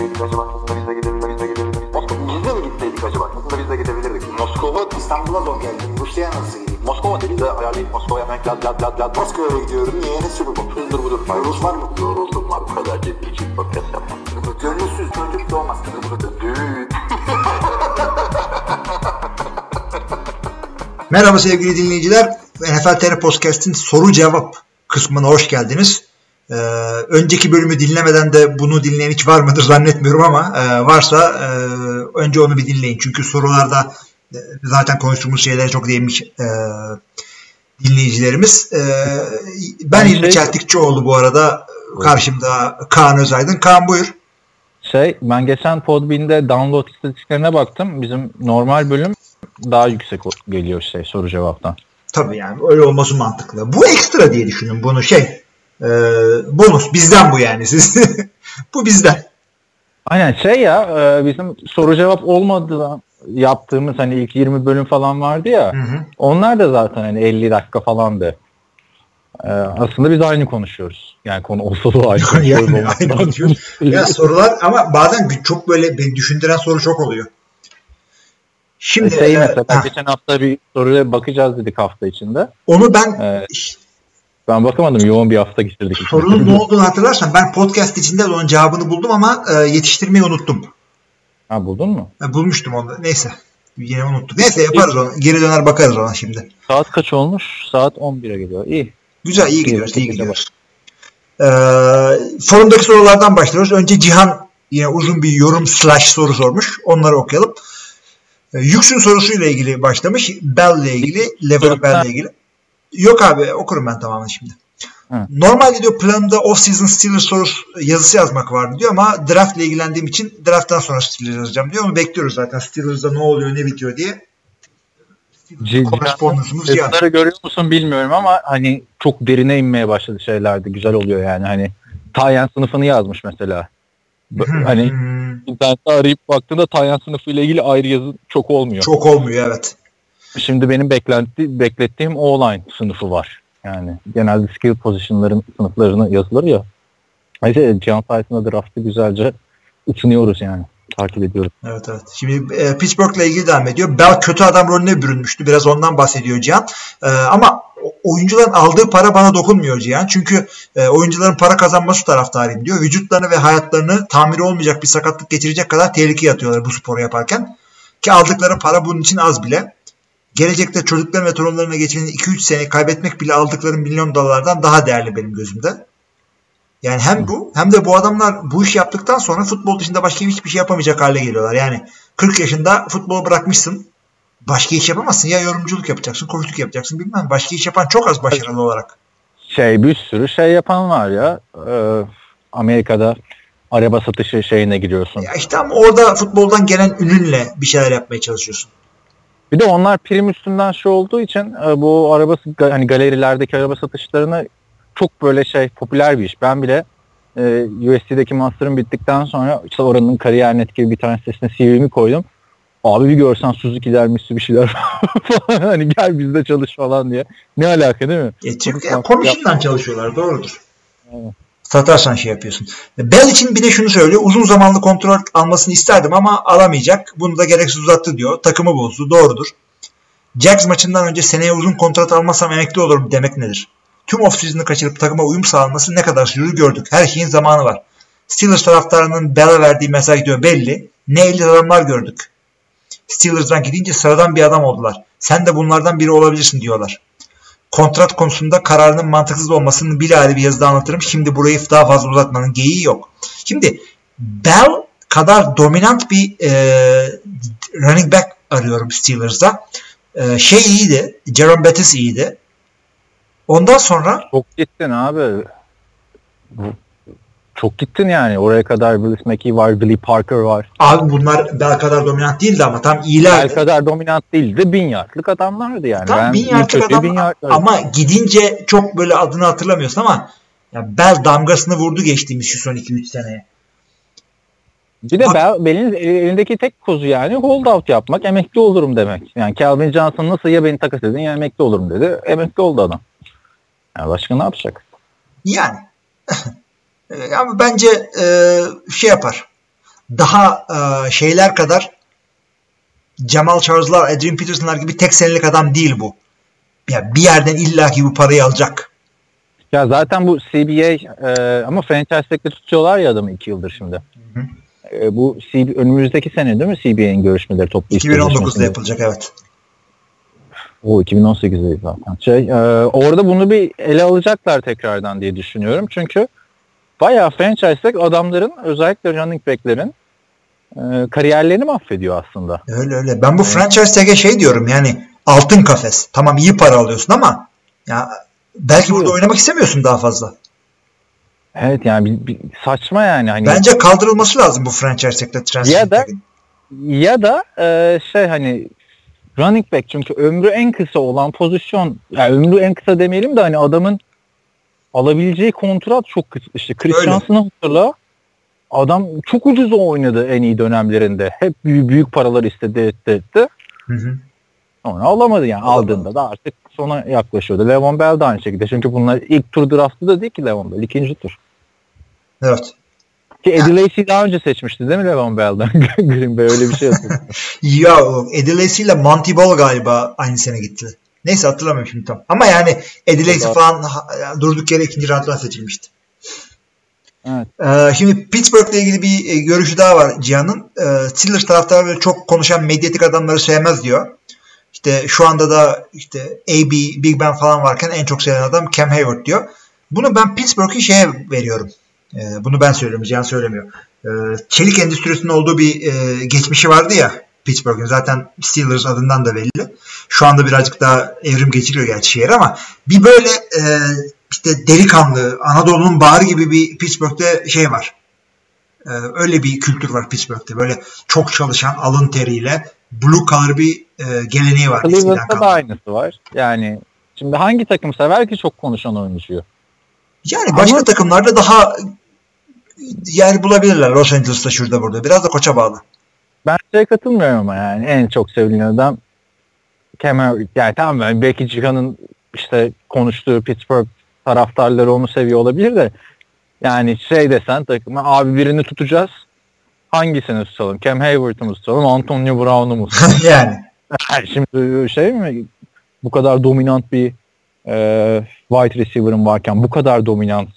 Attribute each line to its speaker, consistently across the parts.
Speaker 1: gitseydik acaba? Aslında biz de gidebilirdik. Biz de mi gitseydik acaba? Aslında biz de gidebilirdik. Moskova, İstanbul'a zor geldim. Rusya'ya nasıl gideyim? Moskova dedi de ayarlayıp Moskova'ya hemen lad lad lad lad. Moskova'ya gidiyorum. Niye? Ne sürü bu? Hızdır budur. Rus var mı? Yoruldum var. Bu kadar ciddi için podcast yapmam. Gönülsüz çocuk doğmaz. Düğün.
Speaker 2: Merhaba sevgili dinleyiciler. NFL TR Podcast'in soru cevap kısmına hoş geldiniz. Ee, önceki bölümü dinlemeden de bunu dinleyen hiç var mıdır zannetmiyorum ama e, varsa e, önce onu bir dinleyin. Çünkü sorularda e, zaten konuştuğumuz şeylere çok değinmiş e, dinleyicilerimiz. E, ben
Speaker 3: Ben
Speaker 2: İlmi
Speaker 3: şey-
Speaker 2: Çeltikçioğlu bu arada. Karşımda Kaan Özaydın. Kaan buyur.
Speaker 3: Şey ben geçen Podbean'de download istatistiklerine baktım. Bizim normal bölüm daha yüksek geliyor şey soru cevaptan.
Speaker 2: Tabii yani öyle olması mantıklı. Bu ekstra diye düşünün bunu şey. E, bonus bizden bu yani siz. bu bizden.
Speaker 3: Aynen şey ya e, bizim soru cevap olmadı yaptığımız hani ilk 20 bölüm falan vardı ya.
Speaker 2: Hı hı.
Speaker 3: Onlar da zaten hani 50 dakika falandı. E, aslında biz aynı konuşuyoruz. Yani konu olsa da aynı konuşuyoruz.
Speaker 2: yani aynı konuşuyoruz. Ya sorular ama bazen çok böyle beni düşündüren soru çok oluyor. Şimdi
Speaker 3: şey
Speaker 2: e,
Speaker 3: mesela
Speaker 2: ha,
Speaker 3: geçen hafta bir soruya bakacağız dedik hafta içinde.
Speaker 2: onu ben
Speaker 3: E, ben bakamadım yoğun bir hafta geçirdik.
Speaker 2: sorunun ne olduğunu hatırlarsan ben podcast içinde de onun cevabını buldum ama e, yetiştirmeyi unuttum.
Speaker 3: Ha buldun mu?
Speaker 2: E, bulmuştum onu. Neyse. Yine unuttum. Neyse yaparız onu. Geri döner bakarız ona şimdi.
Speaker 3: Saat kaç olmuş? Saat 11'e geliyor. İyi.
Speaker 2: Güzel iyi gidiyoruz. iyi
Speaker 3: iyi
Speaker 2: gidiyoruz. Ee, forumdaki sorulardan başlıyoruz. Önce Cihan yine uzun bir yorum slash soru sormuş. Onları okuyalım. Ee, Yüksün sorusuyla ilgili başlamış. Bell ile ilgili. Level Bell ile ilgili. Yok abi okurum ben tamamen şimdi.
Speaker 3: Hı.
Speaker 2: Normalde diyor planımda off-season Steelers sorusu yazısı yazmak vardı diyor ama draft ile ilgilendiğim için drafttan sonra Steelers yazacağım diyor. Onu bekliyoruz zaten Steelers'da ne oluyor ne bitiyor diye.
Speaker 3: Yazıları görüyor musun bilmiyorum ama hani çok derine inmeye başladı şeylerde. Güzel oluyor yani. Hani Tayen sınıfını yazmış mesela. B- hani
Speaker 2: Hmm,
Speaker 3: internette arayıp baktığında Tayen sınıfı ile ilgili ayrı yazı çok olmuyor.
Speaker 2: çok olmuyor evet.
Speaker 3: Şimdi benim beklenti, beklettiğim O-line sınıfı var. Yani genelde skill position'ların sınıflarını yazılır ya. Neyse Cihan sayesinde draft'ı güzelce ısınıyoruz yani. Takip ediyoruz.
Speaker 2: Evet evet. Şimdi e, Pittsburgh'la ilgili devam ediyor. Bell kötü adam rolüne bürünmüştü. Biraz ondan bahsediyor Cihan. E, ama oyuncuların aldığı para bana dokunmuyor Cihan. Çünkü e, oyuncuların para kazanması taraftarıyım diyor. Vücutlarını ve hayatlarını tamiri olmayacak bir sakatlık geçirecek kadar tehlikeye atıyorlar bu sporu yaparken. Ki aldıkları para bunun için az bile. Gelecekte çocukların ve torunlarına geçmenin 2-3 sene kaybetmek bile aldıkları milyon dolarlardan daha değerli benim gözümde. Yani hem bu hem de bu adamlar bu iş yaptıktan sonra futbol dışında başka hiçbir şey yapamayacak hale geliyorlar. Yani 40 yaşında futbolu bırakmışsın. Başka iş yapamazsın. Ya yorumculuk yapacaksın, koçluk yapacaksın bilmem. Başka iş yapan çok az başarılı olarak.
Speaker 3: Şey bir sürü şey yapan var ya. Ee, Amerika'da araba satışı şeyine giriyorsun.
Speaker 2: Ya işte ama orada futboldan gelen ününle bir şeyler yapmaya çalışıyorsun.
Speaker 3: Bir de onlar prim üstünden şey olduğu için e, bu araba hani galerilerdeki araba satışlarını çok böyle şey popüler bir iş. Ben bile e, USC'deki master'ım bittikten sonra işte oranın kariyer net gibi bir tane sitesine CV'mi koydum. Abi bir görsen Suzuki'ler Mitsubishi'ler falan hani gel bizde çalış falan diye. Ne alaka değil mi?
Speaker 2: E çünkü komisyondan çalışıyorlar doğrudur. Satarsan şey yapıyorsun. Bell için bir de şunu söylüyor. Uzun zamanlı kontrol almasını isterdim ama alamayacak. Bunu da gereksiz uzattı diyor. Takımı bozdu. Doğrudur. Jags maçından önce seneye uzun kontrat almazsam emekli olurum demek nedir? Tüm off-season'ı kaçırıp takıma uyum sağlaması ne kadar sürdü gördük. Her şeyin zamanı var. Steelers taraftarının Bell'e verdiği mesaj diyor belli. Ne elit adamlar gördük. Steelers'dan gidince sıradan bir adam oldular. Sen de bunlardan biri olabilirsin diyorlar. Kontrat konusunda kararının mantıksız olmasını bir ayrı bir yazıda anlatırım. Şimdi burayı daha fazla uzatmanın geyiği yok. Şimdi Bell kadar dominant bir e, running back arıyorum Steelers'da. E, şey iyiydi. Jerome Bettis iyiydi. Ondan sonra
Speaker 3: Çok gittin abi. Çok gittin yani. Oraya kadar Willis McKee var, Billy Parker var.
Speaker 2: abi bunlar Bell kadar dominant değildi ama tam
Speaker 3: Bel
Speaker 2: iyilerdi.
Speaker 3: kadar dominant değildi. Bin yardlık adamlardı yani.
Speaker 2: Tam
Speaker 3: Ben
Speaker 2: bin yardlık adam
Speaker 3: bin yard-
Speaker 2: ama gidince çok böyle adını hatırlamıyorsun ama ya Bell damgasını vurdu geçtiğimiz şu son 2-3 seneye.
Speaker 3: Bir de Bel, Bel'in elindeki tek kozu yani hold out yapmak, emekli olurum demek. Yani Calvin Johnson nasıl ya beni takas edin ya emekli olurum dedi. Emekli oldu adam. Yani başka ne yapacak?
Speaker 2: Yani. E, ama bence e, şey yapar. daha e, şeyler kadar Jamal Charles'lar, Adrian Peterson'lar gibi tek senelik adam değil bu. Ya bir yerden illaki bu parayı alacak.
Speaker 3: Ya zaten bu CBA e, ama franchise tag'de tutuyorlar ya adamı 2 yıldır şimdi.
Speaker 2: Hı hı.
Speaker 3: E, bu CB, önümüzdeki sene değil mi CBA'nin görüşmeleri toplu iş
Speaker 2: 2019'da
Speaker 3: sözleşmesinde?
Speaker 2: yapılacak evet.
Speaker 3: O 2018'de zaten. Şey, e, orada bunu bir ele alacaklar tekrardan diye düşünüyorum. Çünkü bayağı franchise tag adamların özellikle running back'lerin e, kariyerlerini mahvediyor aslında.
Speaker 2: Öyle öyle. Ben bu franchise tag'e şey diyorum yani altın kafes. Tamam iyi para alıyorsun ama ya belki burada oynamak istemiyorsun daha fazla.
Speaker 3: Evet yani bir, bir saçma yani. Hani
Speaker 2: Bence kaldırılması lazım bu franchise tag'de transfer
Speaker 3: Ya da- ya da e, şey hani running back çünkü ömrü en kısa olan pozisyon yani ömrü en kısa demeyelim de hani adamın alabileceği kontrat çok kısa. İşte Chris. Johnson'ı hatırla. Adam çok ucuz oynadı en iyi dönemlerinde. Hep büyük, büyük paralar istedi etti etti.
Speaker 2: Hı hı.
Speaker 3: Sonra alamadı yani
Speaker 2: Alamadı.
Speaker 3: aldığında da artık sona yaklaşıyordu. Levon Bell de aynı şekilde. Çünkü bunlar ilk tur draftı da değil ki Levon Bell. ikinci tur.
Speaker 2: Evet.
Speaker 3: Ki Eddie Lacy daha önce seçmişti değil mi Levon Bell'den? Green Bay öyle bir şey hatırlıyorum.
Speaker 2: Ya Eddie Lacy ile Monty Ball galiba aynı sene gittiler. Neyse hatırlamıyorum şimdi tam. Ama yani Eddie Lacy
Speaker 3: Doğru.
Speaker 2: falan durduk yere ikinci rounddan seçilmişti.
Speaker 3: Evet.
Speaker 2: Ee, şimdi Pittsburgh'la ilgili bir e, görüşü daha var Cihan'ın. Ee, Steelers taraftarı böyle çok konuşan medyatik adamları sevmez diyor. İşte şu anda da işte AB, Big Ben falan varken en çok sevilen adam Cam Hayward diyor. Bunu ben Pittsburgh'ı şeye veriyorum. Ee, bunu ben söylüyorum, Cihan söylemiyor. Ee, çelik endüstrisinin olduğu bir e, geçmişi vardı ya Pittsburgh'ın. Zaten Steelers adından da belli. Şu anda birazcık daha evrim geçiriyor gerçi şehir ama bir böyle e, işte delikanlı, Anadolu'nun bağrı gibi bir Pittsburgh'te şey var. Ee, öyle bir kültür var Pittsburgh'te. Böyle çok çalışan, alın teriyle blue collar bir e, geleneği var.
Speaker 3: Cleveland'da da aynısı var. Yani şimdi hangi takım sever ki çok konuşan oyuncuyu?
Speaker 2: Yani başka
Speaker 3: Ama-
Speaker 2: takımlarda daha yer bulabilirler. Los Angeles'ta şurada burada. Biraz da koça bağlı.
Speaker 3: Ben şeye katılmıyorum ama yani en çok sevilen adam Kemal yani tamam ben belki Cihan'ın işte konuştuğu Pittsburgh taraftarları onu seviyor olabilir de yani şey desen takıma abi birini tutacağız hangisini tutalım? Cam Hayward'ı mı tutalım? Antonio Brown'u mu tutalım?
Speaker 2: yani.
Speaker 3: Yani Şimdi şey mi bu kadar dominant bir e, wide receiver'ın varken bu kadar dominant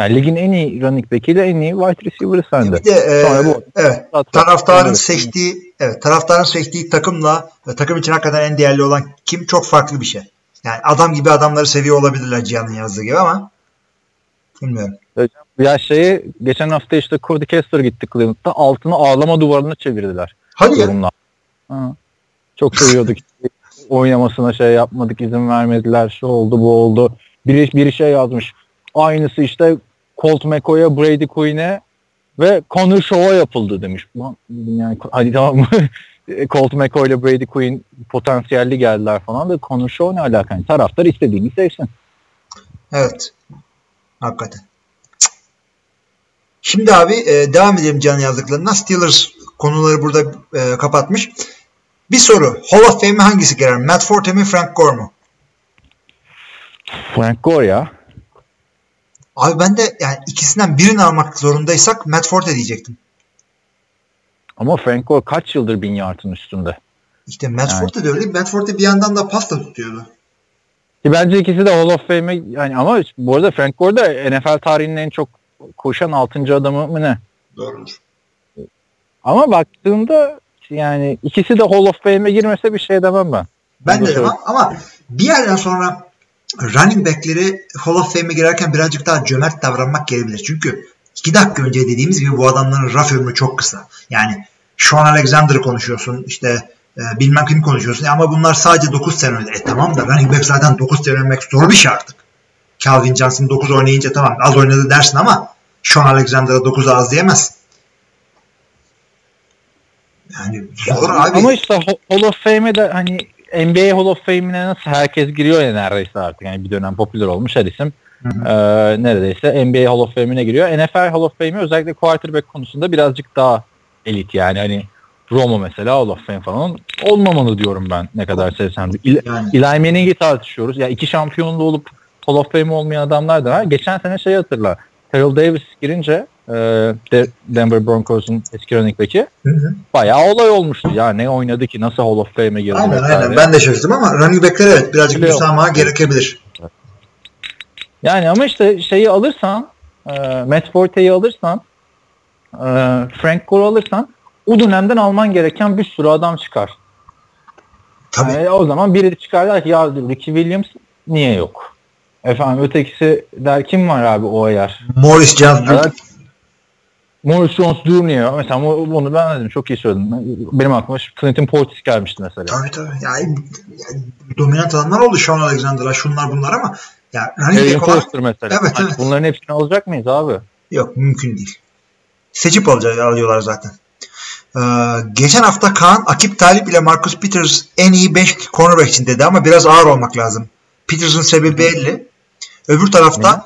Speaker 3: yani ligin en iyi running back'iyle en iyi wide receiver'ı sende.
Speaker 2: Bir de e,
Speaker 3: Sonra bu-
Speaker 2: evet, taraftarın seçtiği evet, taraftarın seçtiği takımla ve takım için hakikaten en değerli olan kim çok farklı bir şey. Yani adam gibi adamları seviyor olabilirler Cihan'ın yazdığı gibi ama bilmiyorum.
Speaker 3: Ya şeyi geçen hafta işte Cody Kessler gitti Cleveland'da altını ağlama duvarına çevirdiler.
Speaker 2: Hadi ya.
Speaker 3: Ha. Çok seviyorduk. Oynamasına şey yapmadık izin vermediler. Şu oldu bu oldu. Biri, biri şey yazmış. Aynısı işte Colt McCoy'a Brady Quinn'e ve Connor Shaw'a yapıldı demiş. Dedim yani hadi tamam mı? Colt McCoy ile Brady Quinn potansiyelli geldiler falan da Connor Shaw ne alaka? Yani taraftar istediğini sevsin.
Speaker 2: Evet. Hakikaten. Şimdi abi e, devam edelim Can yazdıklarına. Steelers konuları burada e, kapatmış. Bir soru. Hall of Fame'e hangisi girer? Matt Forte mi Frank Gore mu?
Speaker 3: Frank Gore ya.
Speaker 2: Abi ben de yani ikisinden birini almak zorundaysak Matt Forte diyecektim.
Speaker 3: Ama Frank Gore kaç yıldır bin yardın üstünde?
Speaker 2: İşte Matt
Speaker 3: Yani.
Speaker 2: Forte de öyle. Matt Forte bir yandan da pasta tutuyordu.
Speaker 3: Ki bence ikisi de Hall of Fame'e yani ama bu arada Frank Gore da NFL tarihinin en çok koşan 6. adamı mı ne?
Speaker 2: Doğrudur.
Speaker 3: Ama baktığımda yani ikisi de Hall of Fame'e girmese bir şey demem ben.
Speaker 2: Ben
Speaker 3: Bunu
Speaker 2: de demem ama bir yerden sonra running back'leri Hall of Fame'e girerken birazcık daha cömert davranmak gerekilir. Çünkü iki dakika önce dediğimiz gibi bu adamların raf ömrü çok kısa. Yani Sean Alexander'ı konuşuyorsun işte e, bilmem kimi konuşuyorsun ama bunlar sadece 9 sene önce. E tamam da running back zaten 9 sene oynamak zor bir şey artık. Calvin Johnson 9 oynayınca tamam az oynadı dersin ama Sean Alexander'a 9'a az diyemezsin. Yani zor abi.
Speaker 3: Ama işte Hall of Fame'e de hani NBA Hall of Fame'ine nasıl herkes giriyor ya neredeyse artık. Yani bir dönem popüler olmuş her isim.
Speaker 2: Hı hı.
Speaker 3: Ee, neredeyse NBA Hall of Fame'ine giriyor. NFL Hall of Fame'i özellikle quarterback konusunda birazcık daha elit yani hani Romo mesela Hall of Fame falan olmamalı diyorum ben ne kadar sevsem de. İl-
Speaker 2: Yani.
Speaker 3: Eli Manning'i tartışıyoruz. Ya iki şampiyonlu olup Hall of Fame olmayan adamlar da var. Geçen sene şey hatırla. Terrell Davis girince e, De- Denver Broncos'un eski running back'i. Bayağı olay olmuştu. Ya ne oynadı ki? Nasıl Hall of Fame'e girdi?
Speaker 2: Aynen
Speaker 3: vesaire.
Speaker 2: aynen. Ben de şaşırdım ama running back'ler evet birazcık
Speaker 3: yok.
Speaker 2: müsamaha gerekebilir.
Speaker 3: Yani ama işte şeyi alırsan e, Matt Forte'yi alırsan e, Frank Gore'u alırsan o dönemden alman gereken bir sürü adam çıkar.
Speaker 2: Tabii.
Speaker 3: Yani o zaman biri çıkar der ki ya Ricky Williams niye yok? Efendim ötekisi der kim var abi o ayar?
Speaker 2: Morris Jones
Speaker 3: Morris Jones yok? Mesela bu- bunu ben dedim çok iyi söyledin. Benim aklıma Clinton Portis gelmişti mesela.
Speaker 2: Tabii tabii. Yani, yani dominant adamlar oldu Sean Alexander'lar şunlar bunlar ama ya running back
Speaker 3: Foster mesela.
Speaker 2: Evet,
Speaker 3: Hani
Speaker 2: evet.
Speaker 3: Bunların hepsini alacak mıyız abi?
Speaker 2: yok mümkün değil. Seçip alacak, alıyorlar zaten. Ee, geçen hafta Kaan Akip Talip ile Marcus Peters en iyi 5 cornerback için dedi ama biraz ağır olmak lazım. Peters'ın sebebi belli. Öbür tarafta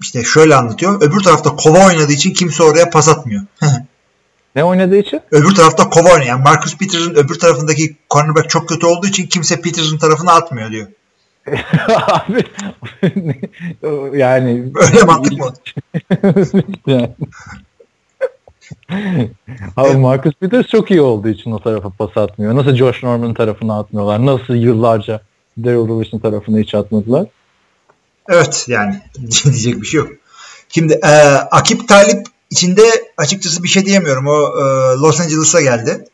Speaker 2: işte şöyle anlatıyor. Öbür tarafta kova oynadığı için kimse oraya pas atmıyor.
Speaker 3: Ne oynadığı için?
Speaker 2: öbür tarafta kova oynuyor. Yani Marcus Peters'ın öbür tarafındaki cornerback çok kötü olduğu için kimse Peters'ın tarafına atmıyor diyor.
Speaker 3: Abi yani
Speaker 2: Öyle mantık mı?
Speaker 3: Yani. Abi Marcus Peters çok iyi olduğu için o tarafa pas atmıyor. Nasıl Josh Norman tarafına atmıyorlar? Nasıl yıllarca Daryl Robertson tarafına hiç atmadılar?
Speaker 2: Evet yani diyecek bir şey yok. Şimdi e, Akip Talip içinde açıkçası bir şey diyemiyorum. O e, Los Angeles'a geldi.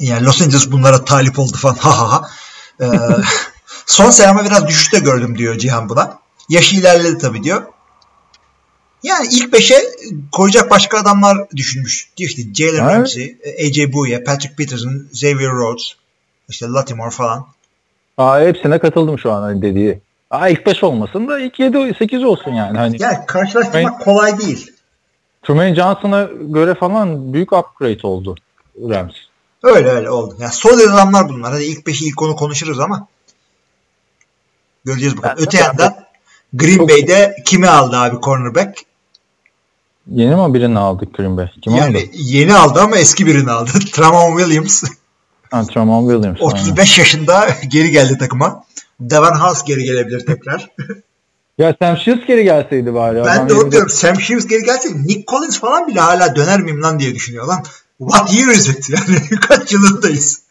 Speaker 2: Yani Los Angeles bunlara talip oldu falan. Ha ha ha. E, son sene ama biraz düşüşte gördüm diyor Cihan buna. Yaşı ilerledi tabii diyor. Yani ilk beşe koyacak başka adamlar düşünmüş. Diyor işte Jalen. Ramsey, AJ Bouye, Patrick Peterson, Xavier Rhodes, işte Latimore falan.
Speaker 3: Aa, hepsine katıldım şu an hani dediği. Aa, ilk 5 olmasın da ilk 7 8 olsun yani. Hani
Speaker 2: Yani karşılaştırmak kolay değil.
Speaker 3: Truman Johnson'a göre falan büyük upgrade oldu Rams.
Speaker 2: Öyle öyle oldu. Yani solid adamlar bunlar. Hadi ilk beşi ilk onu konuşuruz ama göreceğiz bakalım.
Speaker 3: Yani
Speaker 2: Öte yandan Green
Speaker 3: Çok-
Speaker 2: Bay'de kimi aldı abi cornerback?
Speaker 3: Yeni mi birini aldık Green Bay? Kim
Speaker 2: yani
Speaker 3: aldı?
Speaker 2: yeni aldı ama eski birini aldı. Tramon Williams
Speaker 3: Tramon Williams. aynen.
Speaker 2: 35 yaşında geri geldi takıma. Devon House geri gelebilir tekrar.
Speaker 3: Ya Sam Shields geri gelseydi bari.
Speaker 2: ben de onu diyorum. Sam Shields geri gelse Nick Collins falan bile hala döner miyim lan diye düşünüyor lan. What year is it? Yani kaç yılındayız?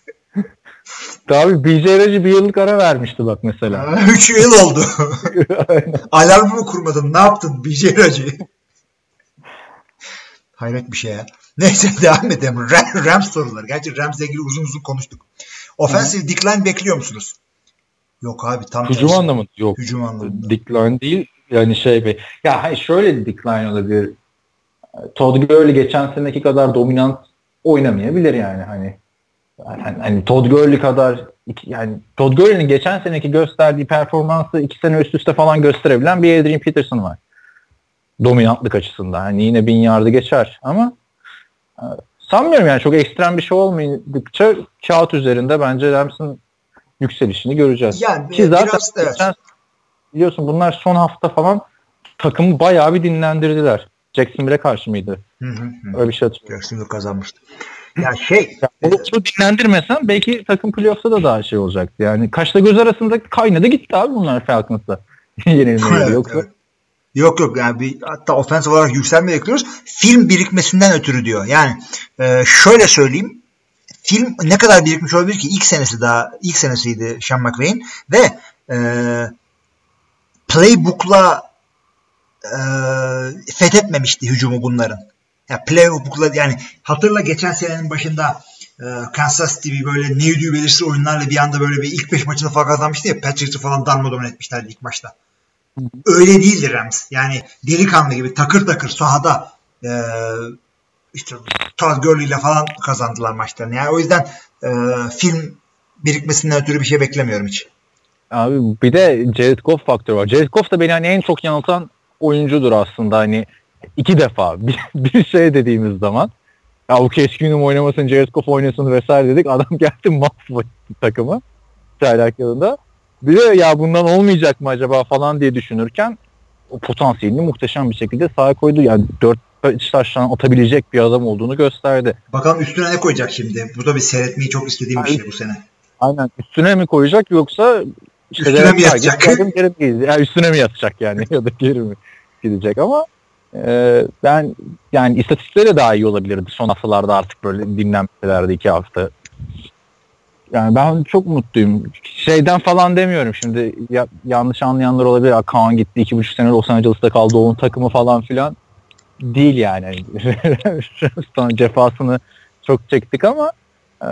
Speaker 3: Abi BJ Raji bir yıllık ara vermişti bak mesela.
Speaker 2: 3 yıl oldu. Alarmı mı kurmadın? Ne yaptın? BJ Raci. Hayret bir şey ya. Neyse devam edelim. Ram- Rams soruları. Gerçi Rams'le ilgili uzun uzun konuştuk. Offensive decline bekliyor musunuz? Yok abi tam
Speaker 3: Hücum
Speaker 2: tersi.
Speaker 3: anlamında yok.
Speaker 2: Hücum anlamında.
Speaker 3: Decline değil. Yani şey be. Ya hayır şöyle decline olabilir. Todd Gurley geçen seneki kadar dominant oynamayabilir yani hani. Yani, hani Todd Gurley kadar yani Todd Gurley'nin geçen seneki gösterdiği performansı iki sene üst üste falan gösterebilen bir Adrian Peterson var. Dominantlık açısından. Hani yine bin yardı geçer ama sanmıyorum yani çok ekstrem bir şey olmadıkça kağıt üzerinde bence Rams'ın yükselişini göreceğiz.
Speaker 2: Yani
Speaker 3: Ki zaten
Speaker 2: biraz evet.
Speaker 3: geçen- biliyorsun bunlar son hafta falan takımı bayağı bir dinlendirdiler. Jacksonville'e karşı mıydı?
Speaker 2: Hı hı hı.
Speaker 3: Öyle bir şey hatırlıyorum.
Speaker 2: Jacksonville kazanmıştı. Ya şey
Speaker 3: Ya, onu, onu dinlendirmesen belki takım playoff'ta da daha şey olacaktı. Yani kaşla göz arasında kaynadı gitti abi bunlar Falcons'ta. Yenilmeyi
Speaker 2: Evet,
Speaker 3: yoksa.
Speaker 2: evet. Yok yok yani bir, hatta ofensif olarak yükselme bekliyoruz. Film birikmesinden ötürü diyor. Yani e, şöyle söyleyeyim. Film ne kadar birikmiş olabilir ki ilk senesi daha ilk senesiydi Sean McVay'in ve e, playbook'la e, fethetmemişti hücumu bunların. Ya playbook'la yani hatırla geçen senenin başında e, Kansas City böyle ne belirsiz oyunlarla bir anda böyle bir ilk beş maçını falan kazanmıştı ya Patriots'ı falan darmadağın etmişlerdi ilk maçta. Öyle değildi Rams. Yani delikanlı gibi takır takır sahada e, işte Todd Gurley ile falan kazandılar maçlarını. Yani o yüzden e, film birikmesinden ötürü bir şey beklemiyorum hiç.
Speaker 3: Abi bir de Jared Goff faktörü var. Jared Goff da beni hani en çok yanıltan oyuncudur aslında hani iki defa bir, bir şey dediğimiz zaman ya o Keenum oynamasın Jared Goff oynasın vesaire dedik adam geldi mahvetti takımı çaylak yılında. Bir de ya bundan olmayacak mı acaba falan diye düşünürken o potansiyelini muhteşem bir şekilde sahaya koydu. Yani dört taştan atabilecek bir adam olduğunu gösterdi.
Speaker 2: Bakalım üstüne ne koyacak şimdi? Bu da bir seyretmeyi çok istediğim bir şey bu sene.
Speaker 3: Aynen üstüne mi koyacak yoksa işte
Speaker 2: Üstüne mi yatacak?
Speaker 3: adım geri mi? Yani üstüne mi yatacak yani ya da geri mi gidecek ama Ee, ben yani istatistikleri de daha iyi olabilirdi son haftalarda artık böyle dinlenmelerdi iki hafta. Yani ben çok mutluyum. Şeyden falan demiyorum şimdi ya, yanlış anlayanlar olabilir. "Aa, Kaan gitti iki buçuk sene Los Angeles'ta kaldı onun takımı falan filan. Değil yani. Sonra cefasını çok çektik ama e,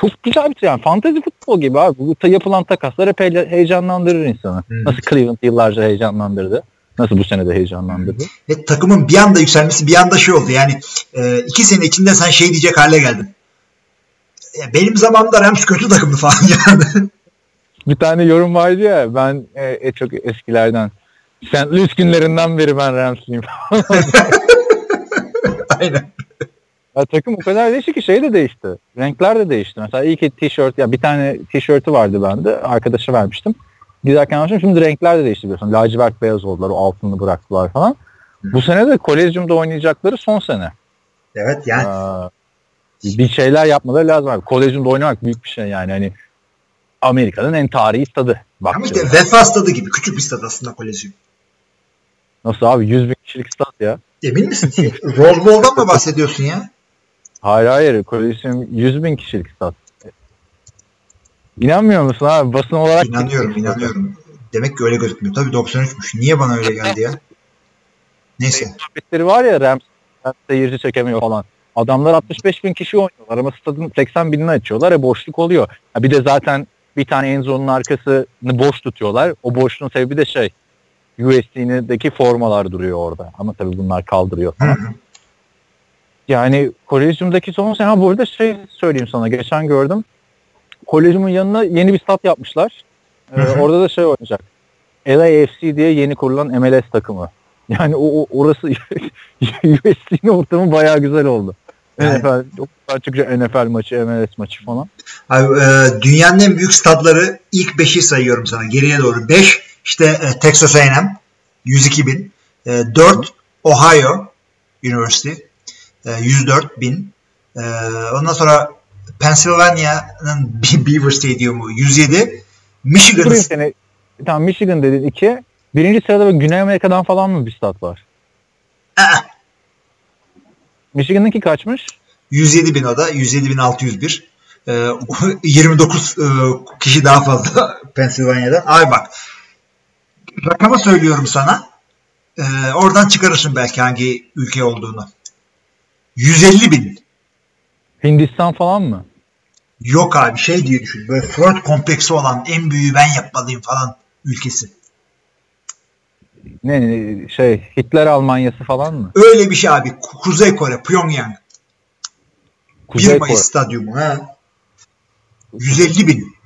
Speaker 3: çok güzel bir şey. Yani fantezi futbol gibi abi. Bu yapılan takaslar hep heyecanlandırır insanı.
Speaker 2: Hı.
Speaker 3: Nasıl Cleveland yıllarca heyecanlandırdı. Nasıl bu sene de heyecanlandırdı.
Speaker 2: Ve takımın bir anda yükselmesi bir anda şey oldu. Yani e, iki sene içinde sen şey diyecek hale geldin. Benim zamanımda Rams kötü takımdı falan yani.
Speaker 3: Bir tane yorum vardı ya ben e, e, çok eskilerden. St. Louis günlerinden beri ben Rams'liyim.
Speaker 2: Aynen.
Speaker 3: ya, takım o kadar değişti ki şey de değişti. Renkler de değişti. Mesela ilk tişört ya bir tane tişörtü vardı bende. Arkadaşa vermiştim. Giderken almıştım. Şimdi renkler de değişti biliyorsun. Lacivert beyaz oldular. O altını bıraktılar falan. Bu sene de Kolezyum'da oynayacakları son sene.
Speaker 2: Evet yani
Speaker 3: Aa, bir şeyler yapmaları lazım abi. Kolezyumda oynamak büyük bir şey yani. Hani Amerika'nın en tarihi stadı.
Speaker 2: ama işte Vefa stadı gibi küçük bir stad aslında Kolezyum.
Speaker 3: Nasıl abi 100 bin kişilik stat ya.
Speaker 2: Emin misin? Rose Bowl'dan mı bahsediyorsun ya?
Speaker 3: Hayır hayır Kolezyum 100 bin kişilik stat. İnanmıyor musun abi basın olarak?
Speaker 2: İnanıyorum inanıyorum. Demek ki öyle gözükmüyor. Tabii 93'müş. Niye bana öyle geldi ya? Neyse.
Speaker 3: Muhabbetleri var ya Rams, Rams seyirci çekemiyor falan. Adamlar 65 bin kişi oynuyorlar ama stadın 80 binini açıyorlar ya boşluk oluyor. Ha bir de zaten bir tane Enzo'nun arkasını boş tutuyorlar. O boşluğun sebebi de şey USD'deki formalar duruyor orada. Ama tabii bunlar kaldırıyor. Yani Kolezyum'daki son sene ha bu arada şey söyleyeyim sana geçen gördüm. Kolezyumun yanına yeni bir stat yapmışlar. Ee, orada da şey oynayacak. LAFC diye yeni kurulan MLS takımı. Yani o, o orası USC'nin ortamı bayağı güzel oldu.
Speaker 2: Yani-
Speaker 3: NFL, çıkacak NFL maçı, MLS maçı falan.
Speaker 2: Abi, e, dünyanın en büyük stadları ilk 5'i sayıyorum sana. Geriye doğru. 5 işte e, Texas A&M 102 bin. 4 Ohio University e, 104 bin. E, ondan sonra Pennsylvania'nın Be- Beaver Stadium'u 107. Michigan
Speaker 3: seni. Tamam Michigan dedin iki. Birinci sırada Güney Amerika'dan falan mı bir stat var?
Speaker 2: Aa,
Speaker 3: Michigan'ınki kaçmış?
Speaker 2: 107 bin o da. 107 bin 601. E, 29 e, kişi daha fazla Pennsylvania'dan. Ay bak. Rakama söylüyorum sana. E, oradan çıkarırsın belki hangi ülke olduğunu. 150 bin.
Speaker 3: Hindistan falan mı?
Speaker 2: Yok abi şey diye düşün. Böyle Freud kompleksi olan en büyüğü ben yapmalıyım falan ülkesi.
Speaker 3: Ne şey Hitler Almanyası falan mı?
Speaker 2: Öyle bir şey abi. Ku- Kuzey Kore, Pyongyang. 1
Speaker 3: Kuzey
Speaker 2: Mayıs
Speaker 3: Kore.
Speaker 2: stadyumu. Ha. 150 bin.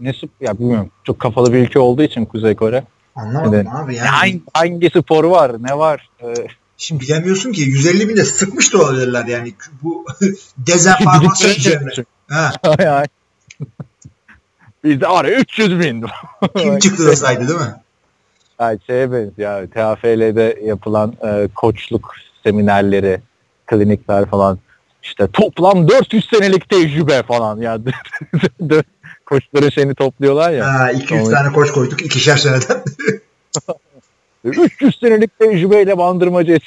Speaker 3: Ne ya bilmiyorum. Çok kafalı bir ülke olduğu için Kuzey Kore.
Speaker 2: Anlamadım
Speaker 3: Evet.
Speaker 2: abi.
Speaker 3: Ya
Speaker 2: Yani.
Speaker 3: hangi, hangi spor var? Ne var? Ee,
Speaker 2: Şimdi bilemiyorsun ki 150 bin de sıkmış da olabilirler yani. Bu dezenformasyon üzerine. Ha.
Speaker 3: Bizde var ya 300 bin.
Speaker 2: Kim çıktı da saydı değil mi?
Speaker 3: Ay, şeye benziyor. TFL'de yapılan e, koçluk seminerleri, klinikler falan. İşte toplam 400 senelik tecrübe falan ya. Koçların şeyini topluyorlar ya.
Speaker 2: Ha, 200
Speaker 3: Tamam.
Speaker 2: tane koç koyduk ikişer seneden.
Speaker 3: 300 senelik tecrübeyle bandırmacı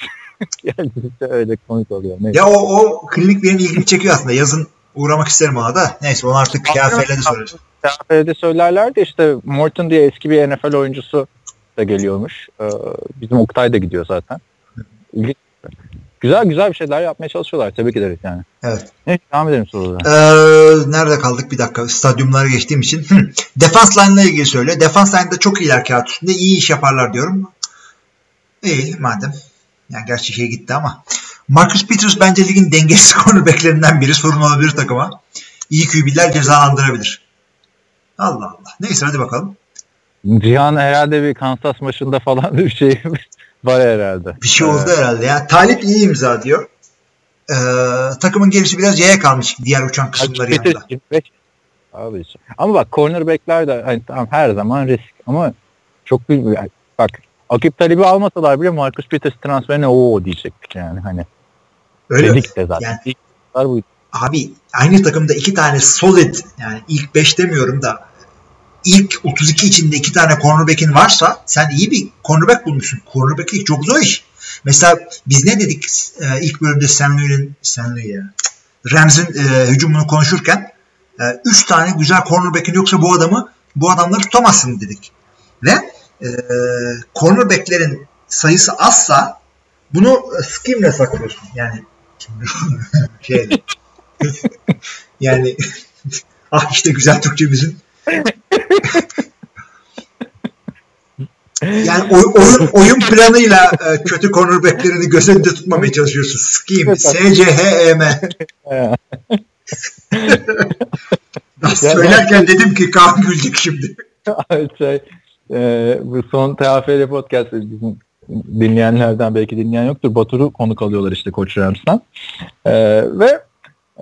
Speaker 3: yani işte öyle komik oluyor. Neyse.
Speaker 2: ya o, o klinik benim ilgimi çekiyor aslında. Yazın uğramak isterim ona da. Neyse onu artık KFL'de sorarız.
Speaker 3: TFL'de söylerler de işte Morton diye eski bir NFL oyuncusu da geliyormuş. Ee, bizim Oktay da gidiyor zaten. İlginç. Güzel güzel bir şeyler yapmaya çalışıyorlar. Tebrik ederiz yani.
Speaker 2: Evet.
Speaker 3: Neyse devam edelim sorulara.
Speaker 2: Ee, nerede kaldık bir dakika stadyumlara geçtiğim için. Hı. Defans line ile ilgili söyle. Defans line'da çok iyiler kağıt üstünde. iyi iş yaparlar diyorum. İyi madem. Yani gerçi şey gitti ama. Marcus Peters bence ligin dengesiz cornerbacklerinden biri. Sorun olabilir takıma. İyi QB'ler cezalandırabilir. Allah Allah. Neyse hadi bakalım.
Speaker 3: Cihan herhalde bir Kansas maçında falan bir şey var herhalde.
Speaker 2: Bir şey oldu herhalde ya. Talip iyi imza diyor. Ee, takımın gerisi biraz yaya kalmış diğer uçan kısımları
Speaker 3: Peters
Speaker 2: yanında.
Speaker 3: 25. Abi. Ama bak cornerbackler de hani tamam her zaman risk ama çok büyük yani bak Akip Talib'i almasalar bile Marcus Peters transferine o diyecektik yani hani.
Speaker 2: Öyle?
Speaker 3: Dedik de zaten.
Speaker 2: Yani-
Speaker 3: İlk.
Speaker 2: Abi aynı takımda iki tane solid yani ilk beş demiyorum da ilk 32 içinde iki tane cornerback'in varsa sen iyi bir cornerback bulmuşsun. Cornerback'lik çok zor iş. Mesela biz ne dedik e, ilk bölümde Sam Louis ya. Rams'in e, hücumunu konuşurken 3 e, tane güzel cornerback'in yoksa bu adamı bu adamları tutamazsın dedik. Ve e, cornerback'lerin sayısı azsa bunu scheme'le saklıyorsun. Yani şey yani ah işte güzel Türkçemizin yani oy, oyun, oyun planıyla e, kötü cornerbacklerini göz önünde tutmamaya çalışıyorsun. Scheme. S-C-H-E-M. Söylerken dedim ki Kaan gülecek şimdi.
Speaker 3: şey, e, bu son TFL podcast bizim dinleyenlerden belki dinleyen yoktur. Batur'u konuk alıyorlar işte Koç Rams'tan. E, ve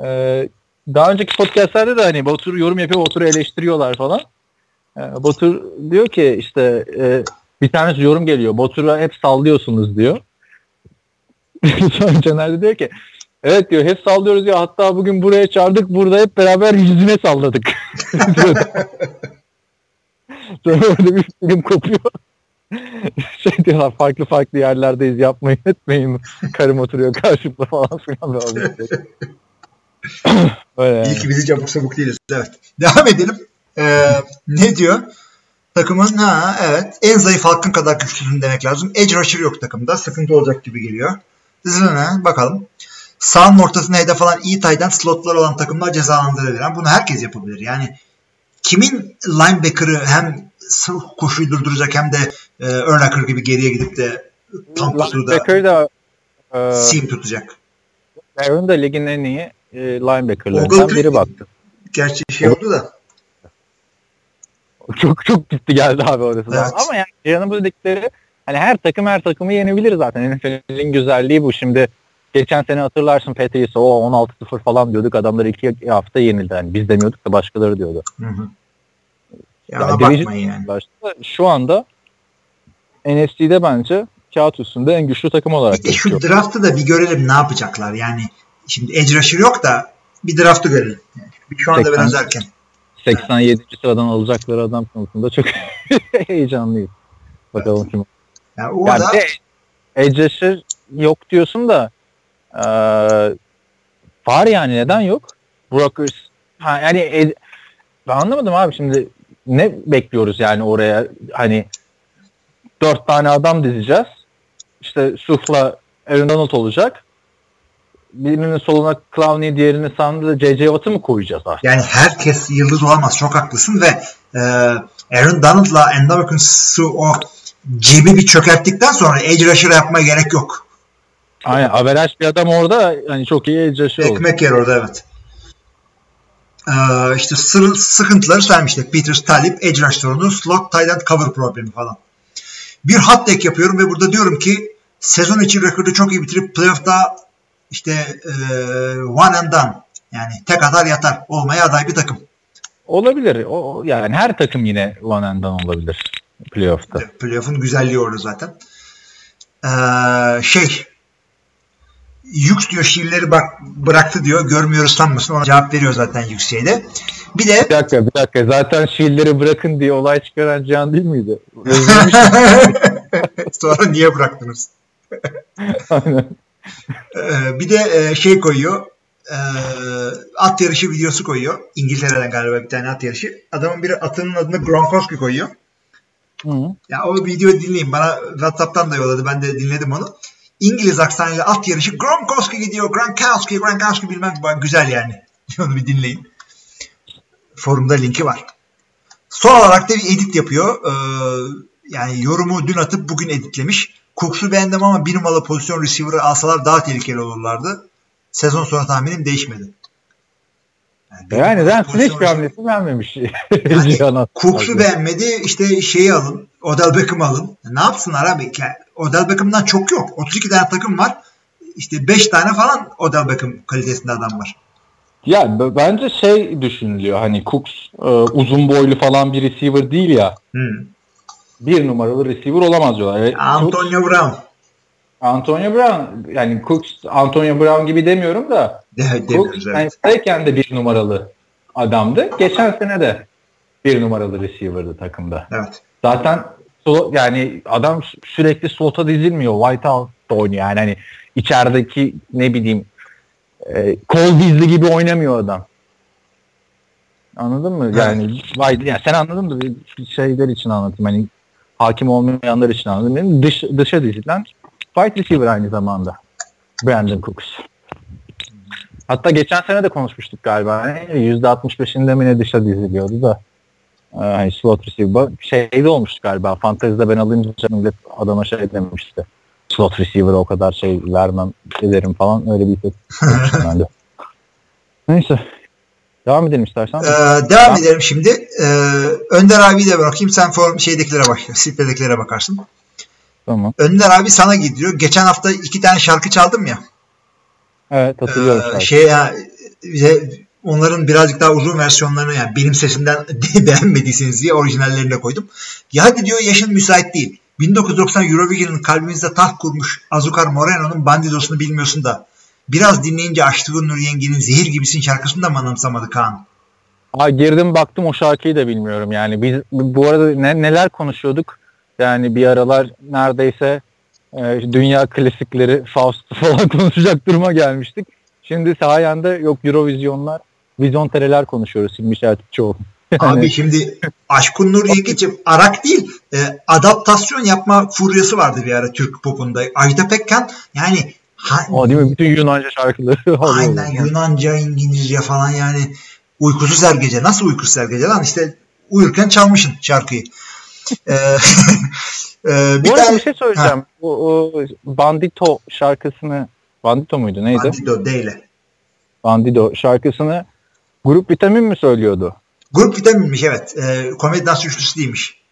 Speaker 3: e, daha önceki podcastlerde de hani Batur yorum yapıyor, Batur'u eleştiriyorlar falan. E, Batur diyor ki işte e, bir tanesi yorum geliyor. Batur'a hep sallıyorsunuz diyor. Sonra Caner de diyor ki evet diyor hep sallıyoruz ya hatta bugün buraya çağırdık burada hep beraber yüzüne salladık. Sonra öyle bir film kopuyor. şey diyorlar farklı farklı yerlerdeyiz yapmayın etmeyin. Karım oturuyor karşımda falan filan böyle.
Speaker 2: Böyle İyi ki bizi cabuk sabuk değiliz. Evet. Devam edelim. Ee, ne diyor? Takımın ha evet en zayıf halkın kadar güçlüsün demek lazım. Edge rusher yok takımda. Sıkıntı olacak gibi geliyor. Zırhına bakalım. Sağın ortasına hedef alan iyi taydan slotlar olan takımlar cezalandırılır. Bunu herkes yapabilir. Yani kimin linebacker'ı hem koşuyu durduracak hem de e, Urlacher gibi geriye gidip de tam da e, sim tutacak.
Speaker 3: Aaron da ligin en iyi e, linebacker'larından biri baktı.
Speaker 2: Gerçi şey oldu da.
Speaker 3: Çok çok gitti geldi abi orası. Evet. Ama yani yanımızdakileri hani her takım her takımı yenebilir zaten. NFL'in güzelliği bu. Şimdi geçen sene hatırlarsın Patriots'a o 16-0 falan diyorduk. Adamlar iki hafta yenildi. Yani biz demiyorduk da başkaları diyordu. Hı hı.
Speaker 2: Ya yani bakmayın yani.
Speaker 3: Başta, şu anda NFC'de bence kağıt üstünde en güçlü takım olarak
Speaker 2: e, Şu draftı da bir görelim ne yapacaklar. Yani şimdi edge rusher yok da bir draftı görelim. Yani şu anda 80, biraz erken.
Speaker 3: 87. Yani. sıradan alacakları adam konusunda çok heyecanlıyım. Bakalım evet. kim.
Speaker 2: Yani o yani da...
Speaker 3: edge rusher yok diyorsun da ee, var yani neden yok? Brokers ha, yani ed- ben anlamadım abi şimdi ne bekliyoruz yani oraya hani dört tane adam dizeceğiz. İşte Sufla Aaron Donald olacak. Birinin soluna Clowney, diğerini sağında J.J. Watt'ı mı koyacağız artık?
Speaker 2: Yani herkes yıldız olamaz. Çok haklısın ve e, Aaron Donald'la Endamakin Su o cebi bir çökerttikten sonra edge rusher yapmaya gerek yok.
Speaker 3: Aynen. Averaj bir adam orada hani çok iyi edge rusher
Speaker 2: olur. Ekmek yer orada evet. Ee, işte sır, sıkıntıları saymıştık. Peters, Talip, edge rush sorunu, slot, tight end cover problemi falan. Bir hot deck yapıyorum ve burada diyorum ki sezon içi rekordu çok iyi bitirip playoff'ta işte e, one and done yani tek atar yatar olmaya aday bir takım.
Speaker 3: Olabilir. O, yani her takım yine one and done olabilir playoff'ta.
Speaker 2: Playoff'un güzelliği orada zaten. Ee, şey Yük diyor şiirleri bak bıraktı diyor. Görmüyoruz sanmasın. Ona cevap veriyor zaten Yüksek'e Bir de
Speaker 3: bir dakika bir dakika. Zaten şiirleri bırakın diye olay çıkaran Can değil miydi?
Speaker 2: Sonra niye bıraktınız? Aynen. Ee, bir de e, şey koyuyor. E, at yarışı videosu koyuyor. İngiltere'den galiba bir tane at yarışı. Adamın biri atının adını Gronkowski koyuyor. Hı. Ya o videoyu dinleyin. Bana WhatsApp'tan da yolladı. Ben de dinledim onu. İngiliz aksanıyla at yarışı Gronkowski gidiyor. Gronkowski, Gronkowski bilmem güzel yani. Onu bir dinleyin. Forumda linki var. Son olarak da bir edit yapıyor. Ee, yani yorumu dün atıp bugün editlemiş. Cooks'u beğendim ama bir numaralı pozisyon receiver'ı alsalar daha tehlikeli olurlardı. Sezon sonu tahminim değişmedi.
Speaker 3: Yani, yani Rams'in hiçbir hamlesi beğenmemiş.
Speaker 2: Yani, Cooks'u beğenmedi. İşte şeyi alın. Odell Beckham'ı alın. Ne yapsınlar abi? Odell Beckham'dan çok yok. 32 tane takım var. İşte 5 tane falan Odell Beckham kalitesinde adam var.
Speaker 3: Ya bence şey düşünülüyor hani Cooks e, uzun boylu falan bir receiver değil ya. Hmm. Bir numaralı receiver olamaz diyorlar. Evet,
Speaker 2: Antonio Cooks, Brown.
Speaker 3: Antonio Brown yani Cooks Antonio Brown gibi demiyorum da
Speaker 2: de,
Speaker 3: Cooks evet. de bir numaralı adamdı. Geçen sene de bir numaralı receiver'dı takımda.
Speaker 2: Evet.
Speaker 3: Zaten yani adam sürekli slota dizilmiyor. White House'da oynuyor. Yani hani içerideki ne bileyim e, kol dizli gibi oynamıyor adam. Anladın mı? Yani, evet. yani sen anladın mı? Şeyler için anlatayım. Hani hakim olmayanlar için anladım. Dış, dışa dizilen wide receiver aynı zamanda. Brandon Cooks. Hatta geçen sene de konuşmuştuk galiba. %65'inde mi ne dışa diziliyordu da. Hani slot receiver. Şeyde olmuştu galiba. Fantezide ben alınca millet adama şey demişti. Slot receiver o kadar şey vermem ederim falan. Öyle bir şey. Neyse. Devam edelim istersen. Ee,
Speaker 2: devam tamam. edelim şimdi. Ee, Önder abiyi de bırakayım. Sen form şeydekilere bak. Sitedekilere bakarsın.
Speaker 3: Tamam.
Speaker 2: Önder abi sana gidiyor. Geçen hafta iki tane şarkı çaldım ya.
Speaker 3: Evet hatırlıyorum.
Speaker 2: Ee, şey ya bize onların birazcık daha uzun versiyonlarını yani benim sesimden beğenmediyseniz diye orijinallerine koydum. Ya hadi diyor yaşın müsait değil. 1990 Eurovision'ın kalbimizde taht kurmuş Azúcar Moreno'nun Bandidos'unu bilmiyorsun da biraz dinleyince Açtığı Nur Yengi'nin Zehir Gibisin şarkısını da mı anımsamadı Kaan?
Speaker 3: Aa, girdim baktım o şarkıyı da bilmiyorum yani. Biz bu arada ne, neler konuşuyorduk? Yani bir aralar neredeyse e, dünya klasikleri Faust falan konuşacak duruma gelmiştik. Şimdi sayende yok Eurovizyonlar, vizyon konuşuyoruz Hilmi Şertikçioğlu.
Speaker 2: Yani... Abi şimdi Aşkın Nur Yengi'cim Arak değil e, adaptasyon yapma furyası vardı bir ara Türk popunda. Ajda Pekkan yani
Speaker 3: ha, o değil mi? Bütün Yunanca şarkıları
Speaker 2: Aynen Yunanca, İngilizce falan yani uykusuz her gece. Nasıl uykusuz her gece lan? İşte uyurken çalmışsın şarkıyı. ee,
Speaker 3: e, bir Bu arada tane... bir şey söyleyeceğim. Ha. O, o Bandito şarkısını Bandito muydu neydi?
Speaker 2: Bandito değil.
Speaker 3: Bandito şarkısını Grup Vitamin mi söylüyordu?
Speaker 2: Grup Vitamin'miş evet. E, komedi dans üçlüsü değilmiş.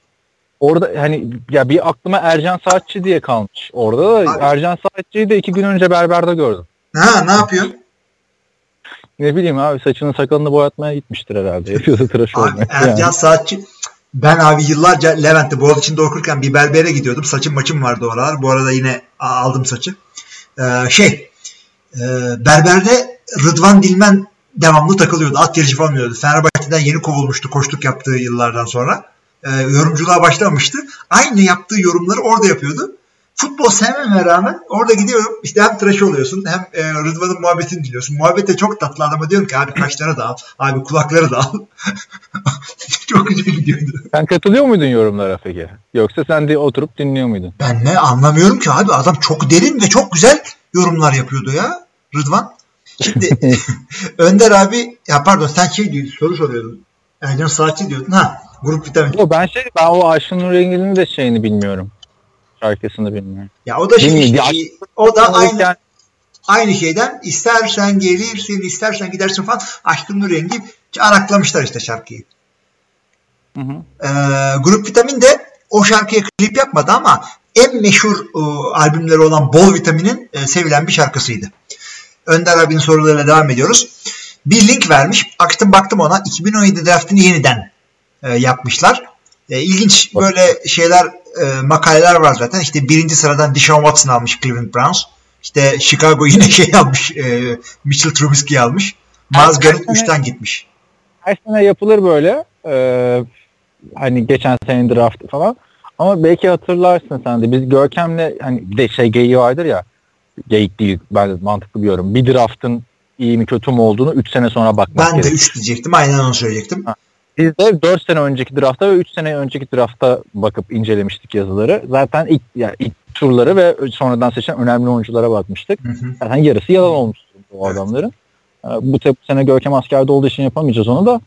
Speaker 3: Orada hani ya bir aklıma Ercan Saatçi diye kalmış. Orada da Abi. Ercan Saatçi'yi de iki gün önce berberde gördüm.
Speaker 2: Ha ne yapıyor?
Speaker 3: Ne bileyim abi saçını sakalını boyatmaya gitmiştir herhalde. Yapıyordu tıraş olmaya.
Speaker 2: Ercan yani. Saatçi ben abi yıllarca Levent'te Boğaziçi'nde okurken bir berbere gidiyordum. Saçım maçım vardı oralar. Bu arada yine aldım saçı. Ee, şey e, berberde Rıdvan Dilmen devamlı takılıyordu. At yarışı falan yapıyordu. Fenerbahçe'den yeni kovulmuştu koştuk yaptığı yıllardan sonra. E, yorumculuğa başlamıştı. Aynı yaptığı yorumları orada yapıyordu. Futbol sevmeme rağmen orada gidiyorum işte hem tıraş oluyorsun hem e, Rıdvan'ın muhabbetini dinliyorsun. Muhabbet de çok tatlı adama diyorum ki abi kaşları da al, abi kulakları da al. çok güzel gidiyordu.
Speaker 3: Sen katılıyor muydun yorumlara peki? Yoksa sen de oturup dinliyor muydun?
Speaker 2: Ben ne anlamıyorum ki abi adam çok derin ve çok güzel yorumlar yapıyordu ya Rıdvan. Şimdi Önder abi ya pardon sen şey diyor, soru soruyordun. Ercan Saatçi diyordun. Ha grup vitamin.
Speaker 3: O ben şey ben o Ayşe Nur Engin'in de şeyini bilmiyorum. Şarkısını bilmiyorum.
Speaker 2: Ya o da şey işte, şey, o da aynı aynı şeyden istersen gelirsin istersen gidersin falan Aşkın Nur Rengi araklamışlar işte şarkıyı. Hı hı. Ee, Grup Vitamin de o şarkıya klip yapmadı ama en meşhur e, albümleri olan Bol Vitamin'in e, sevilen bir şarkısıydı. Önder abinin sorularıyla devam ediyoruz. Bir link vermiş. Aktım baktım ona. 2017 draftını yeniden e, yapmışlar. E, ilginç böyle şeyler e, makaleler var zaten. İşte birinci sıradan Deshaun Watson almış Cleveland Browns. İşte Chicago yine şey almış. E, Mitchell Trubisky almış. Miles Garrett 3'ten gitmiş.
Speaker 3: Her sene yapılır böyle. E, hani geçen sene draft falan. Ama belki hatırlarsın sen de. Biz Görkem'le hani de şey geyiği vardır ya geyik değil ben mantıklı bir yorum. Bir draftın iyi mi kötü mü olduğunu 3 sene sonra bakmak
Speaker 2: Ben gerekir. de 3 diyecektim. Aynen onu söyleyecektim. Ha.
Speaker 3: Biz de 4 sene önceki drafta ve 3 sene önceki drafta bakıp incelemiştik yazıları. Zaten ilk, yani ilk turları ve sonradan seçen önemli oyunculara bakmıştık. Hı hı. Zaten yarısı yalan olmuş o evet. adamların. Ee, bu, bu sene Görkem askerde olduğu için yapamayacağız onu da.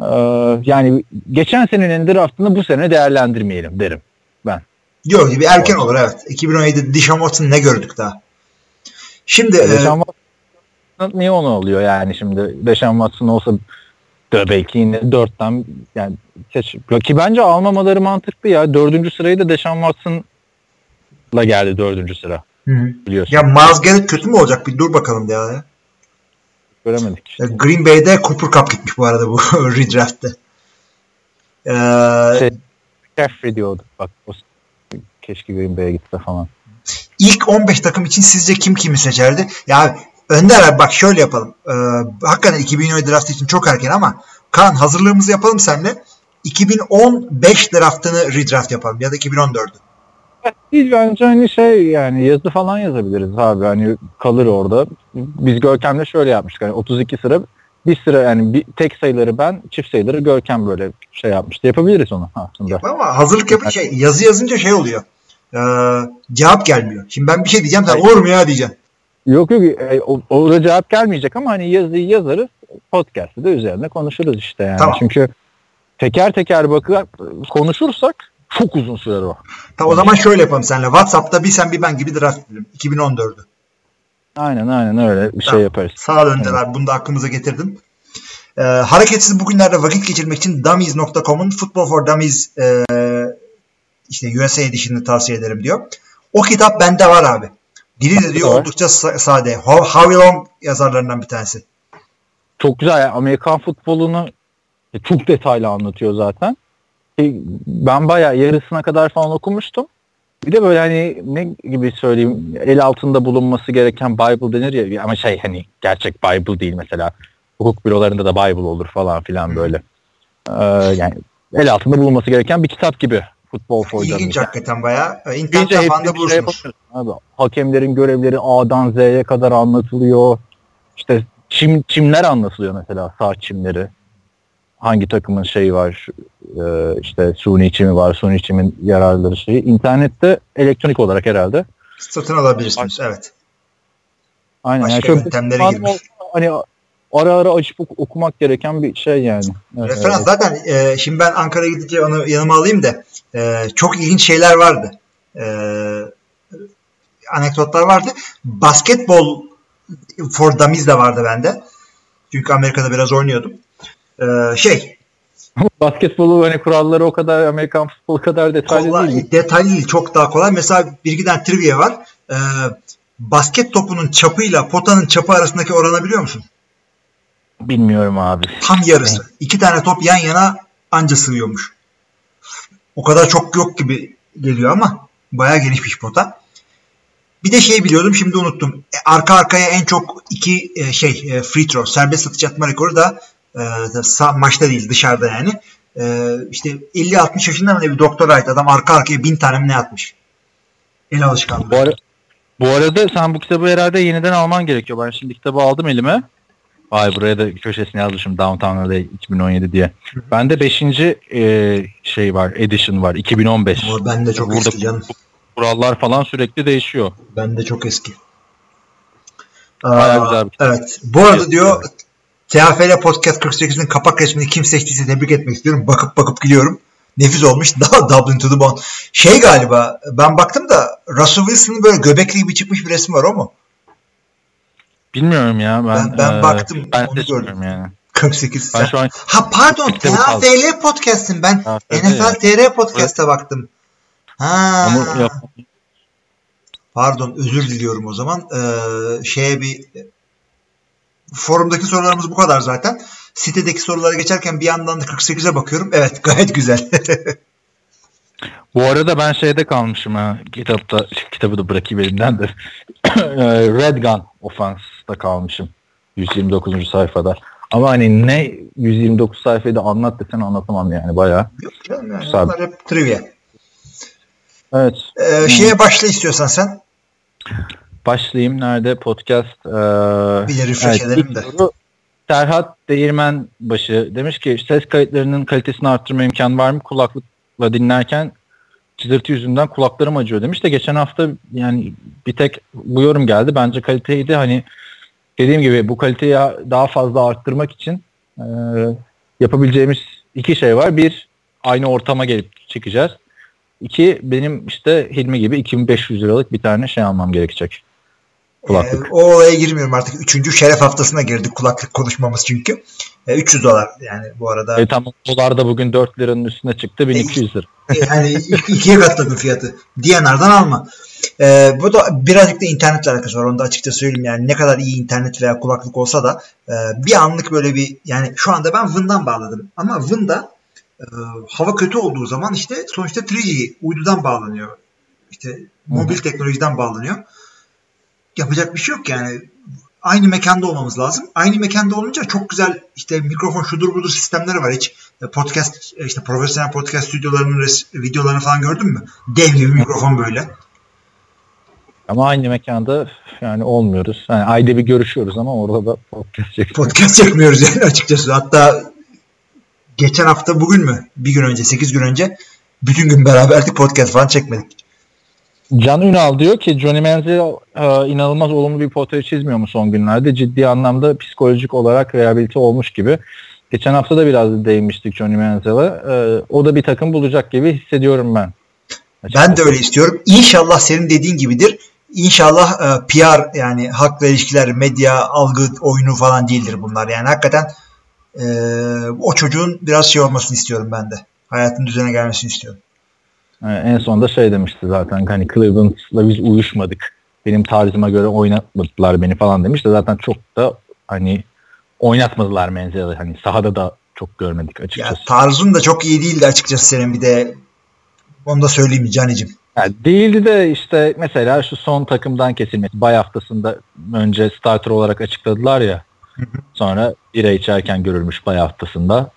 Speaker 3: Ee, yani geçen senenin draftını bu sene değerlendirmeyelim derim ben.
Speaker 2: Yok bir erken olur evet. 2017'de Dishon Watson ne gördük daha? Şimdi
Speaker 3: Deşan e, Watson niye onu alıyor yani şimdi Deşan Watson olsa da belki yine dörtten yani seç, ki bence almamaları mantıklı ya. Dördüncü sırayı da Deşan Watson'la geldi dördüncü sıra.
Speaker 2: Hı. Biliyorsun. Ya Miles kötü mü olacak? Bir dur bakalım ya.
Speaker 3: Göremedik işte.
Speaker 2: Green Bay'de Cooper Cup gitmiş bu arada bu redraft'te.
Speaker 3: Ee, şey, Jeffrey diyordu bak o, keşke Green Bay'e gitse falan.
Speaker 2: İlk 15 takım için sizce kim kimi seçerdi? Ya Önder abi bak şöyle yapalım. Ee, hakikaten 2017 draft için çok erken ama Kaan hazırlığımızı yapalım seninle. 2015 draftını redraft yapalım ya da 2014'ü.
Speaker 3: Değil bence hani şey yani yazı falan yazabiliriz abi hani kalır orada. Biz Görkem'le şöyle yapmıştık hani 32 sıra bir sıra yani bir tek sayıları ben çift sayıları Görkem böyle şey yapmıştı. Yapabiliriz onu aslında.
Speaker 2: Ama hazırlık yapın şey yazı yazınca şey oluyor. Ee, cevap gelmiyor. Şimdi ben bir şey diyeceğim sen olur mu ya diyeceğim.
Speaker 3: Yok yok e, o, orada cevap gelmeyecek ama hani yazıyı yazarız podcast'ı da üzerine konuşuruz işte yani.
Speaker 2: Tamam.
Speaker 3: Çünkü teker teker bakıp konuşursak çok uzun sürer o.
Speaker 2: Tamam, o zaman şöyle yapalım seninle. WhatsApp'ta bir sen bir ben gibi draft edelim. 2014'ü.
Speaker 3: Aynen aynen öyle bir şey
Speaker 2: Tamam.
Speaker 3: yaparız.
Speaker 2: Sağ ol Önder abi. Bunu da aklımıza getirdim. Ee, hareketsiz bugünlerde vakit geçirmek için Dummies.com'un Football for Dummies e, işte USA Edition'ını tavsiye ederim diyor. O kitap bende var abi. Dili de diyor oldukça sa- sade. How, Howie Long yazarlarından bir tanesi.
Speaker 3: Çok güzel. Yani Amerikan futbolunu çok detaylı anlatıyor zaten. E, Ben bayağı yarısına kadar falan okumuştum. Bir de böyle hani ne gibi söyleyeyim el altında bulunması gereken Bible denir ya ama şey hani gerçek Bible değil mesela. Hukuk bürolarında da Bible olur falan filan böyle. Ee, yani el altında bulunması gereken bir kitap gibi. Futbol for
Speaker 2: İlginç hakikaten bayağı. Ee,
Speaker 3: Deyince
Speaker 2: İnternetten
Speaker 3: hepsi
Speaker 2: falan da
Speaker 3: bir şey abi. Hakemlerin görevleri A'dan Z'ye kadar anlatılıyor. İşte çim, çimler anlatılıyor mesela sağ çimleri. Hangi takımın şeyi var e, işte suni çimi var suni çimin yararları şeyi. İnternette elektronik olarak herhalde.
Speaker 2: Satın alabilirsiniz. Evet.
Speaker 3: Aynen.
Speaker 2: Başka
Speaker 3: yani şöyle
Speaker 2: yöntemlere girmiş.
Speaker 3: Hani ara ara açıp ok- okumak gereken bir şey yani.
Speaker 2: Referans
Speaker 3: evet.
Speaker 2: zaten e, şimdi ben Ankara'ya gidince onu yanıma alayım da e, çok ilginç şeyler vardı. E, anekdotlar vardı. Basketbol for Dummies de vardı bende. Çünkü Amerika'da biraz oynuyordum. E, şey
Speaker 3: Basketbolu hani kuralları o kadar Amerikan futbolu kadar detaylı
Speaker 2: kolay,
Speaker 3: değil.
Speaker 2: detaylı değil çok daha kolay. Mesela tane trivia var. E, basket topunun çapıyla potanın çapı arasındaki oranı biliyor musun?
Speaker 3: Bilmiyorum abi.
Speaker 2: Tam yarısı. İki tane top yan yana anca sığıyormuş. O kadar çok yok gibi geliyor ama bayağı genişmiş pota. Bir de şey biliyordum şimdi unuttum. E, arka arkaya en çok iki e, şey e, free throw serbest atış atma rekoru da maçta değil dışarıda yani. E, işte 50-60 yaşında bir doktora ait adam arka arkaya bin tane mi ne atmış. El alışkanlığı.
Speaker 3: Bu, ara- bu arada sen bu kitabı herhalde yeniden alman gerekiyor. Ben şimdi kitabı aldım elime. Vay buraya da köşesine yazmışım Downtown LA 2017 diye. Bende 5. E, şey var, edition var 2015.
Speaker 2: Ama ben de çok
Speaker 3: Burada
Speaker 2: eski canım.
Speaker 3: kurallar falan sürekli değişiyor.
Speaker 2: Ben de çok eski.
Speaker 3: Bayağı
Speaker 2: Aa,
Speaker 3: güzel bir kitap.
Speaker 2: Evet. Bu arada diyor TFL Podcast 48'in kapak resmini kim seçtiyse tebrik etmek istiyorum. Bakıp bakıp gidiyorum. Nefis olmuş. Daha Dublin to the Bone. Şey galiba ben baktım da Russell Wilson'ın böyle göbekli gibi çıkmış bir resmi var o mu?
Speaker 3: Bilmiyorum ya ben.
Speaker 2: Ben- ben
Speaker 3: e,
Speaker 2: baktım,
Speaker 3: Ben
Speaker 2: onu
Speaker 3: seçmiyorum yani.
Speaker 2: 48.
Speaker 3: Ben şu an
Speaker 2: Ha pardon. TFL Podcast'im ben.
Speaker 3: TFL
Speaker 2: NFL TR Podcast'a baktım. Ha.
Speaker 3: onu yap-
Speaker 2: Pardon özür diliyorum o zaman. Ee, şeye bir forumdaki sorularımız bu kadar zaten. Sitedeki sorulara geçerken bir yandan da 48'e bakıyorum. Evet gayet güzel.
Speaker 3: Bu arada ben şeyde kalmışım ha kitapta kitabı da bırakayım elimden de Red Gun Offense'da kalmışım 129. sayfada. Ama hani ne 129 sayfayı da anlat desen anlatamam yani bayağı.
Speaker 2: Yok canım yani hep trivia.
Speaker 3: Evet
Speaker 2: Ee, şeye başla istiyorsan sen.
Speaker 3: başlayayım nerede podcast ee,
Speaker 2: Bir refresh edelim
Speaker 3: ilk
Speaker 2: de.
Speaker 3: soru Serhat Değirmenbaşı demiş ki ses kayıtlarının kalitesini arttırma imkanı var mı? Kulaklıkla dinlerken çızırtı yüzünden kulaklarım acıyor demiş de geçen hafta yani bir tek bu yorum geldi. Bence kaliteydi hani dediğim gibi bu kaliteyi daha fazla arttırmak için e, yapabileceğimiz iki şey var. Bir aynı ortama gelip çekeceğiz. İki benim işte Hilmi gibi 2500 liralık bir tane şey almam gerekecek. Kulaklık.
Speaker 2: Ee, o olaya girmiyorum artık. Üçüncü şeref haftasına girdik kulaklık konuşmamız çünkü. Ee, 300 dolar yani bu arada.
Speaker 3: E tamam dolar da bugün 4 liranın üstüne çıktı 1200 lira.
Speaker 2: Yani ik- ikiye katladım fiyatı. DNR'dan alma. Ee, bu da birazcık da internetle alakası var. Onu da açıkça söyleyeyim. Yani ne kadar iyi internet veya kulaklık olsa da e, bir anlık böyle bir yani şu anda ben Vın'dan bağladım. Ama Vın'da e, hava kötü olduğu zaman işte sonuçta 3G uydudan bağlanıyor. İşte mobil teknolojiden bağlanıyor. Yapacak bir şey yok yani. Aynı mekanda olmamız lazım. Aynı mekanda olunca çok güzel işte mikrofon şudur budur sistemleri var. Hiç e, podcast e, işte profesyonel podcast stüdyolarının videolarını falan gördün mü? Dev gibi mikrofon böyle.
Speaker 3: Ama aynı mekanda yani olmuyoruz. Yani ayda bir görüşüyoruz ama orada da podcast çekiyoruz.
Speaker 2: Podcast çekmiyoruz yani açıkçası. Hatta geçen hafta bugün mü? Bir gün önce, 8 gün önce bütün gün beraberdik podcast falan çekmedik.
Speaker 3: Can Ünal diyor ki Johnny Manziel e, inanılmaz olumlu bir portre çizmiyor mu son günlerde? Ciddi anlamda psikolojik olarak rehabilite olmuş gibi. Geçen hafta da biraz değinmiştik Johnny Manziel'e. E, o da bir takım bulacak gibi hissediyorum ben.
Speaker 2: Ben de öyle istiyorum. İnşallah senin dediğin gibidir. İnşallah e, PR yani halkla ilişkiler, medya, algı oyunu falan değildir bunlar. Yani hakikaten e, o çocuğun biraz şey olmasını istiyorum ben de. Hayatın düzene gelmesini istiyorum.
Speaker 3: Yani en sonunda şey demişti zaten hani Cleveland'la biz uyuşmadık. Benim tarzıma göre oynatmadılar beni falan demişti. Zaten çok da hani oynatmadılar Menzel'i. Hani sahada da çok görmedik
Speaker 2: Ya
Speaker 3: açıkçası.
Speaker 2: tarzın da çok iyi değildi açıkçası senin bir de onu da söyleyeyim Canicim.
Speaker 3: Yani değildi de işte mesela şu son takımdan kesilmesi. Bay haftasında önce starter olarak açıkladılar ya. Sonra bira içerken görülmüş bay haftasında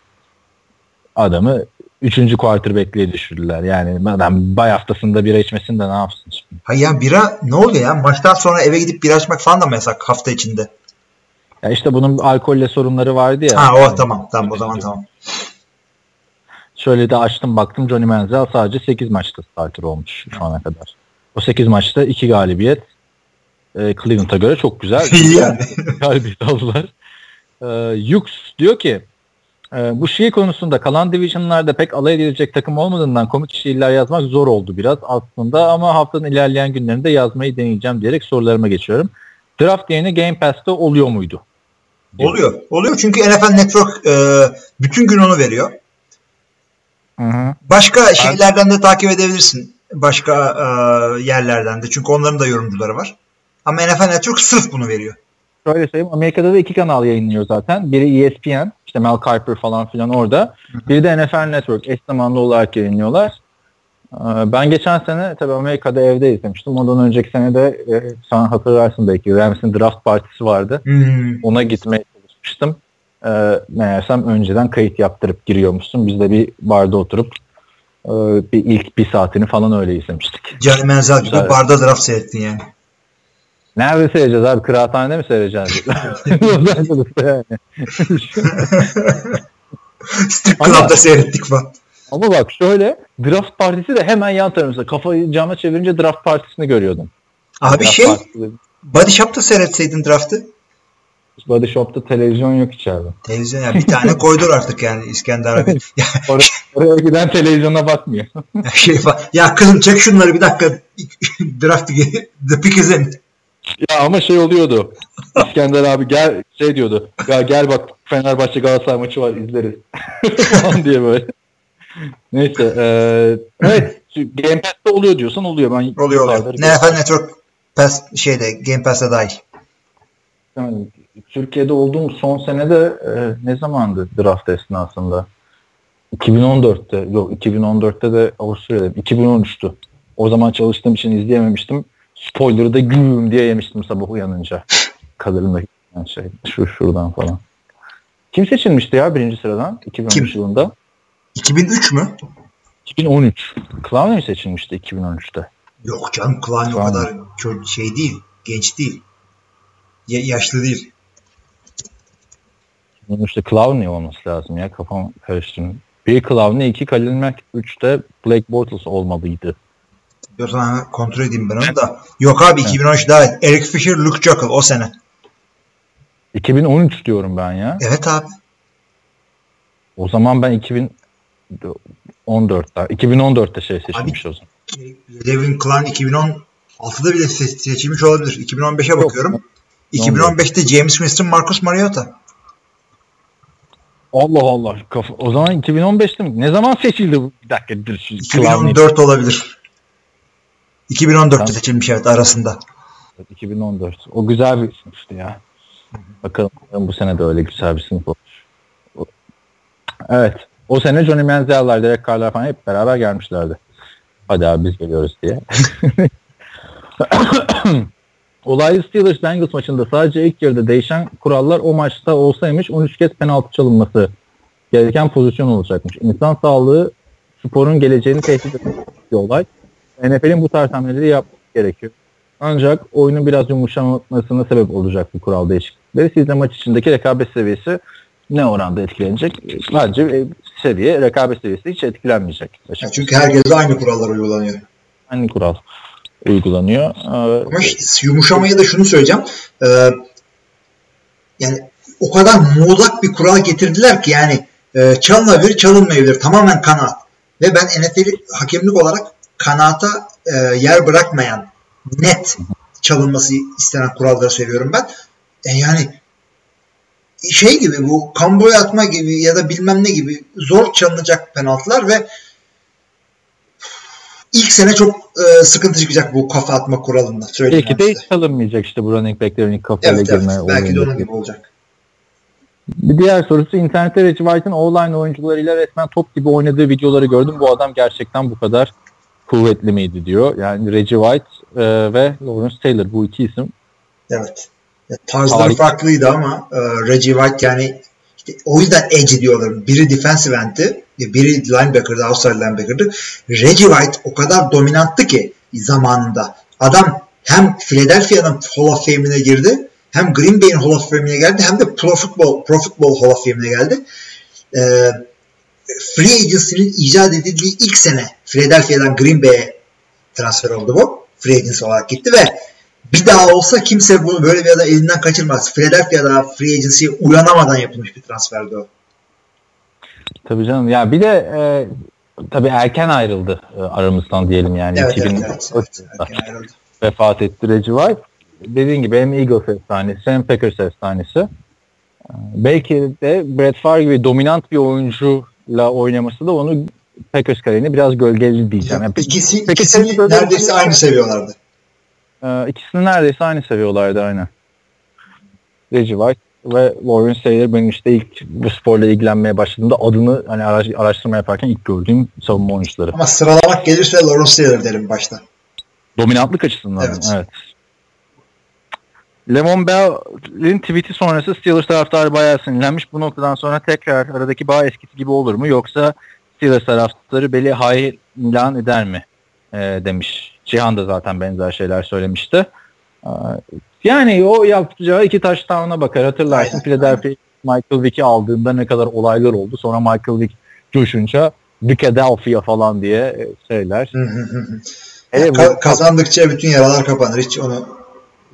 Speaker 3: adamı 3. quarterback'liğe düşürdüler. Yani adam bay haftasında bira içmesin de ne yapsın şimdi?
Speaker 2: Hayır ya bira ne oluyor ya? Maçtan sonra eve gidip bira açmak falan da mı yasak hafta içinde?
Speaker 3: Ya işte bunun alkolle sorunları vardı ya.
Speaker 2: Ha o
Speaker 3: Yani
Speaker 2: tamam tamam o zaman tamam.
Speaker 3: Şöyle de açtım baktım Johnny Manziel sadece 8 maçta starter olmuş şu ana kadar. O 8 maçta 2 galibiyet. E, Cleveland'a göre çok güzel.
Speaker 2: İyi yani.
Speaker 3: galibiyet aldılar. E, Yux diyor ki e, bu şiir konusunda kalan divisionlarda pek alay edilecek takım olmadığından komik şiirler yazmak zor oldu biraz aslında ama haftanın ilerleyen günlerinde yazmayı deneyeceğim diyerek sorularıma geçiyorum. Draft yerine Game Pass'te oluyor muydu?
Speaker 2: Oluyor. Oluyor çünkü NFL Network e, bütün gün onu veriyor.
Speaker 3: Hı hı.
Speaker 2: Başka şeylerden de takip edebilirsin. Başka e, yerlerden de. Çünkü onların da yorumcuları var. Ama NFL Network sırf bunu veriyor.
Speaker 3: şöyle söyleyeyim Amerika'da da iki kanal yayınlıyor zaten. Biri ESPN işte Mel Kiper falan filan orada. Biri de NFL Network eş zamanlı olarak yayınlıyorlar. Ee, Ben geçen sene tabii Amerika'da evde izlemiştim. Ondan önceki sene de e, sen hatırlarsın belki Rams'in draft partisi vardı.
Speaker 2: Hmm.
Speaker 3: Ona gitmeye çalışmıştım. Ee, meğersem önceden kayıt yaptırıp giriyormuşsun. Biz de bir barda oturup e, bir ilk bir saatini falan öyle izlemiştik.
Speaker 2: Johnny Manziel gibi barda draft seyrettin yani.
Speaker 3: Nerede seyredeceğiz abi? Kıraathanede mi seyredeceğiz? Los Angeles'ta yani.
Speaker 2: Strip Club'da seyrettik falan.
Speaker 3: Ama bak şöyle draft partisi de hemen yan tarafımızda. Kafayı cama çevirince draft partisini görüyordum.
Speaker 2: Abi
Speaker 3: Draft
Speaker 2: şey
Speaker 3: partisi-
Speaker 2: Body Shop'ta seyretseydin draftı.
Speaker 3: Body Shop'ta televizyon yok içeride.
Speaker 2: Televizyon yani bir tane koydur artık yani İskender abi. ya,
Speaker 3: Oraya, oraya giden televizyona bakmıyor.
Speaker 2: ya şey falan. Ya kızım çek şunları bir dakika. draft the pick is in.
Speaker 3: Ya ama şey oluyordu. İskender abi gel şey diyordu. Ya gel bak Fenerbahçe Galatasaray maçı var izleriz. falan diye böyle. Neyse. eee evet. Game Pass'te oluyor diyorsan oluyor. Ben
Speaker 2: Oluyor oluyor. NFL Network Pass şeyde Game Pass'e dahil.
Speaker 3: Yani Türkiye'de olduğum son senede e, ne zamandı draft esnasında? 2014'te yok 2014'te de Avusturya'dayım. 2013'tü. O zaman çalıştığım için izleyememiştim. Spoiler'ı da güm diye yemiştim sabah uyanınca. Kaderindeki yani şey şu şuradan falan. Kim seçilmişti ya birinci sıradan 2013
Speaker 2: Kim?
Speaker 3: yılında?
Speaker 2: 2003 mü?
Speaker 3: 2013. Clowney seçilmişti 2013'te.
Speaker 2: Yok canım Clowney o kadar şey değil. Genç değil. Ya- yaşlı değil.
Speaker 3: 2013'te Clowney olması lazım ya kafam karıştırdım. Bir Clowney, iki Mack, üçte Blake Bortles olmalıydı.
Speaker 2: Diyorsan kontrol edeyim ben onu da. Yok abi 2013 daha. Eric Fisher, Luke Jockle o sene.
Speaker 3: 2013 diyorum ben ya.
Speaker 2: Evet abi.
Speaker 3: O zaman ben 2014'te 2014'te şey seçilmiş o zaman.
Speaker 2: Devin Klein 2016'da bile se- seçilmiş olabilir. 2015'e bakıyorum. 2015'te James Winston, Marcus Mariota.
Speaker 3: Allah Allah. Kafa, o zaman 2015'te mi? Ne zaman seçildi bu? Bir dakika dur. şu Clowney.
Speaker 2: 2014 olabilir. 2014'te
Speaker 3: Tamam.
Speaker 2: seçilmiş evet arasında.
Speaker 3: 2014. O güzel bir sınıftı ya. Bakalım bu sene de öyle güzel bir sınıf olur. Evet. O sene Johnny Manziel'lar, Derek Carr'lar falan hep beraber gelmişlerdi. Hadi abi biz geliyoruz diye. Olaylı Steelers Bengals maçında sadece ilk yarıda değişen kurallar o maçta olsaymış 13 kez penaltı çalınması gereken pozisyon olacakmış. İnsan sağlığı sporun geleceğini tehdit eden bir olay. NFL'in bu tarz hamleleri yapması gerekiyor. Ancak oyunun biraz yumuşamasına sebep olacak bu kural değişiklikleri. Sizde maç içindeki rekabet seviyesi ne oranda etkilenecek? Bence e, seviye, rekabet seviyesi hiç etkilenmeyecek.
Speaker 2: Ya çünkü herkese aynı kurallar uygulanıyor.
Speaker 3: Aynı kural uygulanıyor. Ee,
Speaker 2: Ama işte yumuşamaya da şunu söyleyeceğim. Ee, yani o kadar muğlak bir kural getirdiler ki yani e, çalınabilir, çalınmayabilir. Tamamen kanaat. Ve ben NFL hakemlik olarak kanaata e, yer bırakmayan net çalınması istenen kuralları seviyorum ben. E, yani şey gibi bu kamboya atma gibi ya da bilmem ne gibi zor çalınacak penaltılar ve ilk sene çok e, sıkıntı çıkacak bu kafa atma kuralında. söyleyeyim
Speaker 3: belki de
Speaker 2: size.
Speaker 3: hiç çalınmayacak işte bu running backlerin ilk kafayla
Speaker 2: Evet, evet.
Speaker 3: girme
Speaker 2: Belki de onun gibi olacak.
Speaker 3: Bir diğer sorusu internette Reggie White'ın online oyuncularıyla resmen top gibi oynadığı videoları gördüm. Bu adam gerçekten bu kadar kuvvetli miydi diyor. Yani Reggie White e, ve Lawrence Taylor bu iki isim.
Speaker 2: Evet. Ya, Tarzları
Speaker 3: Harika.
Speaker 2: farklıydı ama e, Reggie White yani işte o yüzden edge diyorlar. Biri defensive end'ti, biri linebacker'dı, outside linebacker'dı. Reggie White o kadar dominanttı ki zamanında. Adam hem Philadelphia'nın Hall of Fame'ine girdi, hem Green Bay'in Hall of Fame'ine geldi, hem de Pro Football, Pro Football Hall of Fame'ine geldi. E, Free Agency'nin icat edildiği ilk sene Philadelphia'dan Green Bay'e transfer oldu bu. Free Agency olarak gitti ve bir daha olsa kimse bunu böyle bir adam elinden kaçırmaz. Philadelphia'da free agency'ye uyanamadan yapılmış bir transferdi o.
Speaker 3: Tabii canım. Ya bir de e, tabii erken ayrıldı e, aramızdan diyelim yani.
Speaker 2: Evet, evet,
Speaker 3: 2000
Speaker 2: evet, evet. Ayrıldı.
Speaker 3: vefat etti Reggie White. Dediğin gibi hem Eagles efsanesi hem Packers efsanesi. Ee, Belki de Brett Favre gibi dominant bir oyuncuyla oynaması da onu Packers kariyerini biraz gölgeli diyeceğim. Yani
Speaker 2: İkisi,
Speaker 3: Peki
Speaker 2: ikisini
Speaker 3: böyle-
Speaker 2: neredeyse aynı seviyorlardı.
Speaker 3: e, ikisini neredeyse aynı seviyorlardı aynen. Reggie White ve Lawrence Taylor benim işte ilk bu sporla ilgilenmeye başladığımda adını hani araş- araştırma yaparken ilk gördüğüm savunma oyuncuları.
Speaker 2: Ama sıralamak gelirse Lawrence Taylor derim başta.
Speaker 3: Dominantlık açısından.
Speaker 2: Evet.
Speaker 3: Evet. Lemon Bell'in tweet'i sonrası Steelers taraftarı bayağı sinirlenmiş. Bu noktadan sonra tekrar aradaki bağ eskisi gibi olur mu? Yoksa Steelers taraftarı Bell'i hayır ilan eder mi? Ee, demiş. Cihan da zaten benzer şeyler söylemişti. Ee, yani o yapacağı iki touchdown'a bakar. Hatırlarsın Philadelphia Michael Vick'i aldığında ne kadar olaylar oldu. Sonra Michael Vick coşunca Philadelphia falan diye e, şeyler.
Speaker 2: Hı hı hı hı.
Speaker 3: Hele
Speaker 2: Ka- kazandıkça bütün yaralar kapanır. Hiç onu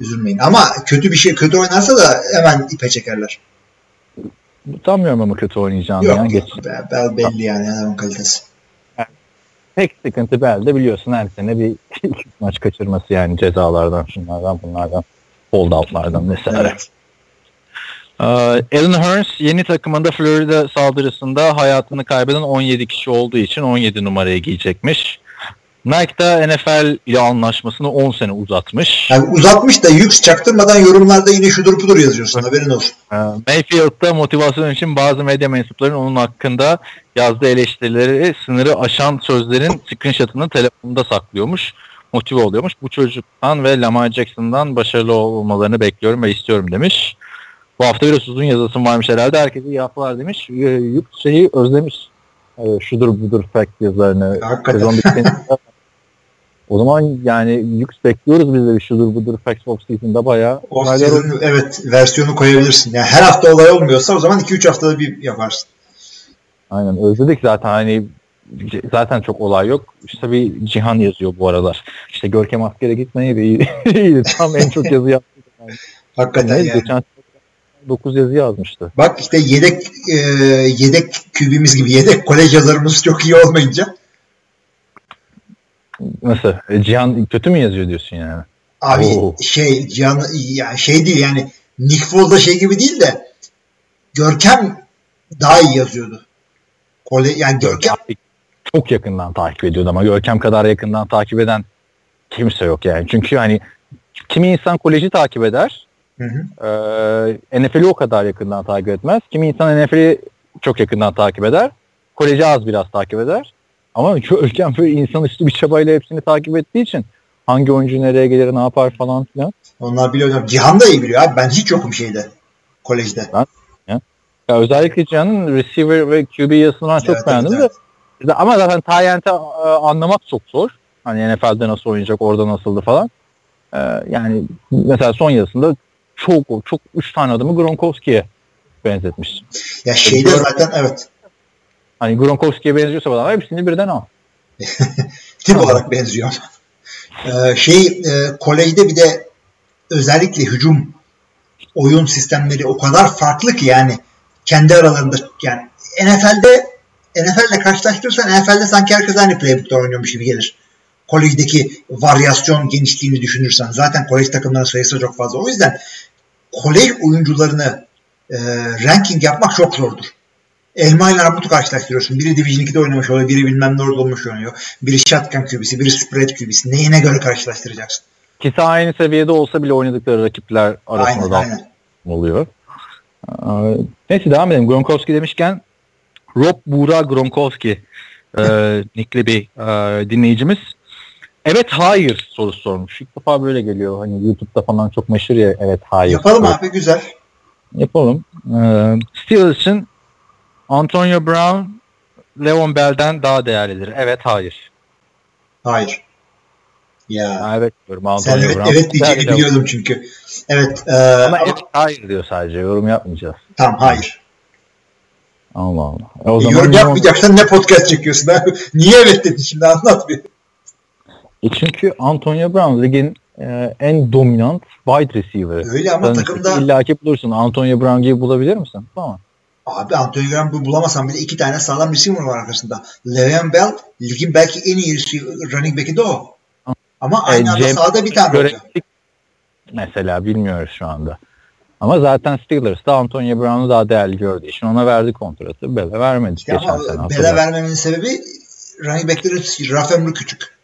Speaker 2: üzülmeyin. Ama kötü bir şey kötü oynarsa da hemen ipe çekerler.
Speaker 3: Sanmıyorum ama kötü oynayacağını.
Speaker 2: Yok,
Speaker 3: yani.
Speaker 2: yok. Bel belli yani adamın kalitesi.
Speaker 3: Tek sıkıntı Bell'de biliyorsun her sene bir maç kaçırması yani cezalardan, şunlardan, bunlardan, holdoutlardan vesaire.
Speaker 2: Evet.
Speaker 3: Ee, Alan Hearns yeni takımında Florida saldırısında hayatını kaybeden 17 kişi olduğu için 17 numaraya giyecekmiş. Nike da NFL ile anlaşmasını 10 sene uzatmış.
Speaker 2: Yani uzatmış da yük çaktırmadan yorumlarda yine şudur budur yazıyorsun. Haberin olsun.
Speaker 3: Ee, Mayfield'da motivasyon için bazı medya mensuplarının onun hakkında yazdığı eleştirileri sınırı aşan sözlerin screenshot'ını telefonunda saklıyormuş. Motive oluyormuş. Bu çocuktan ve Lamar Jackson'dan başarılı olmalarını bekliyorum ve istiyorum demiş. Bu hafta biraz uzun yazısım varmış herhalde. Herkese iyi haftalar demiş. Yük şeyi özlemiş. Ee, Şudur budur fact yazılarını.
Speaker 2: Hakikaten.
Speaker 3: O zaman yani yük bekliyoruz biz de bir şudur budur fact off season'da bayağı.
Speaker 2: O season, evet versiyonu koyabilirsin. Yani her hafta olay olmuyorsa o zaman 2-3 haftada bir yaparsın.
Speaker 3: Aynen özledik zaten hani zaten çok olay yok. İşte bir Cihan yazıyor bu aralar. İşte Görkem askere gitmeydi iyi. iyiydi. Tam en çok yazı yaptı.
Speaker 2: Hakikaten
Speaker 3: Yani.
Speaker 2: yani.
Speaker 3: Geçen 9 yazı yazmıştı.
Speaker 2: Bak işte yedek e, yedek kübimiz gibi yedek kolej yazarımız çok iyi olmayınca
Speaker 3: Nasıl? E, Cihan kötü mü yazıyor diyorsun yani?
Speaker 2: abi
Speaker 3: Oo.
Speaker 2: şey can ya şey değil yani Nick Foles'da şey gibi değil de Görkem daha iyi yazıyordu. Kole, yani Görkem
Speaker 3: Çok yakından takip ediyordu ama Görkem kadar yakından takip eden kimse yok yani. Çünkü hani kimi insan koleji takip eder.
Speaker 2: Hı hı.
Speaker 3: Ee, NFL'i o kadar yakından takip etmez. Kimi insan NFL'i çok yakından takip eder. Koleji az biraz takip eder. Ama Görkem böyle insan üstü bir çabayla hepsini takip ettiği için hangi oyuncu nereye gelir ne yapar falan filan.
Speaker 2: Onlar biliyor hocam. Cihan da iyi biliyor abi. Ben hiç yokum şeyde. Kolejde.
Speaker 3: Ya özellikle Cihan'ın receiver ve QB yazısını ben çok
Speaker 2: Evet,
Speaker 3: beğendim
Speaker 2: evet,
Speaker 3: de. Ama zaten Tyent'i e, anlamak çok zor. Hani NFL'de nasıl oynayacak, orada nasıldı falan. Ee, yani mesela son yazısında çok çok üç tane adamı Gronkowski'ye benzetmiş.
Speaker 2: Ya şeyde zaten evet.
Speaker 3: Hani Gronkowski'ye benziyorsa falan hepsini birden al.
Speaker 2: Tip olarak benziyor. Ee, şey e, kolejde bir de özellikle hücum oyun sistemleri o kadar farklı ki yani kendi aralarında yani NFL'de NFL'le karşılaştırırsan NFL'de sanki herkes aynı playbook'ta oynuyormuş gibi gelir. Kolejdeki varyasyon genişliğini düşünürsen zaten kolej takımlarının sayısı çok fazla. O yüzden kolej oyuncularını e, ranking yapmak çok zordur. Elma ile armutu karşılaştırıyorsun. Biri Division 2'de oynamış oluyor, biri bilmem ne orada olmuş oynuyor. Biri shotgun QB'si, biri spread QB'si. Neyine göre karşılaştıracaksın?
Speaker 3: İkisi aynı seviyede olsa bile oynadıkları rakipler arasında
Speaker 2: Aynen, aynen.
Speaker 3: oluyor. Ee, Neyse devam edelim. Gronkowski demişken Rob Buğra Gronkowski e, nickli bir e, dinleyicimiz. Evet hayır sorusu sormuş. İlk defa böyle geliyor. Hani YouTube'da falan çok meşhur ya evet hayır.
Speaker 2: Yapalım
Speaker 3: sorusu.
Speaker 2: abi güzel.
Speaker 3: Yapalım. Ee, Steelers için Antonio Brown Le'Veon Bell'den daha değerlidir. Evet hayır.
Speaker 2: Hayır. Ya.
Speaker 3: Ha, evet diyorum.
Speaker 2: Sen
Speaker 3: Antonio
Speaker 2: evet,
Speaker 3: Brown.
Speaker 2: evet diyeceğini
Speaker 3: değerli.
Speaker 2: biliyordum çünkü. Evet. E,
Speaker 3: Ama
Speaker 2: ama,
Speaker 3: evet hayır diyor sadece. Yorum yapmayacağız.
Speaker 2: tamam hayır.
Speaker 3: Allah Allah. E o
Speaker 2: E,
Speaker 3: zaman
Speaker 2: yorum yapmayacaksan ne podcast çekiyorsun abi? Niye evet dedin şimdi anlat bir.
Speaker 3: E çünkü Antonio Brown ligin e, en dominant wide receiver.
Speaker 2: Öyle ama
Speaker 3: Sen
Speaker 2: takımda
Speaker 3: illa ki bulursun. Antonio Brown gibi bulabilir misin? Tamam.
Speaker 2: Abi Antonio Brown bulamasan bile iki tane sağlam receiver var arkasında. Le'Veon Bell ligin belki en iyi running back'i de o. Ama aynı anda
Speaker 3: James
Speaker 2: sağda bir tane.
Speaker 3: Görecek mesela bilmiyoruz şu anda. Ama zaten Steelers da Antonio Brown'u daha değerli gördüğü için ona verdi kontratı. Bell'e vermedi.
Speaker 2: İşte
Speaker 3: geçen
Speaker 2: ama
Speaker 3: sene.
Speaker 2: bele vermemenin sebebi running back'lerin raf ömrü küçük.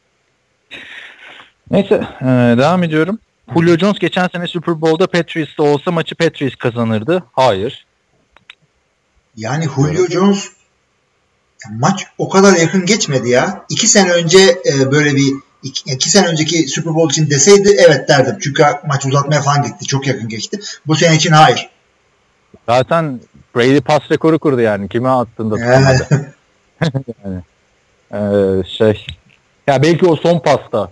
Speaker 3: Neyse e, devam ediyorum. Julio Jones geçen sene Super Bowl'da Patriots'ta olsa maçı Patriots kazanırdı. Hayır.
Speaker 2: Yani Julio Jones maç o kadar yakın geçmedi ya. İki sene önce e, böyle bir iki, iki sene önceki Super Bowl için deseydi evet derdim. Çünkü maç uzatmaya falan gitti. Çok yakın geçti. Bu sene için hayır.
Speaker 3: Zaten Brady pas rekoru kurdu yani. Kime attığında tutamadı.
Speaker 2: Yani,
Speaker 3: Ee, şey ya belki o son pasta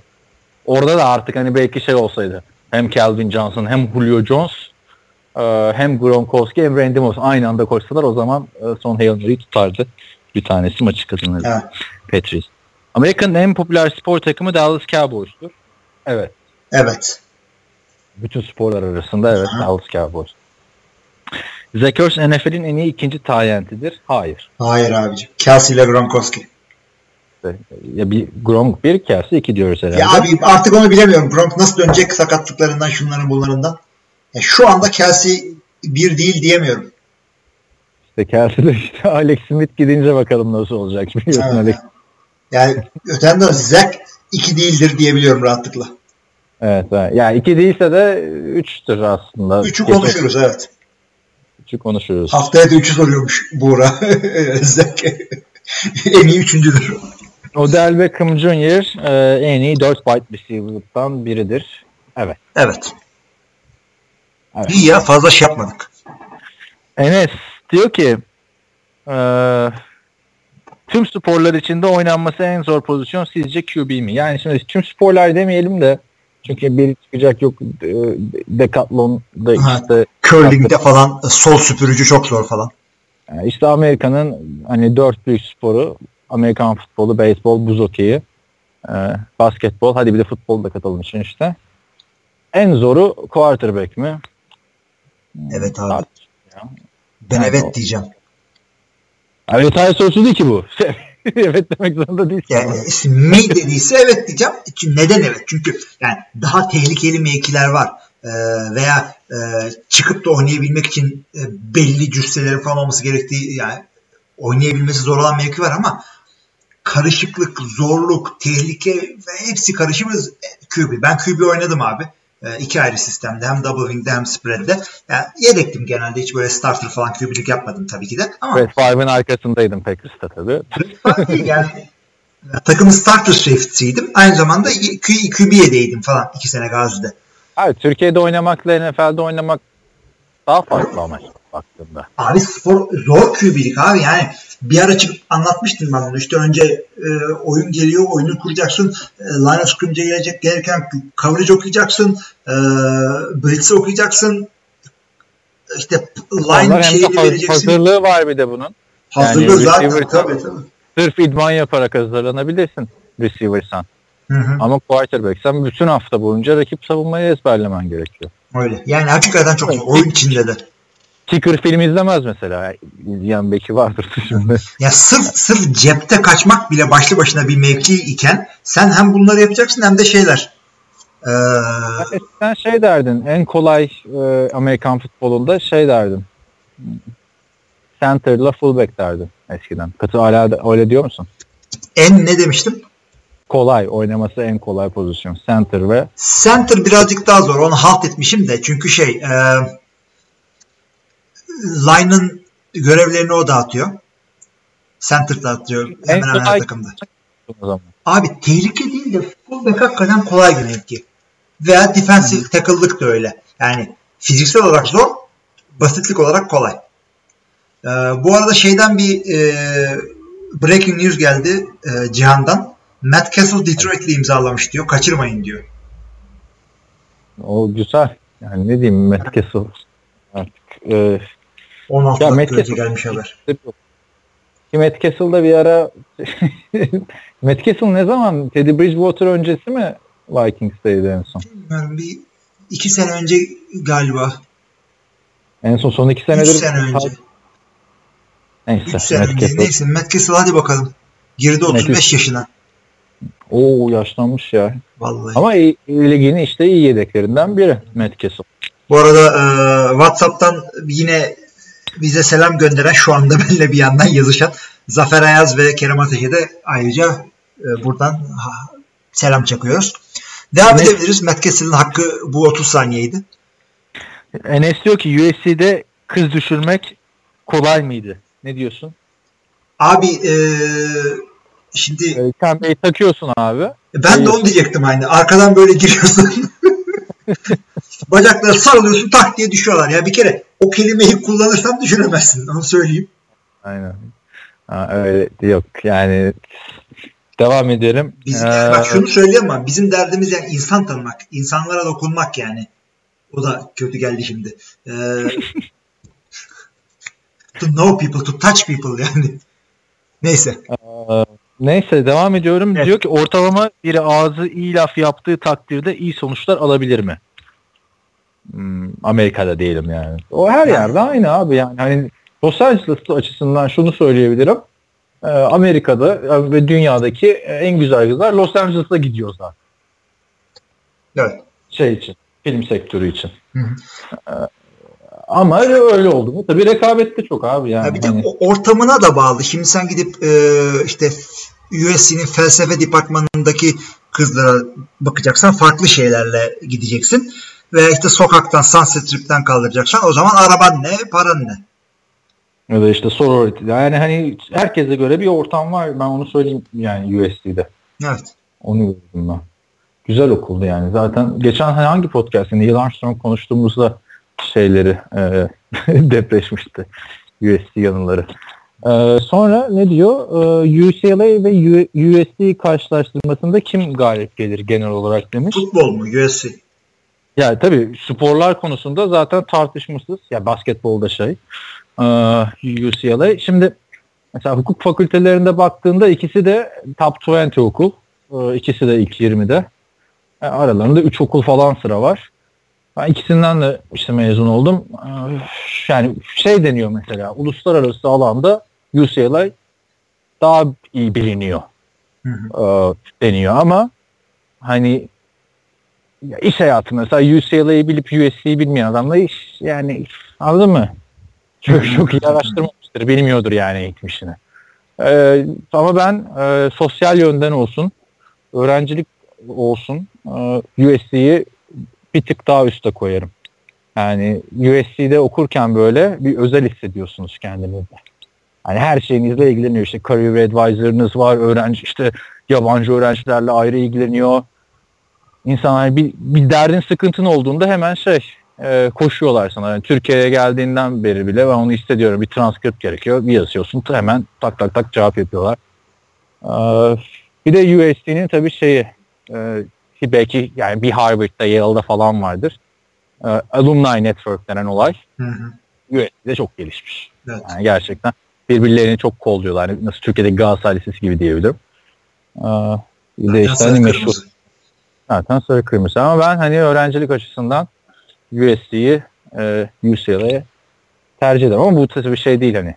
Speaker 3: orada da artık hani belki şey olsaydı hem Calvin Johnson hem Julio Jones e, hem Gronkowski hem Randy Moss aynı anda koşsalar o zaman e, son Hail Mary'i tutardı. Bir tanesi maçı kazanırdı.
Speaker 2: evet.
Speaker 3: Patriots. Amerika'nın en popüler spor takımı Dallas Cowboys'tur. Evet.
Speaker 2: evet.
Speaker 3: Bütün sporlar arasında evet
Speaker 2: Aha.
Speaker 3: Dallas Cowboys. Zach Ertz NFL'in en iyi ikinci tayyentidir. Hayır.
Speaker 2: Hayır abicim. Kelsey ile Gronkowski.
Speaker 3: İşte, Ya bir Gronk bir kelse iki diyoruz herhalde.
Speaker 2: Ya abi artık onu bilemiyorum. Gronk nasıl dönecek sakatlıklarından şunların bunlarından. Şu anda Kelsey bir değil diyemiyorum.
Speaker 3: İşte Kelsey'de işte Alex Smith gidince bakalım nasıl olacak biliyorsun
Speaker 2: Evet.
Speaker 3: Alex.
Speaker 2: Yani öte yandan Zach iki değildir diyebiliyorum rahatlıkla.
Speaker 3: Evet, evet. Yani iki değilse de üçtür aslında.
Speaker 2: Üçü konuşuruz evet.
Speaker 3: Üçü konuşuruz.
Speaker 2: Haftaya da üçü soruyormuş Buğra. Zach en iyi üçüncüdür.
Speaker 3: Odell Beckham Jr. e, en iyi 4 wide receiver'dan biridir. Evet.
Speaker 2: Evet.
Speaker 3: Evet.
Speaker 2: İyi ya fazla şey yapmadık.
Speaker 3: Enes diyor ki e, tüm sporlar içinde oynanması en zor pozisyon sizce QB mi? Yani şimdi tüm sporlar demeyelim de çünkü biri çıkacak yok e, Decathlon'da işte
Speaker 2: Curling'de falan sol süpürücü çok zor falan.
Speaker 3: Yani işte Amerika'nın hani dört büyük sporu Amerikan futbolu, beyzbol, buz hokeyi, e, basketbol, hadi bir de futbol da katalım için işte. En zoru quarterback mi?
Speaker 2: Evet abi.
Speaker 3: Tartışılıyor.
Speaker 2: Ben
Speaker 3: Evet,
Speaker 2: evet
Speaker 3: o.
Speaker 2: diyeceğim.
Speaker 3: Yani hayır sorusu değil ki bu. evet demek zorunda değilsin.
Speaker 2: Yani işte mi dediyse evet diyeceğim. Neden evet? Çünkü yani daha tehlikeli mevkiler var. Ee, veya e, çıkıp da oynayabilmek için e, belli cüsselerin falan olması gerektiği yani oynayabilmesi zor olan mevki var ama karışıklık, zorluk, tehlike ve hepsi karışımız QB. Ben QB oynadım abi. E, iki ayrı sistemde hem double wing'de hem spread'de. Yani yedektim genelde hiç böyle starter falan QB'lik yapmadım tabii ki de. Ama
Speaker 3: Red Five'ın arkasındaydım Packers'ta tabii.
Speaker 2: Değil yani. takımın starter safety'siydim. Aynı zamanda Q- QB'deydim falan iki sene Gazi'de.
Speaker 3: Abi Türkiye'de oynamakla NFL'de oynamak daha farklı ama baktığında.
Speaker 2: Abi spor zor QB'lik abi yani bir ara çıkıp anlatmıştım ben bunu. İşte önce e, oyun geliyor, oyunu kuracaksın. E, line of scrimmage'e gelecek gelirken coverage okuyacaksın. E, blitz'i okuyacaksın. İşte line
Speaker 3: de haz-
Speaker 2: vereceksin.
Speaker 3: hazırlığı var bir de bunun.
Speaker 2: Hazırlığı
Speaker 3: yani
Speaker 2: zaten
Speaker 3: receiver-
Speaker 2: tabii tabii.
Speaker 3: Sırf idman yaparak hazırlanabilirsin receiver'san.
Speaker 2: Hı hı.
Speaker 3: Ama quarterback sen bütün hafta boyunca rakip savunmayı ezberlemen gerekiyor.
Speaker 2: Öyle. Yani hakikaten çok zor. Oyun içinde de.
Speaker 3: Kicker film izlemez mesela. İzleyen belki vardır şimdi.
Speaker 2: Ya sırf sırf cepte kaçmak bile başlı başına bir mevki iken sen hem bunları yapacaksın hem de şeyler. Ee,
Speaker 3: Sen şey derdin en kolay e, Amerikan futbolunda şey derdin. Center'la fullback derdin eskiden. Katı hala öyle diyor musun?
Speaker 2: en ne demiştim?
Speaker 3: Kolay oynaması en kolay pozisyon. Center ve
Speaker 2: Center birazcık daha zor. Onu halt etmişim de. Çünkü şey e, line'ın görevlerini o dağıtıyor. Center dağıtıyor hemen hemen her takımda. Abi tehlike değil de fullback hakikaten kolay bir mevki. Veya defensive tackle'lık da öyle. Yani fiziksel olarak zor, basitlik olarak kolay. Ee, bu arada şeyden bir e, breaking news geldi e, Cihan'dan. Matt Castle Detroit'le imzalamış diyor. Kaçırmayın diyor.
Speaker 3: O güzel. Yani ne diyeyim Matt Castle artık e,
Speaker 2: 16
Speaker 3: Ya
Speaker 2: dakika
Speaker 3: Matt
Speaker 2: önce gelmiş haber.
Speaker 3: Ki Matt Castle'da bir ara Matt Castle ne zaman? Teddy Bridgewater öncesi mi Vikings'teydi en son?
Speaker 2: Yani bir iki sene önce galiba.
Speaker 3: En son son iki
Speaker 2: Üç
Speaker 3: senedir
Speaker 2: sene önce.
Speaker 3: Neyse.
Speaker 2: Üç sene
Speaker 3: Matt
Speaker 2: önce.
Speaker 3: Castle.
Speaker 2: Neyse Matt Castle hadi bakalım. Girdi 35 yaşına.
Speaker 3: Oo yaşlanmış ya.
Speaker 2: Vallahi.
Speaker 3: Ama ligin işte iyi yedeklerinden biri Matt Castle.
Speaker 2: Bu arada e, WhatsApp'tan yine bize selam gönderen şu anda benimle bir yandan yazışan Zafer Ayaz ve Kerem Ateş'e de ayrıca e, buradan selam çakıyoruz. Devam
Speaker 3: Ne-
Speaker 2: edebiliriz. Matt Castle'ın hakkı bu 30 saniyeydi.
Speaker 3: Enes diyor ki USC'de kız düşürmek kolay mıydı? Ne diyorsun?
Speaker 2: Abi e, şimdi
Speaker 3: Ee, sen Bey takıyorsun abi.
Speaker 2: ben de onu diyecektim aynı. Arkadan böyle giriyorsun. Bacakları sarılıyorsun tak diye düşüyorlar. Ya bir kere o kelimeyi kullanırsan düşüremezsin. Onu söyleyeyim.
Speaker 3: Aynen. Ha, öyle yok yani devam edelim.
Speaker 2: Biz,
Speaker 3: Ee,
Speaker 2: bak şunu söyleyeyim ama bizim derdimiz yani insan tanımak, insanlara dokunmak yani. O da kötü geldi şimdi. Ee, to know people, to touch people yani. Neyse.
Speaker 3: Neyse devam ediyorum.
Speaker 2: Evet.
Speaker 3: Diyor ki ortalama biri ağzı iyi laf yaptığı takdirde iyi sonuçlar alabilir mi? Hmm, Amerika'da diyelim yani. O her
Speaker 2: Yani.
Speaker 3: yerde aynı abi yani. Hani Los Angeles açısından şunu söyleyebilirim. Ee, Amerika'da e, ve dünyadaki en güzel kızlar Los Angeles'a gidiyor zaten.
Speaker 2: Evet.
Speaker 3: Şey için. Film sektörü için.
Speaker 2: Hı hı.
Speaker 3: Ee, ama öyle oldu mu? Tabii rekabet de çok abi yani.
Speaker 2: Ya bir de
Speaker 3: Hani-
Speaker 2: ortamına da bağlı. Şimdi sen gidip e, işte USC'nin felsefe departmanındaki kızlara bakacaksan farklı şeylerle gideceksin. Veya işte sokaktan Sunset Strip'ten kaldıracaksan o zaman araban ne, paran ne?
Speaker 3: Ya da işte sorority. Yani hani herkese göre bir ortam var. Ben onu söyleyeyim yani USC'de.
Speaker 2: Evet.
Speaker 3: Onu gördüm ben. Güzel okuldu yani. Zaten geçen hani hangi podcast yani Neil Armstrong konuştuğumuzda şeyleri e, depreşmişti. USC yanıları. E, sonra ne diyor? E, UCLA ve U- USC karşılaştırmasında kim galip gelir genel olarak demiş.
Speaker 2: Futbol mu USC?
Speaker 3: Ya tabii sporlar konusunda zaten tartışmasız. Ya basketbolda şey. UCLA. Şimdi mesela hukuk fakültelerinde baktığında ikisi de top 20 okul. İkisi de ilk 20'de. E, aralarında 3 okul falan sıra var. Ben ikisinden de işte mezun oldum. Yani şey deniyor mesela uluslararası alanda UCLA daha iyi biliniyor
Speaker 2: Hı hı.
Speaker 3: deniyor ama hani ya iş hayatı mesela UCLA'yı bilip USC'yi bilmeyen adamla iş yani anladın mı? Çok, çok iyi araştırmamıştır. Bilmiyordur yani eğitim işini. Ee, ama ben e, sosyal yönden olsun, öğrencilik olsun e, USC'yi bir tık daha üste koyarım. Yani USC'de okurken böyle bir özel hissediyorsunuz kendinizi. Hani her şeyinizle ilgileniyor. İşte career advisor'ınız var. Öğrenci işte yabancı öğrencilerle ayrı ilgileniyor. İnsanlar bir, bir derdin sıkıntın olduğunda hemen şey e, koşuyorlar sana. Yani Türkiye'ye geldiğinden beri bile ben onu hissediyorum. Bir transkript gerekiyor. Bir yazıyorsun hemen tak tak tak cevap yapıyorlar. Ee, bir de USD'nin tabii şeyi e, belki yani bir Harvard'da Yale'da falan vardır. E, Alumni Network denen olay
Speaker 2: Hı hı.
Speaker 3: USD'de çok gelişmiş.
Speaker 2: Evet.
Speaker 3: Yani gerçekten birbirlerini çok kolluyorlar. Yani nasıl Türkiye'de Galatasaray Lisesi gibi diyebilirim. Ee, bir de işte hani meşhur
Speaker 2: kırmızı.
Speaker 3: Zaten sarı kırmızı ama ben hani öğrencilik açısından USC'yi e, UCLA'ya tercih ederim ama bu tabii bir şey değil hani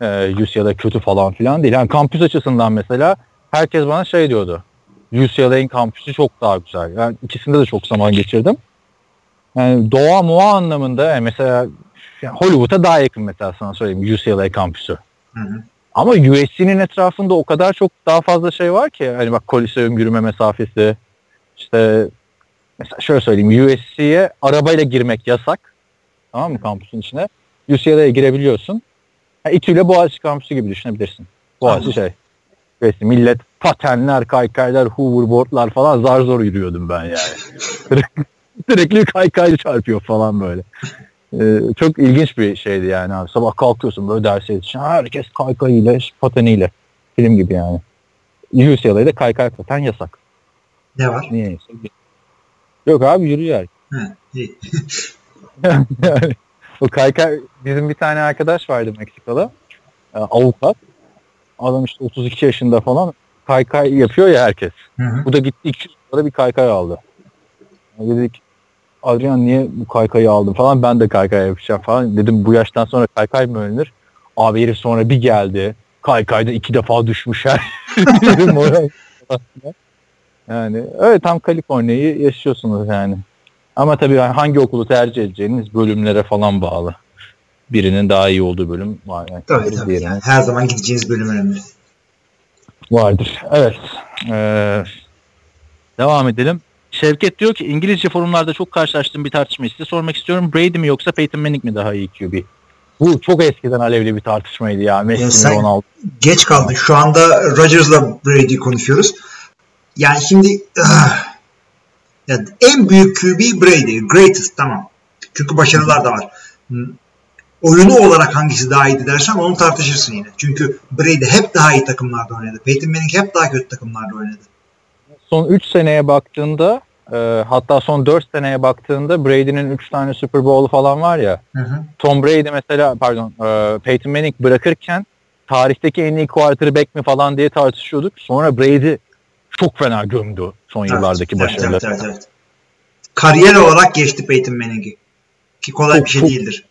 Speaker 3: e, UCLA kötü falan filan değil. Yani kampüs açısından mesela herkes bana şey diyordu. UCLA'nin kampüsü çok daha güzel. Yani ikisinde de çok zaman geçirdim. Yani doğa muğa anlamında yani mesela yani Hollywood'a daha yakın mesela sana söyleyeyim UCLA kampüsü.
Speaker 2: Hı hı.
Speaker 3: Ama USC'nin etrafında o kadar çok daha fazla şey var ki hani bak Koliseum yürüme mesafesi işte mesela şöyle söyleyeyim USC'ye arabayla girmek yasak. Tamam mı kampüsün içine? UCLA'ya girebiliyorsun. Yani İTÜ'yle Boğaziçi kampüsü gibi düşünebilirsin. Boğaziçi şey. USC, millet patenler, kaykaylar, hoverboardlar falan zar zor yürüyordum ben yani. Sürekli- kaykaylı çarpıyor falan böyle. Ee, çok ilginç bir şeydi yani abi. Sabah kalkıyorsun böyle derse yetişen herkes kaykayıyla, pateniyle. Film gibi yani. UCLA'da kaykay paten yasak.
Speaker 2: Ne var?
Speaker 3: Niye? Yok abi yürüyor.
Speaker 2: İyi.
Speaker 3: yani o kaykay bizim bir tane arkadaş vardı Meksikalı. e, Avukat. Adam işte 32 yaşında falan kaykay yapıyor ya herkes.
Speaker 2: Hı hı.
Speaker 3: Bu da gitti 200 lira bir kaykay aldı. Dedik Adrian niye bu kaykayı aldın falan ben de kaykay yapacağım falan. Dedim bu yaştan sonra kaykay mı öğrenir? Abi herif sonra bir geldi. Kaykayda iki defa düşmüş her. Yani evet tam Kaliforniya'yı yaşıyorsunuz yani. Ama tabii hangi okulu tercih edeceğiniz bölümlere falan bağlı. Birinin daha iyi olduğu bölüm var. Yani
Speaker 2: Tabii tabii.
Speaker 3: diğerinin
Speaker 2: Yani her zaman gideceğiniz bölüm önemli.
Speaker 3: vardır. Evet. Ee, devam edelim. Şevket diyor ki İngilizce forumlarda çok karşılaştığım bir tartışma size sormak istiyorum. Brady mi yoksa Peyton Manning mi daha iyi QB? Bu çok eskiden alevli bir tartışmaydı ya. Messi
Speaker 2: Ya. Geç kaldın. Şu anda Rodgers'la Brady konuşuyoruz. Yani şimdi ah, ya en büyük QB Brady. Greatest tamam. Çünkü başarılar da var. Oyunu olarak hangisi daha iyiydi dersen onu tartışırsın yine. Çünkü Brady hep daha iyi takımlarda oynadı. Peyton Manning hep daha kötü takımlarda oynadı.
Speaker 3: Son 3 seneye baktığında e, hatta son 4 seneye baktığında Brady'nin 3 tane Super Bowl falan var ya.
Speaker 2: Hı hı.
Speaker 3: Tom Brady mesela pardon e, Peyton Manning bırakırken tarihteki en iyi quarterback mi falan diye tartışıyorduk. Sonra Brady çok fena gömdü son yıllardaki
Speaker 2: Evet,
Speaker 3: başarıları.
Speaker 2: Evet, evet, evet. Kariyer olarak geçti Peyton Manning'i. Ki kolay
Speaker 3: Çok,
Speaker 2: bir şey
Speaker 3: çok-
Speaker 2: değildir.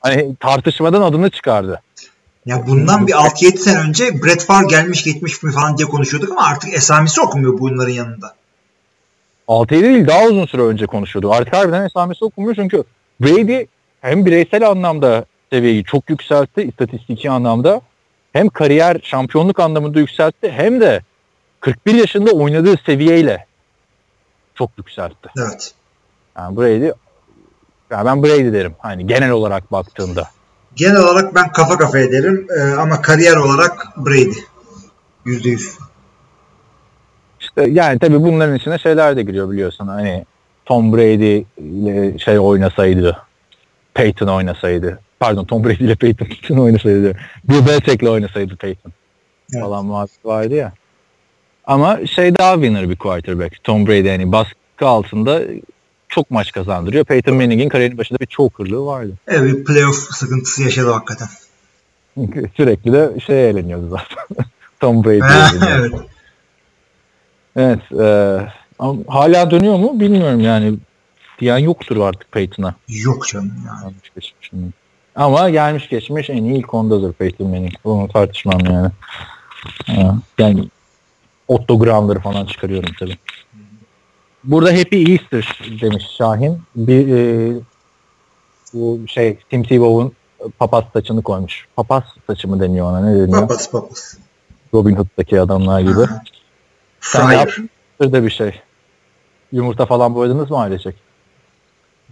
Speaker 3: Hani tartışmadan adını çıkardı.
Speaker 2: Ya bundan bir 6-7 sene önce Brett Favre gelmiş geçmiş mi falan diye konuşuyorduk ama artık esamesi okunmuyor bunların yanında.
Speaker 3: 6 değil daha uzun süre önce konuşuyordu. Artık harbiden esamesi okunmuyor çünkü Brady hem bireysel anlamda seviyeyi çok yükseltti istatistiki anlamda hem kariyer şampiyonluk anlamında yükseltti hem de 41 yaşında oynadığı seviyeyle çok yükseltti.
Speaker 2: Evet.
Speaker 3: Yani Brady yani ben Brady derim hani genel olarak baktığımda.
Speaker 2: Genel olarak ben kafa kafaya derim Ee, ama kariyer olarak Brady. %100.
Speaker 3: İşte yani tabii bunların içine şeyler de giriyor biliyorsun. Hani Tom Brady ile şey oynasaydı, Peyton oynasaydı. Pardon Tom Brady ile Peyton, oynasaydı. Bill Belichick'le oynasaydı Peyton.
Speaker 2: Evet.
Speaker 3: Falan vardı ya. Ama şey daha winner bir quarterback. Tom Brady hani baskı altında çok maç kazandırıyor. Peyton Manning'in kariyerinin başında bir chokerlığı vardı.
Speaker 2: Evet bir playoff sıkıntısı yaşadı hakikaten.
Speaker 3: Sürekli de şey eğleniyordu zaten. Tom Brady.
Speaker 2: evet.
Speaker 3: Evet. E, ama hala dönüyor mu bilmiyorum yani. Diyen yoktur artık Peyton'a.
Speaker 2: Yok canım yani.
Speaker 3: Geçmiş. Ama gelmiş geçmiş en iyi ilk ondadır Peyton Manning. Bunu tartışmam yani. Yani Otto Gram'ları falan çıkarıyorum tabii. Burada Happy Easter demiş Şahin. Bir e, bu şey Tim Tebow'un papaz saçını koymuş. Papaz saçı mı deniyor ona ne deniyor?
Speaker 2: Papas papas.
Speaker 3: Robin Hood'daki adamlar gibi. Sen
Speaker 2: Fire.
Speaker 3: yaptın da bir şey. Yumurta falan boyadınız mı ailecek?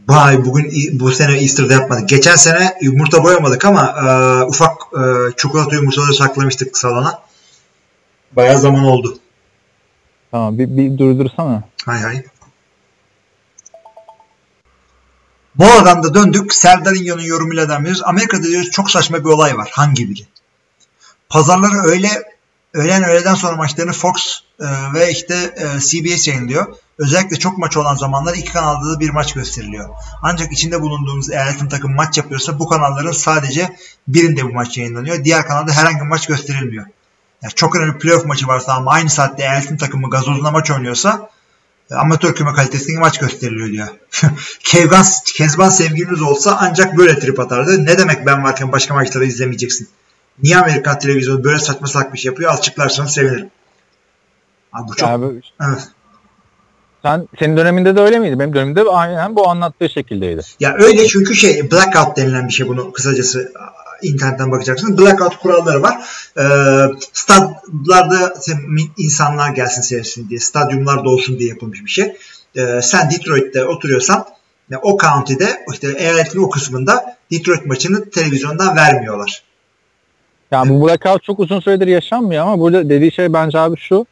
Speaker 2: Vay bugün bu sene Easter'da yapmadık. Geçen sene yumurta boyamadık ama e, ufak e, çikolata yumurtaları saklamıştık salona. Bayağı zaman oldu.
Speaker 3: Tamam bir, bir durdursana.
Speaker 2: Hay hay. Bu aradan da döndük. Serdar İnyo'nun yorumuyla devam ediyoruz. Amerika'da diyoruz çok saçma bir olay var. Hangi biri? Pazarları öyle öğlen öğleden sonra maçlarını Fox e, ve işte e, CBS yayınlıyor. Özellikle çok maç olan zamanlar iki kanalda da bir maç gösteriliyor. Ancak içinde bulunduğumuz eyaletin takım maç yapıyorsa bu kanalların sadece birinde bu maç yayınlanıyor. Diğer kanalda herhangi bir maç gösterilmiyor. Yani çok önemli playoff maçı varsa ama aynı saatte eyaletin takımı gazozuna maç oynuyorsa e, amatör küme kalitesindeki maç gösteriliyor diyor. Kezban, Kezban sevgiliniz olsa ancak böyle trip atardı. Ne demek ben varken başka maçları izlemeyeceksin? Niye Amerikan televizyonu böyle saçma salak bir şey yapıyor? Açıklarsanız sevinirim. Abi bu çok...
Speaker 3: Abi,
Speaker 2: evet.
Speaker 3: Sen senin döneminde de öyle miydi? Benim dönemimde aynen bu anlattığı şekildeydi.
Speaker 2: Ya öyle çünkü şey blackout denilen bir şey bunu kısacası internetten bakacaksınız. Blackout kuralları var. Ee, stadlarda insanlar gelsin seyretsin diye, stadyumlar dolsun diye yapılmış bir şey. Ee, sen Detroit'te oturuyorsan o county'de işte eyaletin o kısmında Detroit maçını televizyondan vermiyorlar.
Speaker 3: Yani bu blackout çok uzun süredir yaşanmıyor ama burada dediği şey bence abi şu.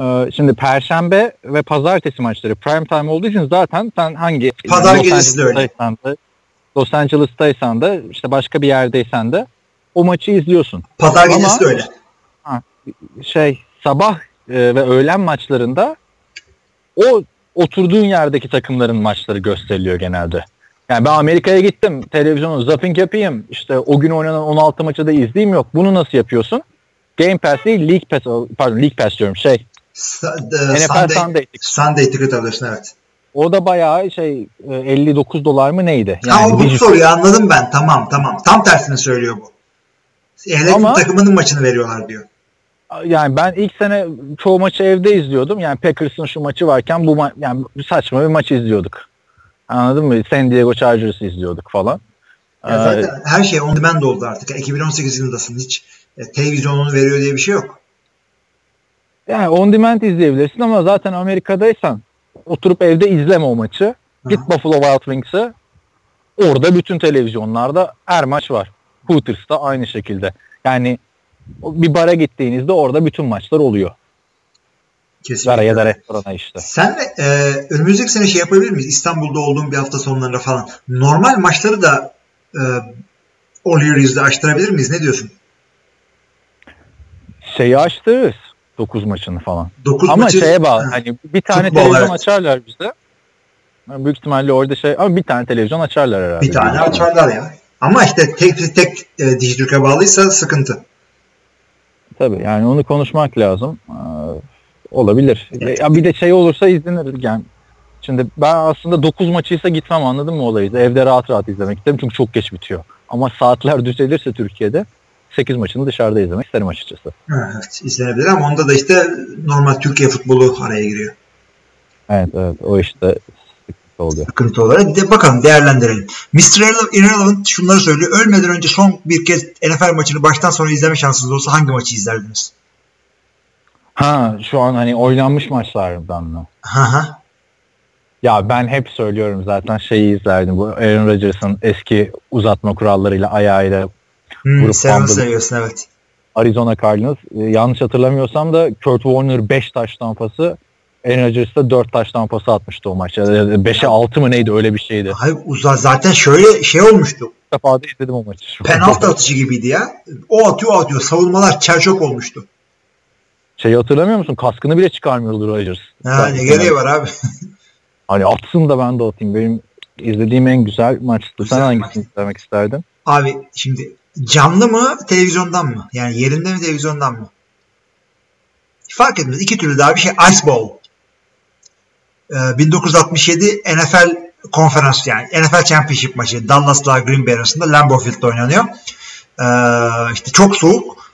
Speaker 3: E, şimdi Perşembe ve Pazartesi maçları prime time olduğu için zaten sen hangi
Speaker 2: Pazar gecesi de öyle.
Speaker 3: Los Angeles'taysan da işte başka bir yerdeysen de o maçı izliyorsun.
Speaker 2: Pazar gecesi de öyle.
Speaker 3: Ha, şey sabah e, ve öğlen maçlarında o oturduğun yerdeki takımların maçları gösteriliyor genelde. Yani ben Amerika'ya gittim. Televizyonu zapping yapayım. İşte o gün oynanan 16 maçı da izleyeyim yok. Bunu nasıl yapıyorsun? Game Pass değil League Pass pardon League Pass diyorum şey.
Speaker 2: NFL Sunday, Sunday, Sunday ticket alıyorsun evet.
Speaker 3: O da bayağı şey 59 e, dolar mı neydi?
Speaker 2: Yani ha, o bu soruyu anladım ben. Tamam tamam. Tam tersini söylüyor bu. Ehliyet takımının maçını veriyorlar diyor.
Speaker 3: Yani ben ilk sene çoğu maçı evde izliyordum. Yani Packers'ın şu maçı varken bu ma- yani saçma bir maç izliyorduk. Anladın mı? San Diego Chargers'ı izliyorduk falan.
Speaker 2: Ya zaten ee, her şey on demand oldu artık. 2018 yılındasın. Hiç e, televizyonunu veriyor diye bir şey yok.
Speaker 3: Yani on demand izleyebilirsin ama zaten Amerika'daysan oturup evde izleme o maçı. Git Hı. Buffalo Wild Wings'e orada bütün televizyonlarda her maç var. Hooters'ta aynı şekilde. Yani bir bara gittiğinizde orada bütün maçlar oluyor. Kesinlikle. Bara ya da restorana işte.
Speaker 2: Sen de e, önümüzdeki sene şey yapabilir miyiz? İstanbul'da olduğum bir hafta sonlarında falan. Normal maçları da e, All Year'iz'de açtırabilir miyiz? Ne diyorsun?
Speaker 3: Şeyi açtırırız. 9 maçını falan.
Speaker 2: 9
Speaker 3: ama
Speaker 2: maçı,
Speaker 3: şeye bağlı. Hani bir tane Futbol, televizyon evet. açarlar bizde. Büyük ihtimalle orada şey ama bir tane televizyon açarlar herhalde.
Speaker 2: Bir tane açarlar ya. Ama işte tek tek e, Dijitürk'e bağlıysa sıkıntı.
Speaker 3: Tabii yani onu konuşmak lazım. Ee, olabilir. Evet. Ya bir de şey olursa izlenir yani. Şimdi ben aslında 9 maçıysa gitmem anladın mı olayı? Evde rahat rahat izlemek isterim çünkü çok geç bitiyor. Ama saatler düzelirse Türkiye'de 8 maçını dışarıda izlemek isterim açıkçası.
Speaker 2: Evet izlenebilir ama onda da işte normal Türkiye futbolu araya giriyor.
Speaker 3: Evet evet o işte sıkıntı oluyor.
Speaker 2: Sıkıntı olarak de bakalım değerlendirelim. Mr. Irrelevant şunları söylüyor. Ölmeden önce son bir kez NFL maçını baştan sona izleme şansınız olsa hangi maçı izlerdiniz?
Speaker 3: Ha şu an hani oynanmış maçlardan mı?
Speaker 2: Ha ha.
Speaker 3: Ya ben hep söylüyorum zaten şeyi izlerdim. Bu Aaron Rodgers'ın eski uzatma kurallarıyla ayağıyla
Speaker 2: Hmm, sen seviyorsun evet.
Speaker 3: Arizona Cardinals. Ee, yanlış hatırlamıyorsam da Kurt Warner 5 taş tampası Aaron Rodgers da 4 taş tampası atmıştı o maçta. 5'e 6 mı neydi öyle bir şeydi.
Speaker 2: Hayır uzar zaten şöyle şey olmuştu.
Speaker 3: Bir defa da izledim o maçı.
Speaker 2: Penaltı atışı gibiydi ya. O atıyor o atıyor. Savunmalar çerçöp olmuştu.
Speaker 3: Şeyi hatırlamıyor musun? Kaskını bile çıkarmıyordu Rodgers.
Speaker 2: Ha, ne gereği var abi.
Speaker 3: hani atsın da ben de atayım. Benim izlediğim en güzel maçtı. Güzel Sen hangisini maç. izlemek isterdin?
Speaker 2: Abi şimdi Canlı mı televizyondan mı? Yani yerinde mi televizyondan mı? Fark etmez. İki türlü daha bir şey. Ice Bowl. Ee, 1967 NFL konferans yani NFL Championship maçı Dallas'la Green Bay arasında Lambeau Field'da oynanıyor. Ee, işte çok soğuk.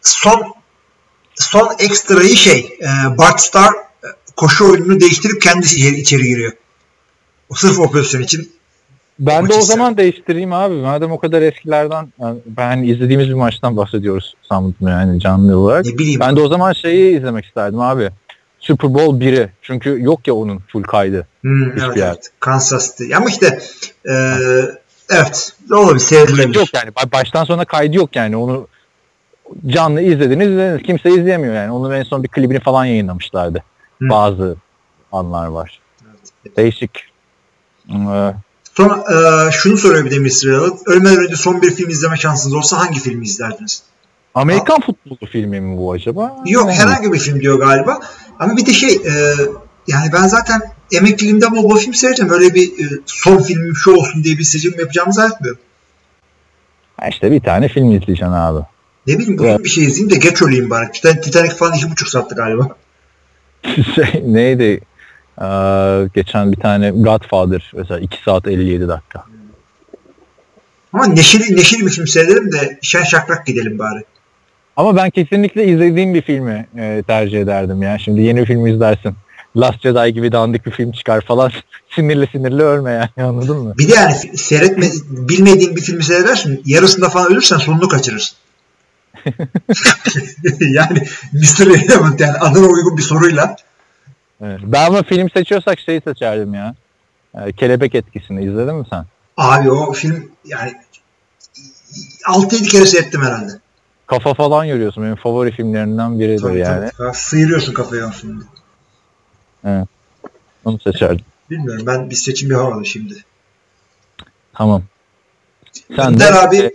Speaker 2: Son son ekstrayı şey e, Bart Starr e, koşu oyununu değiştirip kendisi içeri giriyor. O sırf o pozisyon için
Speaker 3: ben de o zaman değiştireyim abi. Madem o kadar eskilerden yani ben izlediğimiz bir maçtan bahsediyoruz sandım yani canlı olarak.
Speaker 2: Ne bileyim.
Speaker 3: Ben de o zaman şeyi izlemek isterdim abi. Super Bowl 1'i. Çünkü yok ya onun full kaydı.
Speaker 2: Hmm,
Speaker 3: Hiçbir
Speaker 2: evet,
Speaker 3: yer.
Speaker 2: evet. Kansas City. Ama işte e, evet olabilir seyredilebilir.
Speaker 3: Yok yani ba- baştan sona kaydı yok yani onu canlı izlediniz izlediniz. Kimse izleyemiyor yani. Onun en son bir klibini falan yayınlamışlardı.
Speaker 2: Hı.
Speaker 3: Bazı anlar var.
Speaker 2: Evet.
Speaker 3: Değişik. Ee,
Speaker 2: Sonra e, şunu soruyor bir de Mr. Rabbit. Ölmeden önce son bir film izleme şansınız olsa hangi filmi izlerdiniz?
Speaker 3: Amerikan futbolu filmi mi bu acaba?
Speaker 2: Yok
Speaker 3: Ne?
Speaker 2: herhangi bir film diyor galiba. Ama bir de şey e, yani ben zaten emekliliğimde bol film seyredeceğim. Öyle bir e, son filmim şu olsun diye bir seçim yapacağımı zannetmiyorum.
Speaker 3: Ha İşte bir tane film izleyeceksin abi.
Speaker 2: Ne bileyim bugün
Speaker 3: Evet.
Speaker 2: bir şey izleyeyim de geç öleyim bari. Titan- Titanic falan iki buçuk saatte galiba.
Speaker 3: şey, neydi? Ee, geçen bir tane Godfather mesela 2 saat 57 dakika.
Speaker 2: Ama neşeli, neşeli bir film seyredelim de şen şakrak gidelim bari.
Speaker 3: Ama ben kesinlikle izlediğim bir filmi e, tercih ederdim ya. Şimdi yeni bir film izlersin. Last Jedi gibi dandik bir film çıkar falan. sinirli sinirli ölme yani anladın mı?
Speaker 2: Bir de yani seyretme, bilmediğin bir filmi seyredersin. Yarısında falan ölürsen sonunu kaçırırsın. yani Mr. Element yani adına uygun bir soruyla.
Speaker 3: Evet. Ben ama film seçiyorsak şeyi seçerdim ya. Ee, Kelebek etkisini izledin mi sen?
Speaker 2: Abi o film yani 6-7 kere seyrettim herhalde.
Speaker 3: Kafa falan görüyorsun. Benim favori filmlerimden biridir
Speaker 2: Tabii,
Speaker 3: yani.
Speaker 2: tabii. Sıyırıyorsun kafayı o filmde.
Speaker 3: Onu seçerdim.
Speaker 2: Bilmiyorum ben bir seçim yapamadım şimdi.
Speaker 3: Tamam. Sen
Speaker 2: Önder
Speaker 3: de
Speaker 2: abi-
Speaker 3: e,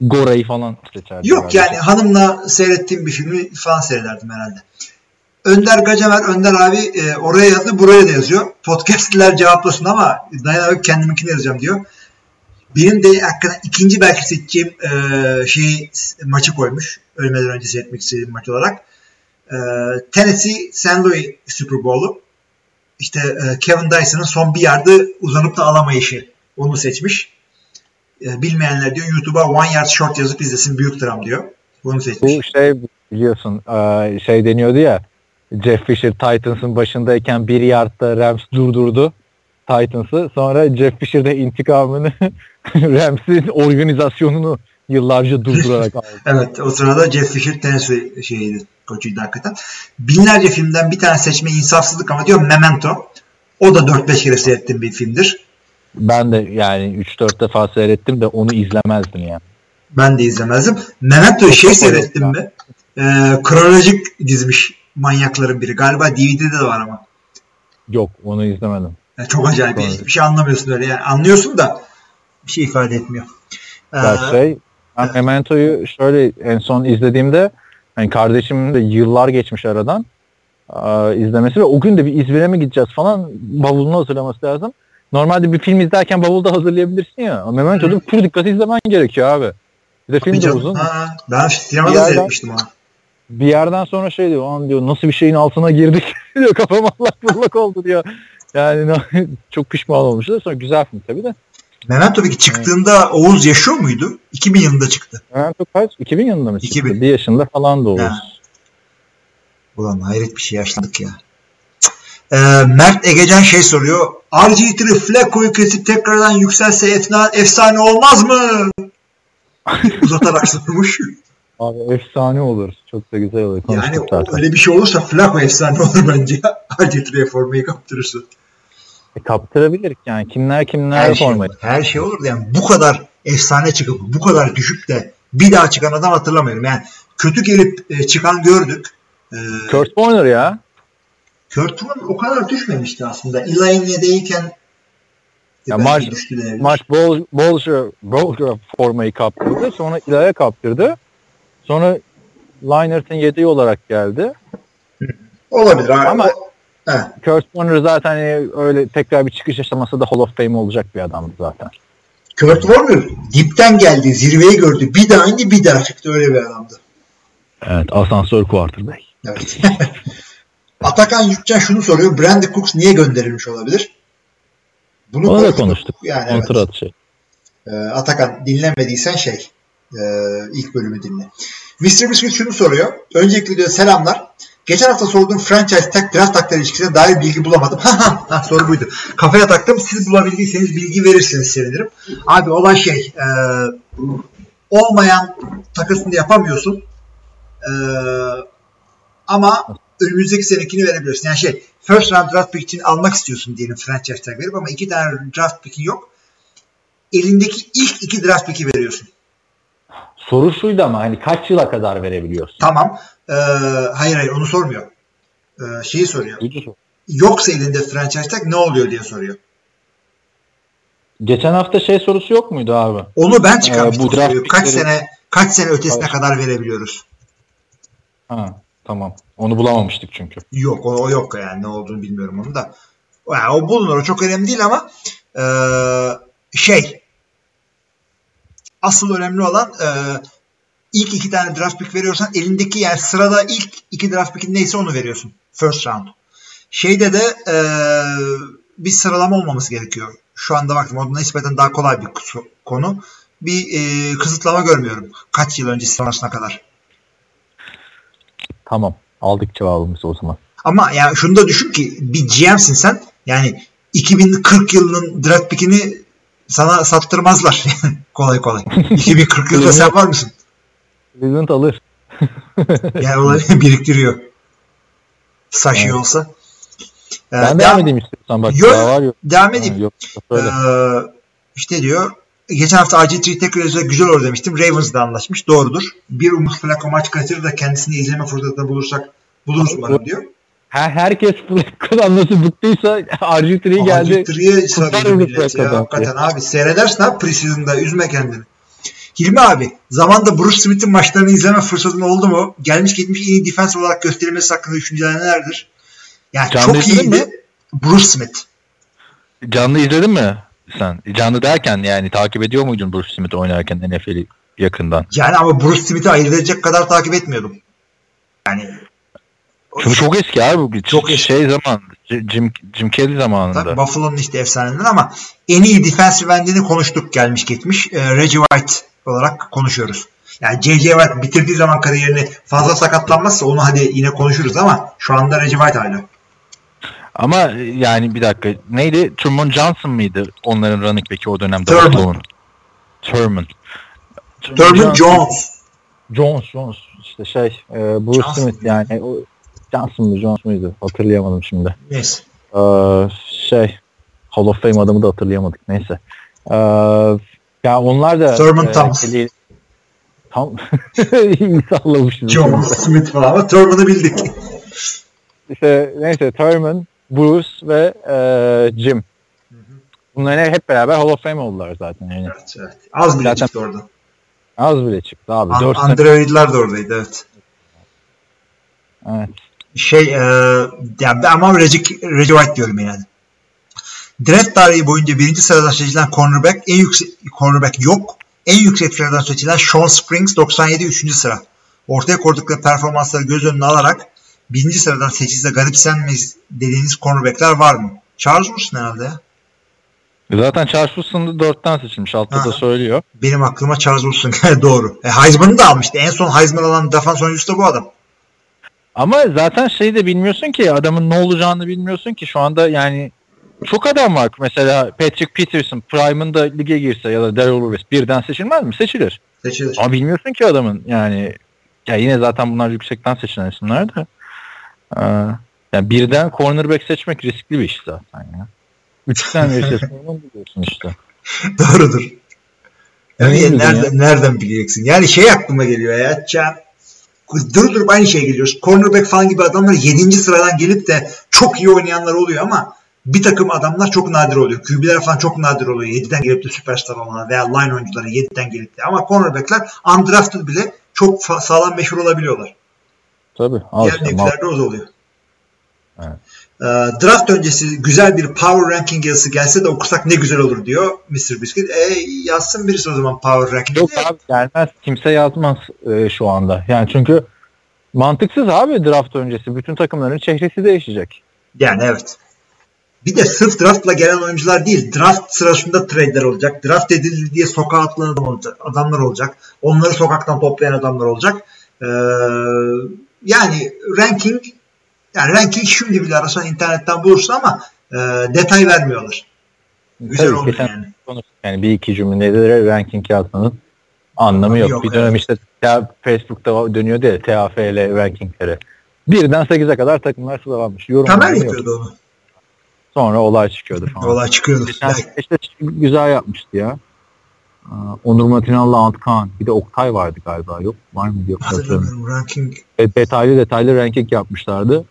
Speaker 3: Gora'yı falan seçerdin.
Speaker 2: Yok
Speaker 3: herhalde.
Speaker 2: yani hanımla seyrettiğim bir filmi falan seyrederdim herhalde. Önder Gacemer, Önder abi e, oraya yazdı, buraya da yazıyor. Podcast'liler cevaplasın ama dayanarak kendiminkini yazacağım diyor. Benim de hakkında ikinci belki seçeceğim e, şeyi maçı koymuş. Ölmeden önce seyretmek istediğim maç olarak. E, Tennessee St. Louis Super Bowl'u. İşte e, Kevin Dyson'ın son bir yardı uzanıp da alamayışı. Onu seçmiş. E, bilmeyenler diyor YouTube'a one yard short yazıp izlesin büyük dram diyor. Bunu seçmiş.
Speaker 3: Bu şey biliyorsun e, şey deniyordu ya Jeff Fisher Titans'ın başındayken bir yardta Rams durdurdu Titans'ı. Sonra Jeff Fisher de intikamını Rams'in organizasyonunu yıllarca durdurarak aldı.
Speaker 2: Evet o sırada Jeff Fisher Tennessee şeyiydi, koçuydu hakikaten. Binlerce filmden bir tane seçme insafsızlık ama diyor Memento. O da 4-5 kere seyrettiğim bir filmdir.
Speaker 3: Ben de yani 3-4 defa seyrettim de onu izlemezdim yani.
Speaker 2: Ben de izlemezdim. Memento'yu şey seyrettim mi? Ee, kronolojik dizmiş manyakların biri. Galiba DVD'de de var ama.
Speaker 3: Yok onu izlemedim.
Speaker 2: Yani çok acayip.
Speaker 3: Doğru.
Speaker 2: Hiçbir şey anlamıyorsun öyle. Yani anlıyorsun da bir şey ifade etmiyor. Ee,
Speaker 3: Ya şey ben Memento'yu şöyle en son izlediğimde hani kardeşimin de yıllar geçmiş aradan aa, izlemesi ve o gün de bir İzmir'e mi gideceğiz falan bavulunu hazırlaması lazım. Normalde bir film izlerken bavulda hazırlayabilirsin ya. Memento'da pür dikkat izlemen gerekiyor abi. Bir de film de uzun.
Speaker 2: ha, ben sinemada seyretmiştim onu.
Speaker 3: Bir yerden sonra şey diyor, an diyor nasıl bir şeyin altına girdik diyor kafam allak bullak oldu diyor. Yani çok pişman olmuştu. Sonra güzel film tabii de.
Speaker 2: Memento peki çıktığında Oğuz yaşıyor muydu? 2000 yılında çıktı.
Speaker 3: Memento kaç? 2000 yılında mı çıktı?
Speaker 2: 2000.
Speaker 3: Bir yaşında falan da.
Speaker 2: Ha. Ulan hayret bir şey yaşlandık ya. Ee, Mert Egecan şey soruyor. RG3 Flacco'yu kesip tekrardan yükselse efsane olmaz mı? Uzatarak sormuş.
Speaker 3: Abi efsane olur. Çok da güzel olur.
Speaker 2: yani
Speaker 3: Konuştuk zaten.
Speaker 2: öyle bir şey olursa Flacco efsane olur bence. RG3'ye formayı kaptırırsa.
Speaker 3: E, kaptırabilir yani. Kimler kimler
Speaker 2: Her şey,
Speaker 3: formayı.
Speaker 2: olur. her şey olur. Yani bu kadar efsane çıkıp bu kadar düşüp de bir daha çıkan adam hatırlamıyorum. Yani kötü gelip e, çıkan gördük. Ee,
Speaker 3: Kurt Warner ya.
Speaker 2: Kurt Warner o kadar düşmemişti aslında. Eline'deyken
Speaker 3: Ya Marş- Bol Bolger Bolger formayı kaptırdı. Sonra İla'ya kaptırdı. Sonra Linert'ın yedeği olarak geldi.
Speaker 2: Olabilir abi.
Speaker 3: Ama-
Speaker 2: O- He.
Speaker 3: Kurt Warner zaten hani öyle tekrar bir çıkış yaşaması da Hall of Fame olacak bir adamdı zaten.
Speaker 2: Kurt Warner dipten geldi, zirveyi gördü. Bir daha indi, bir daha çıktı. Öyle bir adamdı.
Speaker 3: Evet asansör quarterback.
Speaker 2: Evet. Atakan Yükcan şunu soruyor. Brandon Cooks niye gönderilmiş olabilir? Bunu
Speaker 3: Onu da
Speaker 2: konuştuk. Yani evet.
Speaker 3: Atışı.
Speaker 2: Ee, Atakan dinlemediysen şey e, ilk bölümü dinle. Mr. Biscuit şunu soruyor. Öncelikle diyor selamlar. Geçen hafta sorduğum franchise tag draft takları ilişkisine dair bilgi bulamadım. Ha soru buydu. Kafaya taktım. Siz bulabildiyseniz bilgi verirseniz sevinirim. Abi olay şey e, olmayan takısını yapamıyorsun. E, ama önümüzdeki senekini verebiliyorsun. Yani şey first round draft pick için almak istiyorsun diyelim franchise tag verip ama iki tane draft pick'in yok. Elindeki ilk iki draft pick'i veriyorsun.
Speaker 3: Soru şuydu ama hani kaç yıla kadar verebiliyorsun?
Speaker 2: Tamam. Ee, hayır hayır onu sormuyor. Ee, şeyi soruyor. Yoksa elinde franchise tag ne oluyor diye soruyor.
Speaker 3: Geçen hafta şey sorusu yok muydu abi?
Speaker 2: Onu ben çıkarmıştım.
Speaker 3: Ee, bu draft
Speaker 2: kaç sene kaç sene ötesine
Speaker 3: Evet.
Speaker 2: kadar verebiliyoruz?
Speaker 3: Ha, tamam. Onu bulamamıştık çünkü.
Speaker 2: Yok o, o yok yani ne olduğunu bilmiyorum onu da. Yani o bulunur o çok önemli değil ama eee, şey asıl önemli olan eee, ilk iki tane draft pick veriyorsan elindeki yani sırada ilk iki draft pick'in neyse onu veriyorsun. First round. Şeyde de eee, bir sıralama olmaması gerekiyor. Şu anda baktım o nispeten daha kolay bir konu. Bir eee, kısıtlama görmüyorum. Kaç yıl öncesi sonrasına kadar.
Speaker 3: Tamam. Aldık cevabımızı o zaman.
Speaker 2: Ama yani şunu da düşün ki bir GM'sin sen. Yani 2040 yılının draft pickini sana sattırmazlar. kolay kolay. 2040 yılda sen var mısın?
Speaker 3: Cleveland alır.
Speaker 2: Yani onları biriktiriyor. Sashi
Speaker 3: Evet.
Speaker 2: olsa. Ee,
Speaker 3: Ben devam edeyim istiyorsan. Bak
Speaker 2: Yok,
Speaker 3: var yok.
Speaker 2: Devam
Speaker 3: Ha,
Speaker 2: edeyim.
Speaker 3: yok. Söyle.
Speaker 2: Ee, işte diyor geçen hafta RG3 tekrar güzel olur demiştim. Ravens'da anlaşmış. Doğrudur. Bir Umut Flacco maç kaçırır da kendisini izleme fırsatını bulursak buluruz umarım diyor.
Speaker 3: Her, herkes Flacco'dan nasıl bıktıysa RG3 geldi.
Speaker 2: RG3'ye sarıyor
Speaker 3: Kurtarır
Speaker 2: millet ya. Hakikaten abi seyredersin abi preseason'da üzme kendini. Hilmi abi zamanda Bruce Smith'in maçlarını izleme fırsatın oldu mu? Gelmiş geçmiş en iyi defense olarak gösterilmesi hakkında düşünceler nelerdir? Yani
Speaker 3: Canlı
Speaker 2: çok iyiydi. Bruce Smith.
Speaker 3: Canlı izledin mi sen? Canlı derken yani takip ediyor muydun Bruce Smith oynarken NFL'i yakından?
Speaker 2: Yani ama Bruce Smith'i ayırt edecek kadar takip etmiyordum. Yani
Speaker 3: Çünkü çok eski abi bu.
Speaker 2: Çok eski.
Speaker 3: Şey zaman Jim, Jim Kelly zamanında.
Speaker 2: Tabii Buffalo'nun işte efsanelerinden ama en iyi defensive end'ini konuştuk gelmiş geçmiş. Ee, Reggie White olarak konuşuyoruz. Yani J.J. Watt bitirdiği zaman kariyerini fazla sakatlanmazsa onu hadi yine konuşuruz ama şu anda Reggie White hala.
Speaker 3: Ama yani bir dakika neydi? Truman Johnson mıydı onların running back'i o dönemde?
Speaker 2: Thurman.
Speaker 3: Thurman.
Speaker 2: Thurman Jones.
Speaker 3: Jones, Jones. İşte şey e, Bruce
Speaker 2: Johnson.
Speaker 3: Smith yani o Johnson mı Jones muydu? Hatırlayamadım şimdi.
Speaker 2: Neyse.
Speaker 3: Ee, şey Hall of Fame adamı da hatırlayamadık. Neyse. Ee, ya onlar da
Speaker 2: Thurman Thomas.
Speaker 3: Kelly- tam iyi sallamışız.
Speaker 2: Jones Smith falan Thurman'ı bildik.
Speaker 3: İşte neyse Thurman, Bruce ve e, Jim. Bunların hep beraber Hall of Fame oldular zaten. Yani.
Speaker 2: Evet, evet. Az bile
Speaker 3: Zaten-
Speaker 2: çıktı oradan.
Speaker 3: Az bile çıktı abi.
Speaker 2: An-
Speaker 3: 4 sene.
Speaker 2: Andre Reid'ler de oradaydı evet.
Speaker 3: Evet.
Speaker 2: Şey e, yani ama Reggie, Reggie White diyorum yani. Draft tarihi boyunca birinci sıradan seçilen cornerback en yüksek cornerback yok. En yüksek sıradan seçilen Sean Springs 97 3. sıra. Ortaya koydukları performansları göz önüne alarak birinci sıradan seçilse garipsenmeyiz dediğiniz cornerbackler var mı? Charles Woodson herhalde ya.
Speaker 3: Zaten Charles Woodson da 4'ten seçilmiş. Altta da söylüyor.
Speaker 2: Benim aklıma Charles geldi doğru. E, Heisman'ı da almıştı. En son Heisman alan defans oyuncusu da bu adam.
Speaker 3: Ama zaten şeyi de bilmiyorsun ki adamın ne olacağını bilmiyorsun ki şu anda yani çok adam var. Mesela Patrick Peterson Prime'ında lige girse ya da Darrell Lewis birden seçilmez mi? Seçilir.
Speaker 2: Seçilir.
Speaker 3: Ama bilmiyorsun ki adamın yani ya yine zaten bunlar yüksekten seçilen isimler de. Ee, yani birden cornerback seçmek riskli bir iş zaten ya. Üçten verirse onu biliyorsun işte.
Speaker 2: Doğrudur. Yani
Speaker 3: Öyle mi
Speaker 2: nereden, nereden bileceksin? Yani şey aklıma geliyor ya. Can, dur dur aynı şey geliyor. Cornerback falan gibi adamlar 7. sıradan gelip de çok iyi oynayanlar oluyor ama bir takım adamlar çok nadir oluyor. QB'ler falan çok nadir oluyor. 7'den gelip de süperstar olan veya line oyuncuları 7'den gelip de. Ama cornerbackler undrafted bile çok sağlam meşhur olabiliyorlar.
Speaker 3: Tabii.
Speaker 2: Diğer liglerde o oluyor.
Speaker 3: Evet.
Speaker 2: Ee, draft öncesi güzel bir power ranking yazısı gelse de okusak ne güzel olur diyor Mr. Biscuit. E, yazsın birisi o zaman power ranking.
Speaker 3: Yok abi gelmez. Kimse yazmaz e, şu anda. Yani çünkü mantıksız abi draft öncesi. Bütün takımların çehresi değişecek.
Speaker 2: Yani evet. Bir de sırf draftla gelen oyuncular değil. Draft sırasında trade'ler olacak. Draft edildi diye sokağa atılan adam olacak, adamlar olacak. Onları sokaktan toplayan adamlar olacak. Ee, yani ranking yani ranking şimdi bile arasan internetten bulursun ama e, detay vermiyorlar. Güzel
Speaker 3: Tabii, geçen
Speaker 2: yani.
Speaker 3: konuştuk. Yani bir iki cümlede de ranking yazmanın anlamı yok.
Speaker 2: Yok,
Speaker 3: bir dönem işte ya Facebook'ta dönüyordu ya TAFL rankingleri. birden 8'e kadar takımlar sıralanmış. Yorum
Speaker 2: Tamer yapıyordu onu.
Speaker 3: Sonra olay çıkıyordu falan.
Speaker 2: Olay çıkıyordu.
Speaker 3: Geçen işte güzel yapmıştı ya. Aa, Onur Matinal'la Antkan. Bir de Oktay vardı galiba. Yok var mı yok hatırlamıyorum.
Speaker 2: Ranking
Speaker 3: E, detaylı detaylı ranking yapmışlardı.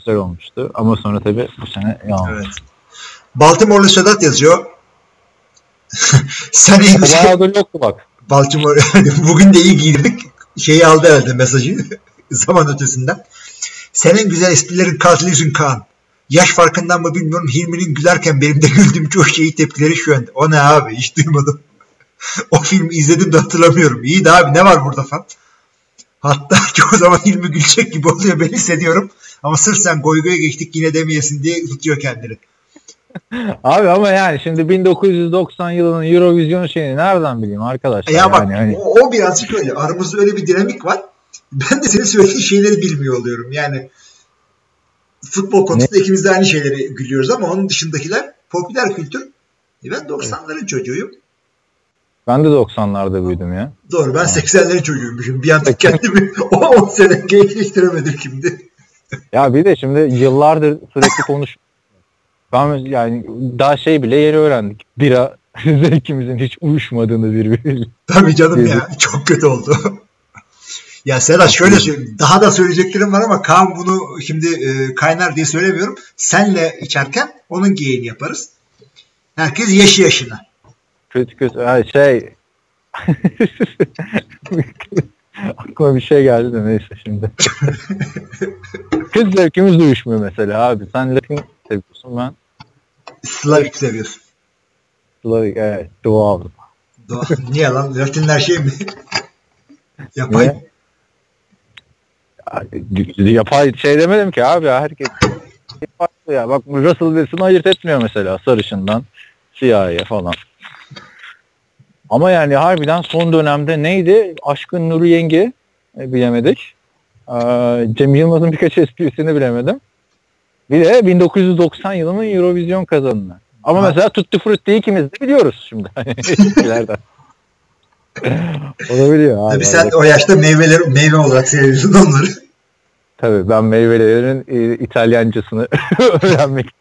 Speaker 3: Güzel olmuştu. Ama sonra tabii bu sene yağmur.
Speaker 2: Evet. Baltimore'lu Sedat yazıyor. Sen en güzel
Speaker 3: Bayağıdır yoktu bak.
Speaker 2: Baltimore bugün de iyi giydirdik. Şeyi aldı herhalde mesajı zaman ötesinden. Senin güzel esprilerin katilisin Kaan. Yaş farkından mı bilmiyorum Hilmi'nin gülerken benim de güldüğüm çok şeyi tepkileri şu an. O ne abi hiç duymadım. o filmi izledim de hatırlamıyorum. İyi de abi ne var burada falan. Hatta çoğu zaman Hilmi gülecek gibi oluyor ben hissediyorum. Ama sırf sen goy goya geçtik yine demeyesin diye tutuyor kendini.
Speaker 3: Abi ama yani şimdi 1990 yılının Eurovision şeyini nereden bileyim arkadaşlar?
Speaker 2: Ya bak
Speaker 3: yani, hani-
Speaker 2: o, o birazcık öyle. Aramızda öyle bir dinamik var. Ben de senin söylediğin şeyleri bilmiyor oluyorum. Yani futbol konusunda ikimiz de aynı şeyleri gülüyoruz ama onun dışındakiler popüler kültür. E ben 90'ların çocuğuyum.
Speaker 3: ben de 90'larda büyüdüm ya.
Speaker 2: Doğru ben 80'lerin çocuğuymuşum. Bir anda kendimi o 10 sene gençleştiremedim şimdi.
Speaker 3: Ya bir de şimdi yıllardır sürekli konuş. Ben yani daha şey bile yeni öğrendik. Bira zevkimizin hiç uyuşmadığını birbiriyle.
Speaker 2: Tabii canım ya çok kötü oldu. ya Sedat şöyle söyleyeyim. Daha da söyleyeceklerim var ama Kaan bunu şimdi e, kaynar diye söylemiyorum. Senle içerken onun geyini yaparız. Herkes yaşı yaşına.
Speaker 3: Kötü kötü. Ha, şey aklıma bir şey geldi de neyse şimdi. Kız zevkimiz uyuşmuyor mesela abi. Sen Latin seviyorsun ben
Speaker 2: Slavik seviyorsun.
Speaker 3: Slavik evet Doğu Avrupa.
Speaker 2: Doğa- Niye lan? Latinler şey mi? Yapay.
Speaker 3: Niye? Ya, Yapay şey demedim ki abi ya herkes farklı ya. Bak Russell Wilson ayırt etmiyor mesela sarışından siyahiye falan. Ama yani harbiden son dönemde neydi? Aşkın Nuru Yenge e, bilemedik. Ee, Cem Yılmaz'ın birkaç esprisini bilemedim. Bir de 1990 yılının Eurovision kazanını. Ama
Speaker 2: Ha.
Speaker 3: mesela Tutti Frutti ikimiz de biliyoruz şimdi. Eskilerden. Olabiliyor abi.
Speaker 2: Tabii sen o yaşta meyveler meyve olarak seviyorsun onları.
Speaker 3: Tabii ben meyvelerin e, İtalyancasını öğrenmek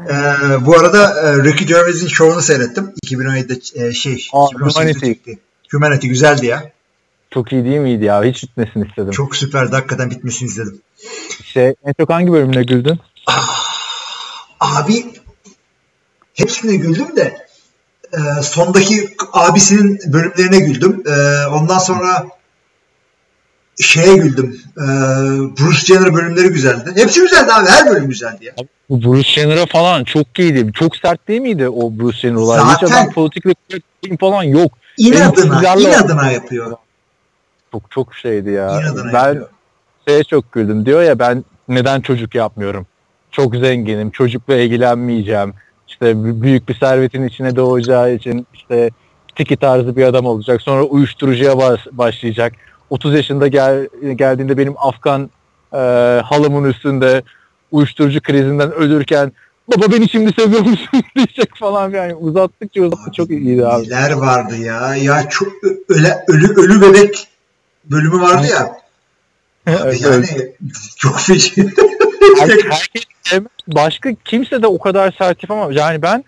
Speaker 2: Ee, bu arada e, Ricky Gervais'in şovunu seyrettim. 2017'de e, şey,
Speaker 3: Aa,
Speaker 2: 2018'de
Speaker 3: Humanity.
Speaker 2: güzeldi ya.
Speaker 3: çok iyi değil miydi ya? Hiç bitmesini istedim.
Speaker 2: Çok süperdi. Hakikaten bitmesini izledim.
Speaker 3: Şey, en çok hangi bölümüne güldün?
Speaker 2: Abi hepsine güldüm de e, sondaki abisinin bölümlerine güldüm. E, ondan sonra şeye güldüm. E, Bruce Jenner bölümleri güzeldi. Hepsi güzeldi abi. Her bölüm güzeldi ya.
Speaker 3: Bu Bruce Jenner'a falan çok iyiydi. Çok sert değil miydi o Bruce Jenner olayı? Hiç
Speaker 2: Zaten-
Speaker 3: adam politikli falan yok.
Speaker 2: İnadına, inadına yapıyor.
Speaker 3: Çok çok şeydi ya.
Speaker 2: İnadına
Speaker 3: ben
Speaker 2: yapıyor.
Speaker 3: şeye çok güldüm. Diyor ya ben neden çocuk yapmıyorum? Çok zenginim. Çocukla ilgilenmeyeceğim. İşte büyük bir servetin içine doğacağı için işte tiki tarzı bir adam olacak. Sonra uyuşturucuya bas- başlayacak. 30 yaşında gel, geldiğinde benim Afgan e, halımın üstünde uyuşturucu krizinden ölürken baba beni şimdi seviyor musun diyecek falan yani uzattıkça uzattıkça çok iyiydi abi.
Speaker 2: Neler vardı ya? Ya çok öle, ölü ölü bebek bölümü vardı ya.
Speaker 3: Evet,
Speaker 2: yani çok feci.
Speaker 3: Herkes. Başka kimse de o kadar sert yapamaz. Yani ben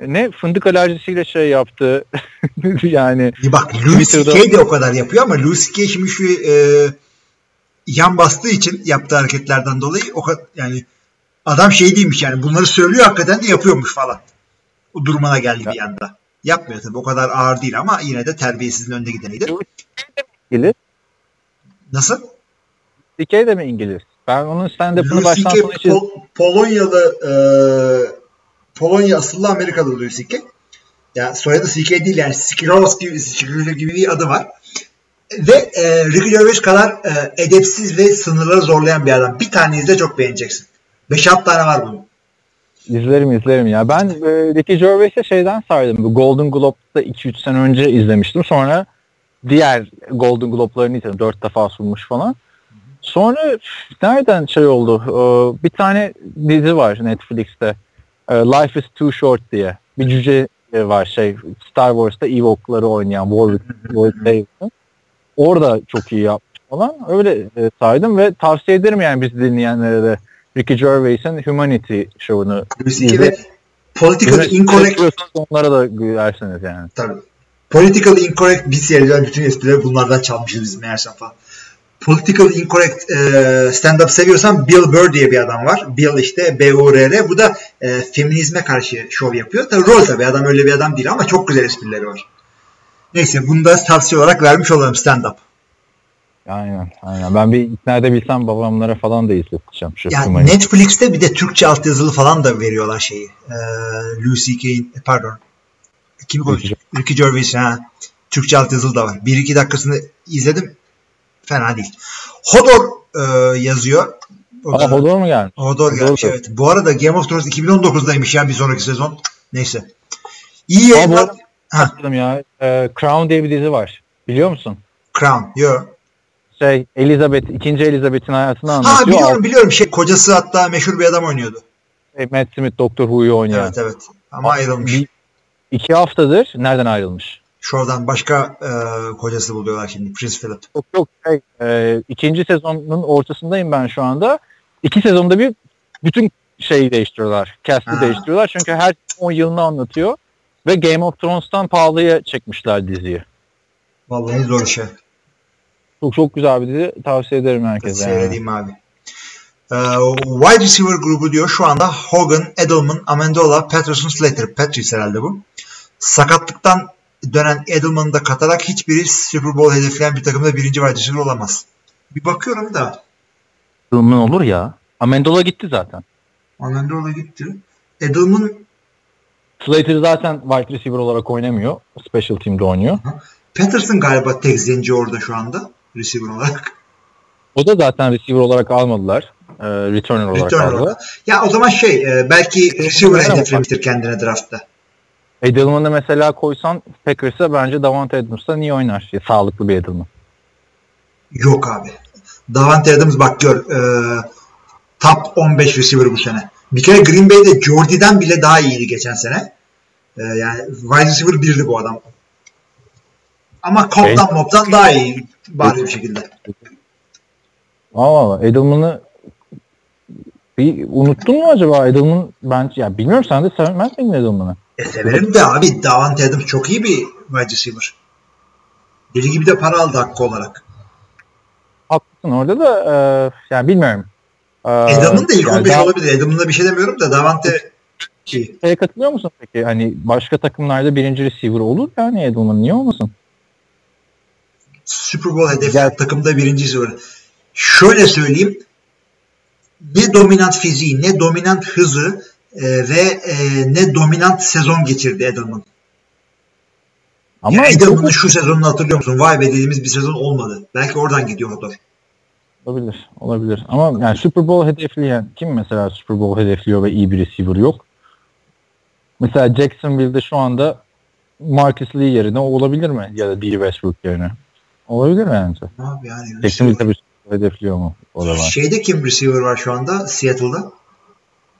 Speaker 3: ne fındık alerjisiyle şey yaptı. yani
Speaker 2: bak Louis C.K. de o kadar yapıyor ama Louis C.K. şimdi şu e, yan bastığı için yaptığı hareketlerden dolayı o kadar yani adam şey değilmiş yani bunları söylüyor hakikaten de yapıyormuş falan. O durumuna geldi bir anda. Yapmıyor tabii o kadar ağır değil ama yine de terbiyesizin önde gideniydi.
Speaker 3: İngiliz.
Speaker 2: Nasıl?
Speaker 3: Dikey de mi İngiliz? Ben onun stand-up'ını baştan
Speaker 2: C.K.
Speaker 3: sona
Speaker 2: Pol- Polonyalı e, Polonya asıllı Amerikalı Louis C.K. Ya soyadı C.K. değil yani Skiros gibi, Skiros gibi bir adı var. Ve e, Ricky Gervais kadar e, edepsiz ve sınırları zorlayan bir adam. Bir tane izle çok beğeneceksin. 5-6 tane var bunun.
Speaker 3: izlerim izlerim ya. Ben e, Ricky Gervais'e şeyden sardım. Bu Golden Globe'da 2-3 sene önce izlemiştim. Sonra diğer Golden Globe'larını izledim. 4 defa sunmuş falan. Sonra nereden şey oldu? Ee, bir tane dizi var Netflix'te. Ee, Life is Too Short diye. Bir cüce e, var şey Star Wars'ta Ewoks'ları oynayan Warwick, Warwick Davis'in. Orada çok iyi yapmış. falan öyle e, saydım ve tavsiye ederim yani biz dinleyenlere de Ricky Gervais'in Humanity şovunu
Speaker 2: ve Politically Incorrect
Speaker 3: onlara da gülersiniz yani.
Speaker 2: Tabii. Politically Incorrect bir seriden bütün esprileri bunlardan çalmışız biz meğersem falan. Political Incorrect e, stand-up seviyorsan Bill Burr diye bir adam var. Bill işte B-U-R-R. Bu da e, feminizme karşı şov yapıyor. Tabii rol tabii adam öyle bir adam değil ama çok güzel esprileri var. Neyse bunu da tavsiye olarak vermiş olalım stand-up.
Speaker 3: Aynen, aynen. Ben bir ikna edebilsem babamlara falan da izleteceğim. Şu
Speaker 2: yani filmayı. Netflix'te bir de Türkçe altyazılı falan da veriyorlar şeyi. Ee, Lucy Kane, pardon. Kimi konuşuyor? Ricky Gervais. Ha. Türkçe altyazılı da var. Bir iki dakikasını izledim. Fena değil. Hodor e, yazıyor.
Speaker 3: O Aa, Hodor mu gelmiş?
Speaker 2: Hodor, Hodor gelmiş evet. Bu arada Game of Thrones 2019'daymış ya bir sonraki sezon. Neyse. İyi yayınlar.
Speaker 3: Ha. ya. E, Crown diye bir dizi var. Biliyor musun?
Speaker 2: Crown. Yok
Speaker 3: şey Elizabeth, ikinci Elizabeth'in hayatını anlatıyor.
Speaker 2: Ha biliyorum biliyorum. Şey, kocası hatta meşhur bir adam oynuyordu.
Speaker 3: Şey, Matt Smith Doktor Who'yu oynuyor.
Speaker 2: Evet evet. Ama ayrılmış. Bir,
Speaker 3: iki haftadır nereden ayrılmış?
Speaker 2: Şuradan başka e, kocası buluyorlar şimdi. Prince Philip.
Speaker 3: Çok çok şey, e, ikinci sezonun ortasındayım ben şu anda. İki sezonda bir bütün şeyi değiştiriyorlar. Cast'ı değiştiriyorlar. Çünkü her 10 yılını anlatıyor. Ve Game of Thrones'tan pahalıya çekmişler diziyi.
Speaker 2: Vallahi zor iş.
Speaker 3: Çok çok güzel bir dizi. Tavsiye ederim herkese.
Speaker 2: Seyredeyim yani. abi. Ee, wide receiver grubu diyor şu anda Hogan, Edelman, Amendola, Patterson, Slater. Patrice herhalde bu. Sakatlıktan dönen Edelman'ı da katarak hiçbiri Super Bowl hedefleyen bir takımda birinci wide olamaz. Bir bakıyorum da.
Speaker 3: Edelman olur ya. Amendola gitti zaten.
Speaker 2: Amendola gitti. Edelman
Speaker 3: Slater zaten wide receiver olarak oynamıyor. Special team'de oynuyor.
Speaker 2: Patterson galiba tek zenci orada şu anda receiver olarak.
Speaker 3: O da zaten receiver olarak almadılar. E, returner olarak returner aldılar. Olarak.
Speaker 2: Ya o zaman şey e, belki receiver hedeflemiştir kendine draftta.
Speaker 3: Edelman'ı mesela koysan Packers'a bence Davante Adams'ta niye oynar? Ya, sağlıklı bir Edelman.
Speaker 2: Yok abi. Davante Adams bak gör e, top 15 receiver bu sene. Bir kere Green Bay'de Jordy'den bile daha iyiydi geçen sene. E, yani wide receiver birdi bu adam. Ama Cobb'dan Mob'dan daha iyi bari bir şekilde.
Speaker 3: Allah Edelman'ı bir unuttun mu acaba Edelman ben ya bilmiyorum sen de sevmez misin Edelman'ı?
Speaker 2: E severim de abi Davante Adams çok iyi bir wide receiver. Deli gibi de para aldı hakkı olarak.
Speaker 3: Haklısın orada da e, yani bilmiyorum.
Speaker 2: E, Edelman da ilk yani 15 daha... olabilir. Edelman'da bir şey demiyorum da Davante
Speaker 3: şey. Şeye katılıyor musun peki? Hani başka takımlarda birinci receiver olur yani Edelman niye olmasın?
Speaker 2: Super Bowl hedefli yani, takımda birincisi var. Şöyle söyleyeyim. Ne dominant fiziği, ne dominant hızı e, ve e, ne dominant sezon geçirdi Edelman. Ama yani Edelman'ın şu sezonunu hatırlıyor musun? Vay be dediğimiz bir sezon olmadı. Belki oradan gidiyor motor.
Speaker 3: Olabilir. Olabilir. Ama yani Super Bowl hedefleyen kim mesela Super Bowl hedefliyor ve iyi bir receiver yok? Mesela Jacksonville'de şu anda Marcus Lee yerine olabilir mi? Ya da Dee Westbrook yerine. Olabilir bence.
Speaker 2: Abi yani.
Speaker 3: Kesinlikle tabii hedefliyor mu? O da var.
Speaker 2: Şeyde kim receiver var şu anda Seattle'da?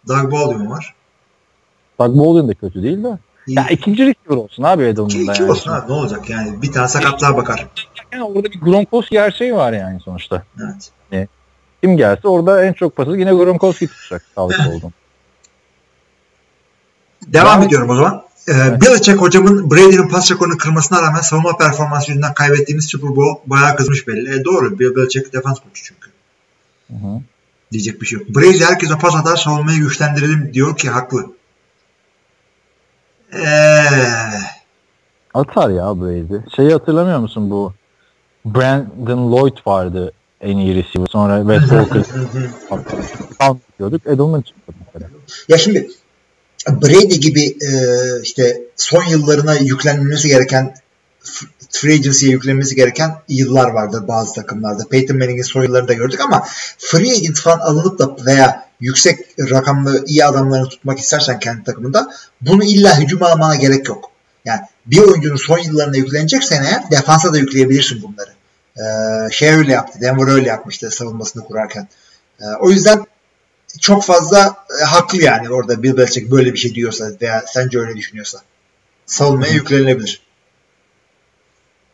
Speaker 2: Doug Baldwin var.
Speaker 3: Doug Baldwin de kötü değil de. İyi. Ya ikinci receiver olsun abi Edelman'da.
Speaker 2: Yani. olsun abi ne olacak yani. Bir tane sakatlığa bakar.
Speaker 3: Yani orada bir Gronkowski gerçeği var yani sonuçta.
Speaker 2: Evet.
Speaker 3: Yani, kim gelse orada en çok pası yine Gronkowski tutacak. Sağlıklı oldum.
Speaker 2: Devam yani, ediyorum o zaman. Ee, evet. Belichick hocamın Brady'nin pas rekorunu kırmasına rağmen savunma performansı yüzünden kaybettiğimiz Super Bowl bayağı kızmış belli. E, doğru. Bill Belichick defans koçu çünkü. Hı hı. Diyecek bir şey yok. Brady herkese pas atar savunmayı güçlendirelim diyor ki haklı. Eee...
Speaker 3: Atar ya Brady. Şeyi hatırlamıyor musun bu? Brandon Lloyd vardı en iyi receiver. Sonra Wes Walker. Tam diyorduk. Edelman çıktı mesela.
Speaker 2: Ya şimdi Brady gibi e, işte son yıllarına yüklenmesi gereken free agency'ye yüklenmesi gereken yıllar vardır bazı takımlarda. Peyton Manning'in son yıllarında gördük ama free agent falan alınıp da veya yüksek rakamlı iyi adamlarını tutmak istersen kendi takımında bunu illa hücum almana gerek yok. Yani bir oyuncunun son yıllarına yükleneceksen eğer defansa da yükleyebilirsin bunları. Ee, şey öyle yaptı. Denver öyle yapmıştı savunmasını kurarken. Ee, o yüzden çok fazla e, haklı yani orada Bill Belichick böyle bir şey diyorsa veya sence öyle düşünüyorsa. Savunmaya yüklenilebilir.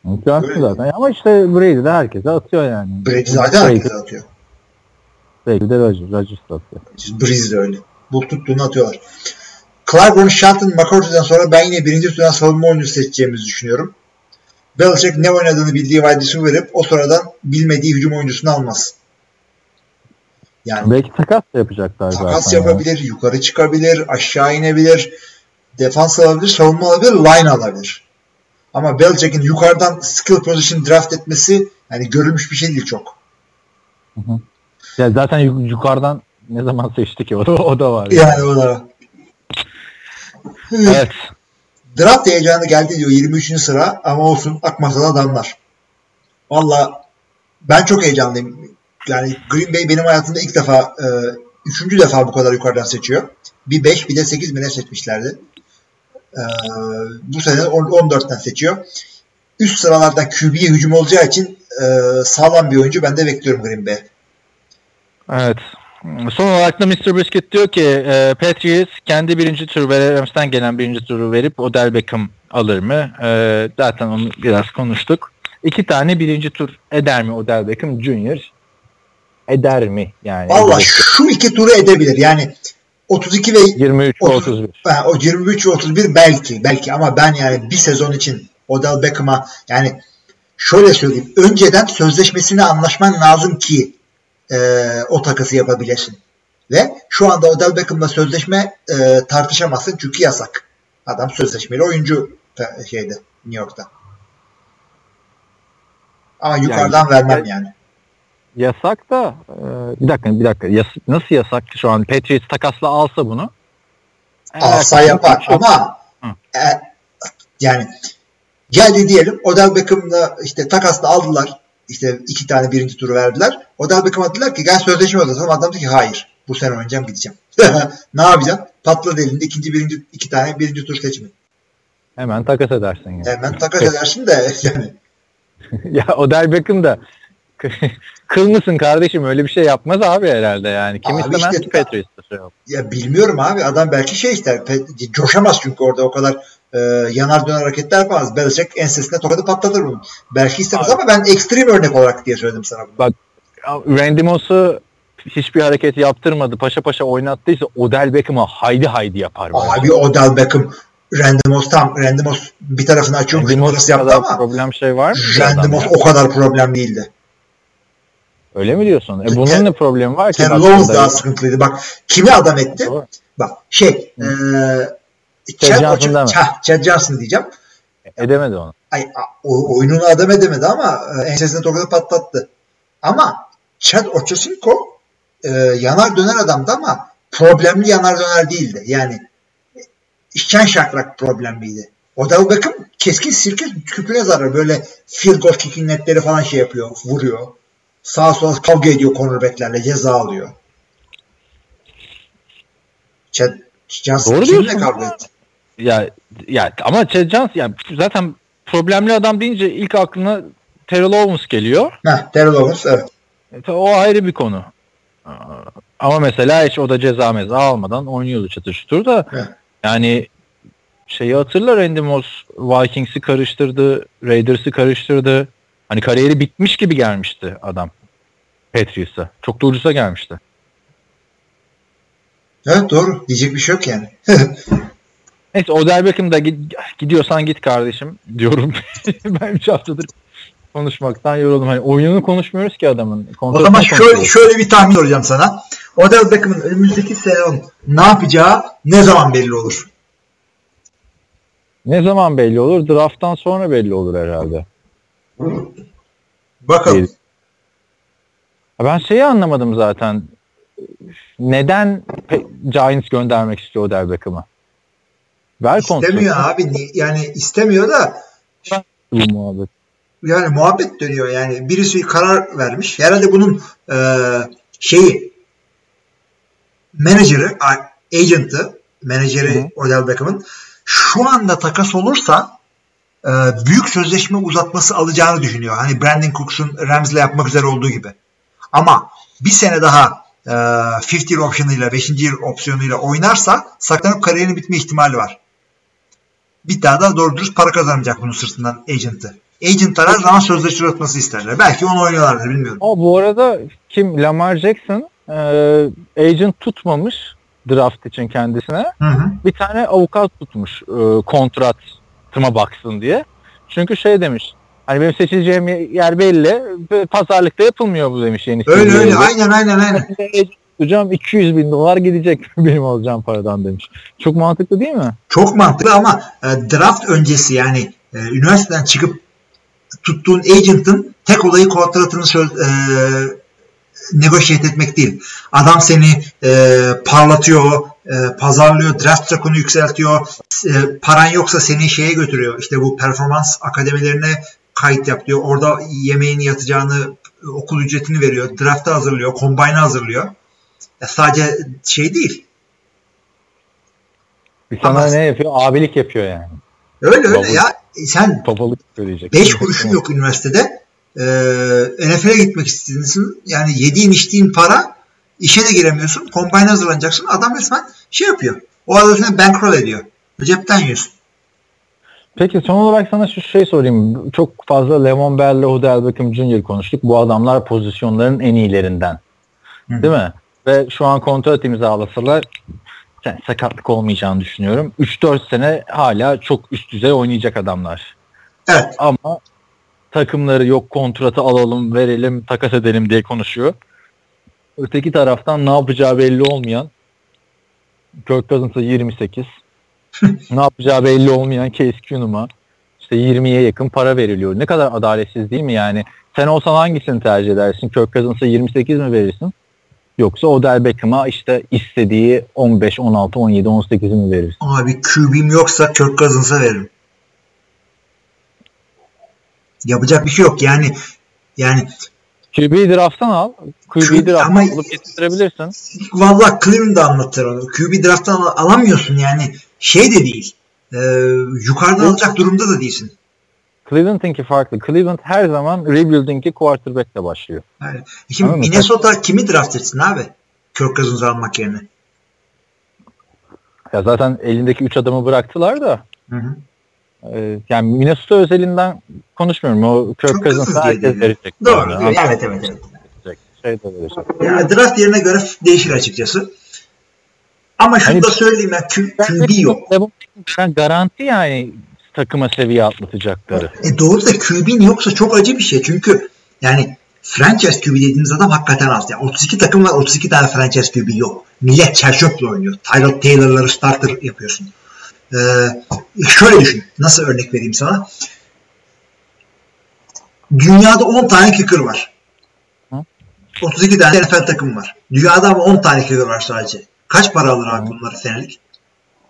Speaker 2: Öyle.
Speaker 3: zaten. Ama işte Brady de herkese atıyor yani.
Speaker 2: Brady zaten
Speaker 3: Brady,
Speaker 2: herkese atıyor.
Speaker 3: Brady de Rodgers, Rodgers da atıyor.
Speaker 2: Breeze de öyle. Bul tuttuğunu atıyorlar. Clyburn, Shelton, McCourty'den sonra ben yine birinci sıradan savunma oyuncusu seçeceğimizi düşünüyorum. Belichick ne oynadığını bildiği receiver verip o sıradan bilmediği hücum oyuncusunu almaz. Yani
Speaker 3: Belki takas da yapacaklar
Speaker 2: takas
Speaker 3: zaten. ya.
Speaker 2: yapabilir, yukarı çıkabilir, aşağı inebilir, defans alabilir, savunma alabilir, line alabilir. Ama Belichick'in yukarıdan skill position draft etmesi yani görülmüş bir şey değil çok.
Speaker 3: Ya zaten yu- yukarıdan ne zaman seçti ki? O da, o da var.
Speaker 2: Yani o da.
Speaker 3: Evet.
Speaker 2: Draft heyecanı geldi diyor 23. sıra ama olsun akmasa da damlar. Valla ben çok heyecanlıyım. Yani Green Bay benim hayatımda ilk defa e, üçüncü defa bu kadar yukarıdan seçiyor. Bir 5 bir de 8 bine seçmişlerdi. E, bu sene on- 14'ten seçiyor. Üst sıralardan QB'ye hücum olacağı için e, sağlam bir oyuncu ben de bekliyorum Green Bay.
Speaker 3: Evet. Son olarak da Mr. Brisket diyor ki e, Patriots kendi birinci tur ve Rams'ten gelen birinci turu verip Odell Beckham alır mı? E, zaten onu biraz konuştuk. İki tane birinci tur eder mi Odell Beckham Junior? Eder mi? Yani
Speaker 2: Valla şu iki turu edebilir. Yani 32 ve
Speaker 3: 23
Speaker 2: Otuz-
Speaker 3: 31.
Speaker 2: Ha, o 23 31 belki belki ama ben yani bir sezon için Odell Beckham'a yani şöyle söyleyeyim önceden sözleşmesini anlaşman lazım ki e, o takası yapabilesin. Ve şu anda Odell Beckham'la sözleşme e, tartışamazsın çünkü yasak. Adam sözleşmeli oyuncu şeyde New York'ta. Ama yukarıdan vermem yani.
Speaker 3: Yasak da e, bir dakika bir dakika Yas- nasıl yasak şu an Patriots takasla alsa bunu?
Speaker 2: Alsa
Speaker 3: Evet,
Speaker 2: yapar
Speaker 3: çok-
Speaker 2: ama
Speaker 3: Hı.
Speaker 2: e, yani geldi diyelim Odell Beckham'la işte takasla aldılar. İşte iki tane birinci turu verdiler. Odell Beckham'a dediler ki gel sözleşme uzatalım. Adam dedi ki hayır. Bu sene oynayacağım gideceğim. ne yapacaksın? Patladı elinde ikinci birinci iki tane birinci tur seçimi.
Speaker 3: Hemen takas edersin yani.
Speaker 2: Hemen takas edersin de yani
Speaker 3: ya Odell Beckham da kıl mısın kardeşim öyle bir şey yapmaz abi herhalde yani. Kim
Speaker 2: Abi
Speaker 3: istemez
Speaker 2: işte-
Speaker 3: ki yok.
Speaker 2: ya bilmiyorum abi adam belki şey ister pe- coşamaz çünkü orada o kadar e, yanar döner hareketler yapamaz. Belichick ensesine tokadı patlatır bunu. Belki istemez
Speaker 3: Abi.
Speaker 2: ama ben ekstrem örnek olarak diye söyledim sana bunu.
Speaker 3: Randy Moss'u hiçbir hareket yaptırmadı. Paşa paşa oynattıysa Odell Beckham'a haydi haydi yapar.
Speaker 2: Abi Odell Beckham Randy Moss tam Randy Moss bir tarafını numarası
Speaker 3: Moss
Speaker 2: yaptı ama
Speaker 3: problem şey var mı? Ya?
Speaker 2: o kadar problem değildi.
Speaker 3: Öyle mi diyorsun? E bunun ne problemi var ki?
Speaker 2: Lawrence
Speaker 3: burada-
Speaker 2: daha sıkıntılıydı. Bak kimi adam etti?
Speaker 3: Doğru.
Speaker 2: Bak şey eee
Speaker 3: Chad
Speaker 2: Chad,
Speaker 3: Johnson deme.
Speaker 2: Chad, Johnson diyeceğim.
Speaker 3: Edemedi onu.
Speaker 2: Ay, o, oyununu adam edemedi ama e, ensesine tokadı patlattı. Ama Chad Ochocinco e, yanar döner adamdı ama problemli yanar döner değildi. Yani şen şakrak problemliydi. Odell Beckham keskin sirke küpüne zarar. Böyle field goal kicking netleri falan şey yapıyor, vuruyor. Sağa sola kavga ediyor cornerbacklerle, ceza alıyor. Chad Johnson
Speaker 3: Doğru
Speaker 2: kimle kavga etti?
Speaker 3: Ya ya ama Chad Johnson yani zaten problemli adam deyince ilk aklına Terrell Owens geliyor.
Speaker 2: Heh, Terrell Owens evet.
Speaker 3: E, o ayrı bir konu. Ama mesela hiç o da ceza meza almadan oynuyordu çatır çutur da.
Speaker 2: Evet.
Speaker 3: Yani şeyi hatırla Randy Moss Vikings'i karıştırdı, Raiders'ı karıştırdı. Hani kariyeri bitmiş gibi gelmişti adam Patriots'a. Çok da ucuza gelmişti.
Speaker 2: Evet doğru. Diyecek bir şey yok yani.
Speaker 3: Neyse Odell Beckham da gid- gidiyorsan git kardeşim diyorum. ben 3 haftadır konuşmaktan yoruldum. Hani oyununu konuşmuyoruz ki adamın.
Speaker 2: O zaman şöyle, şöyle bir tahmin soracağım sana. Odell Beckham'ın önümüzdeki sezon ne yapacağı ne zaman belli olur?
Speaker 3: Ne zaman belli olur? Draft'tan sonra belli olur herhalde.
Speaker 2: Bakalım.
Speaker 3: Ben şeyi anlamadım zaten. Neden Giants göndermek istiyor Odell Beckham'ı? Ver.
Speaker 2: İstemiyor abi. Ni- Yani istemiyor da
Speaker 3: muhabbet.
Speaker 2: yani muhabbet dönüyor yani. Birisi karar vermiş. Herhalde bunun e, şeyi menajeri, agent'ı, menajeri
Speaker 3: hı.
Speaker 2: Odell Beckham'ın şu anda takas olursa e, büyük sözleşme uzatması alacağını düşünüyor. Hani Brandon Cooks'un Rams'le yapmak üzere olduğu gibi. Ama bir sene daha e, 50 year option'ıyla 5. yıl opsiyonuyla oynarsa saklanıp kariyerinin bitme ihtimali var. Bir daha da doğru dürüst para kazanacak bunun sırtından agent'ı. agentlar her zaman sözleşme uzatması isterler. Belki onu oynuyorlardır bilmiyorum.
Speaker 3: Ama bu arada kim Lamar Jackson e, agent tutmamış draft için kendisine.
Speaker 2: Hı hı.
Speaker 3: Bir tane avukat tutmuş e, kontratıma baksın diye. Çünkü şey demiş. Hani benim seçileceğim yer belli. Pazarlıkta yapılmıyor bu demiş yeni.
Speaker 2: Öyle öyle aynen aynen aynen.
Speaker 3: Agent tutacağım 200 bin dolar gidecek benim alacağım paradan demiş. Çok mantıklı değil mi?
Speaker 2: Çok mantıklı ama e, draft öncesi yani e, üniversiteden çıkıp tuttuğun agent'ın tek olayı kontratını e, negotiate etmek değil. Adam seni e, parlatıyor, e, pazarlıyor, draft rakını yükseltiyor. E, paran yoksa seni şeye götürüyor. İşte bu performans akademilerine kayıt yap diyor. Orada yemeğini yatacağını, okul ücretini veriyor. Draft'a hazırlıyor, combine'a hazırlıyor. Ya sadece şey değil.
Speaker 3: Bir sana ne yapıyor? Abilik yapıyor yani.
Speaker 2: Öyle öyle
Speaker 3: Baba-
Speaker 2: ya. Sen
Speaker 3: Babalık söyleyecek.
Speaker 2: 5 kuruşun yok üniversitede. Ee, NFL'e gitmek istiyorsun. Yani yediğin içtiğin para işe de giremiyorsun. Combine hazırlanacaksın. Adam resmen şey yapıyor. O arada seni bankroll ediyor. Cepten yiyorsun.
Speaker 3: Peki son olarak sana şu şey sorayım. Çok fazla Levon Bell ile Odell Beckham Jr. konuştuk. Bu adamlar pozisyonların en iyilerinden.
Speaker 2: Hı.
Speaker 3: Değil mi? Ve şu an kontrat imzalasalar yani sakatlık olmayacağını düşünüyorum. 3-4 sene hala çok üst düzey oynayacak adamlar.
Speaker 2: Evet.
Speaker 3: Ama takımları yok kontratı alalım, verelim, takas edelim diye konuşuyor. Öteki taraftan ne yapacağı belli olmayan Kirk Cousins'a 28 ne yapacağı belli olmayan Case Keenum'a işte 20'ye yakın para veriliyor. Ne kadar adaletsiz değil mi yani? Sen olsan hangisini tercih edersin? Kirk Cousins'a 28 mi verirsin? Yoksa Odell Beckham'a işte istediği 15, 16, 17, 18 mi verirsin?
Speaker 2: Abi QB'm yoksa Kirk Cousins'a veririm. Yapacak bir şey yok. Yani yani
Speaker 3: QB'yi draft'tan al. QB'yi
Speaker 2: QB
Speaker 3: draft'tan
Speaker 2: ama-
Speaker 3: alıp getirebilirsin.
Speaker 2: vallahi Cleveland da anlatır onu. QB draft'tan al- alamıyorsun yani. Şey de değil. Ee, yukarıdan alacak durumda da değilsin.
Speaker 3: Cleveland'ınki farklı. Cleveland her zaman rebuilding'i quarterback'le başlıyor.
Speaker 2: Yani, şimdi
Speaker 3: Anladın mı?
Speaker 2: Minnesota kimi draft etsin abi? Kirk Cousins'ı almak yerine.
Speaker 3: Ya zaten elindeki 3 adamı bıraktılar da
Speaker 2: Hı hı.
Speaker 3: E, yani Minnesota özelinden konuşmuyorum. O Kirk Cousins'a herkes verecek.
Speaker 2: Doğru.
Speaker 3: Yani.
Speaker 2: Evet evet evet.
Speaker 3: Verecek. Şey de verecek.
Speaker 2: Yani draft yerine göre değişir açıkçası. Ama şunu
Speaker 3: Hani-
Speaker 2: da söyleyeyim ya QB yok.
Speaker 3: Bell garanti yani takıma seviye atlatacakları.
Speaker 2: E doğru da QB'nin yoksa çok acı bir şey. Çünkü yani franchise QB dediğimiz adam hakikaten az. Yani 32 takım var 32 tane franchise QB yok. Millet çerçöple oynuyor. Tyrod Taylor'ları starter yapıyorsun. Ee, şöyle düşün. Nasıl örnek vereyim sana? Dünyada 10 tane kicker var.
Speaker 3: Hı?
Speaker 2: 32 tane NFL takım var. Dünyada ama 10 tane kicker var sadece. Kaç para alır abi bunları senelik?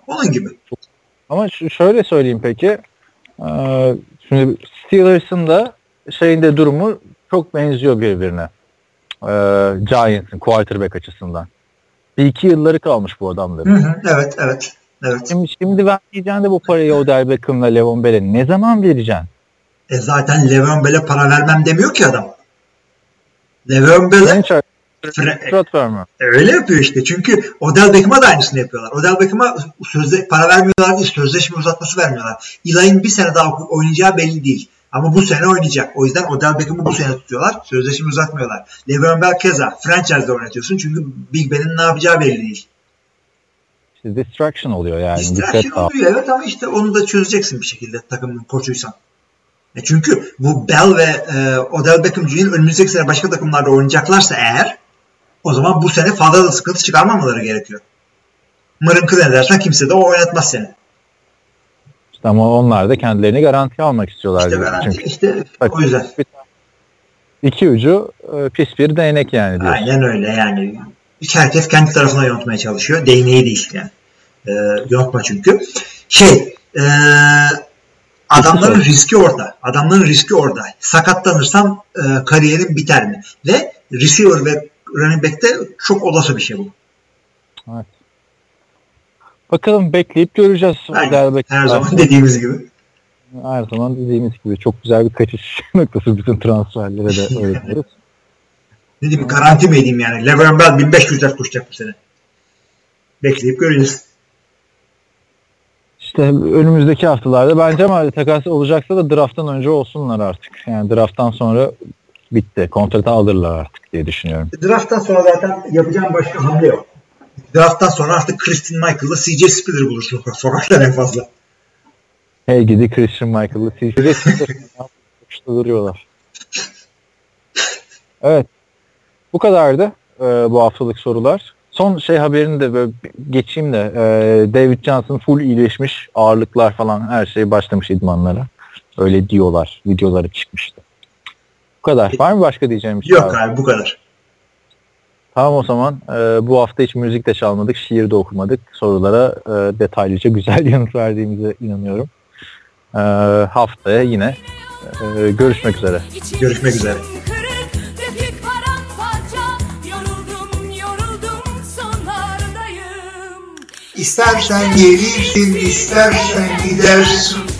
Speaker 2: Onun gibi.
Speaker 3: Ama şöyle söyleyeyim peki. Ee, şimdi Steelers'ın da şeyinde durumu çok benziyor birbirine. Ee, Giants'ın quarterback açısından. Bir iki yılları kalmış bu
Speaker 2: Hı
Speaker 3: adamların.
Speaker 2: hı, evet, evet. Evet.
Speaker 3: Şimdi, şimdi vermeyeceksin de bu parayı Odell Beckham'la Levon Bell'e ne zaman vereceksin?
Speaker 2: E zaten Le'Veon Bell'e para vermem demiyor ki adam. Le'Veon Bell'e Fre-
Speaker 3: verme.
Speaker 2: öyle yapıyor işte. Çünkü Odell Beckham'a da aynısını yapıyorlar. Odell Beckham'a sözde para vermiyorlar değil, sözleşme uzatması vermiyorlar. Eli'nin bir sene daha oynayacağı belli değil. Ama bu sene oynayacak. O yüzden Odell Beckham'ı bu sene tutuyorlar. Sözleşme uzatmıyorlar. Le'Veon Bell keza franchise'de oynatıyorsun. Çünkü Big Ben'in ne yapacağı belli değil.
Speaker 3: İşte distraction oluyor yani.
Speaker 2: Distraction
Speaker 3: Dikkat
Speaker 2: oluyor evet ama işte onu da çözeceksin bir şekilde takımın koçuysan. E çünkü bu Bell ve e, Odell Beckham Jr. önümüzdeki sene başka takımlarda oynayacaklarsa eğer o zaman bu sene fazla da sıkıntı çıkarmamaları gerekiyor. Mırınkı edersen kimse de o oynatmaz seni.
Speaker 3: İşte ama onlar da kendilerini garanti almak istiyorlar.
Speaker 2: İşte, garanti,
Speaker 3: Çünkü
Speaker 2: işte
Speaker 3: Bak,
Speaker 2: o yüzden.
Speaker 3: iki ucu e, pis bir değnek yani diyor.
Speaker 2: Aynen öyle yani. Herkes kendi tarafına yontmaya çalışıyor. Değneği değil yani. E, yontma çünkü. Şey e, adamların riski orada. Adamların riski orada. Sakatlanırsam e, kariyerim biter mi? Ve receiver ve running back'te çok olası bir şey bu.
Speaker 3: Bakalım bekleyip göreceğiz.
Speaker 2: Aynen. Her zaman dediğimiz gibi.
Speaker 3: Her zaman dediğimiz gibi çok güzel bir kaçış noktası bütün transferlere de öyle
Speaker 2: diyeyim garanti mi edeyim yani? Le'Veon Bell 1500 yard koşacak bu sene. Bekleyip göreceğiz.
Speaker 3: işte önümüzdeki haftalarda bence ama takas olacaksa da drafttan önce olsunlar artık. Yani drafttan sonra bitti. Kontratı alırlar artık diye düşünüyorum.
Speaker 2: Draft'tan sonra zaten yapacağım başka hamle yok. Draft'tan sonra artık Christian Michael'la CJ Spiller bulursun sokaklar en fazla.
Speaker 3: Hey gidi Christian Michael'ı CJ duruyorlar. Evet. Bu kadardı e, bu haftalık sorular. Son şey haberini de böyle geçeyim de e, David Johnson full iyileşmiş ağırlıklar falan her şey başlamış idmanlara. Öyle diyorlar. Videoları çıkmıştı. Bu kadar. Var mı başka diyeceğim bir şey?
Speaker 2: Yok abi bu kadar.
Speaker 3: Tamam o zaman e, bu hafta hiç müzik de çalmadık, şiir de okumadık. Sorulara e, detaylıca güzel yanıt verdiğimize inanıyorum. E, haftaya yine e, görüşmek üzere.
Speaker 2: Görüşmek üzere. İstersen gelirsin, istersen gidersin.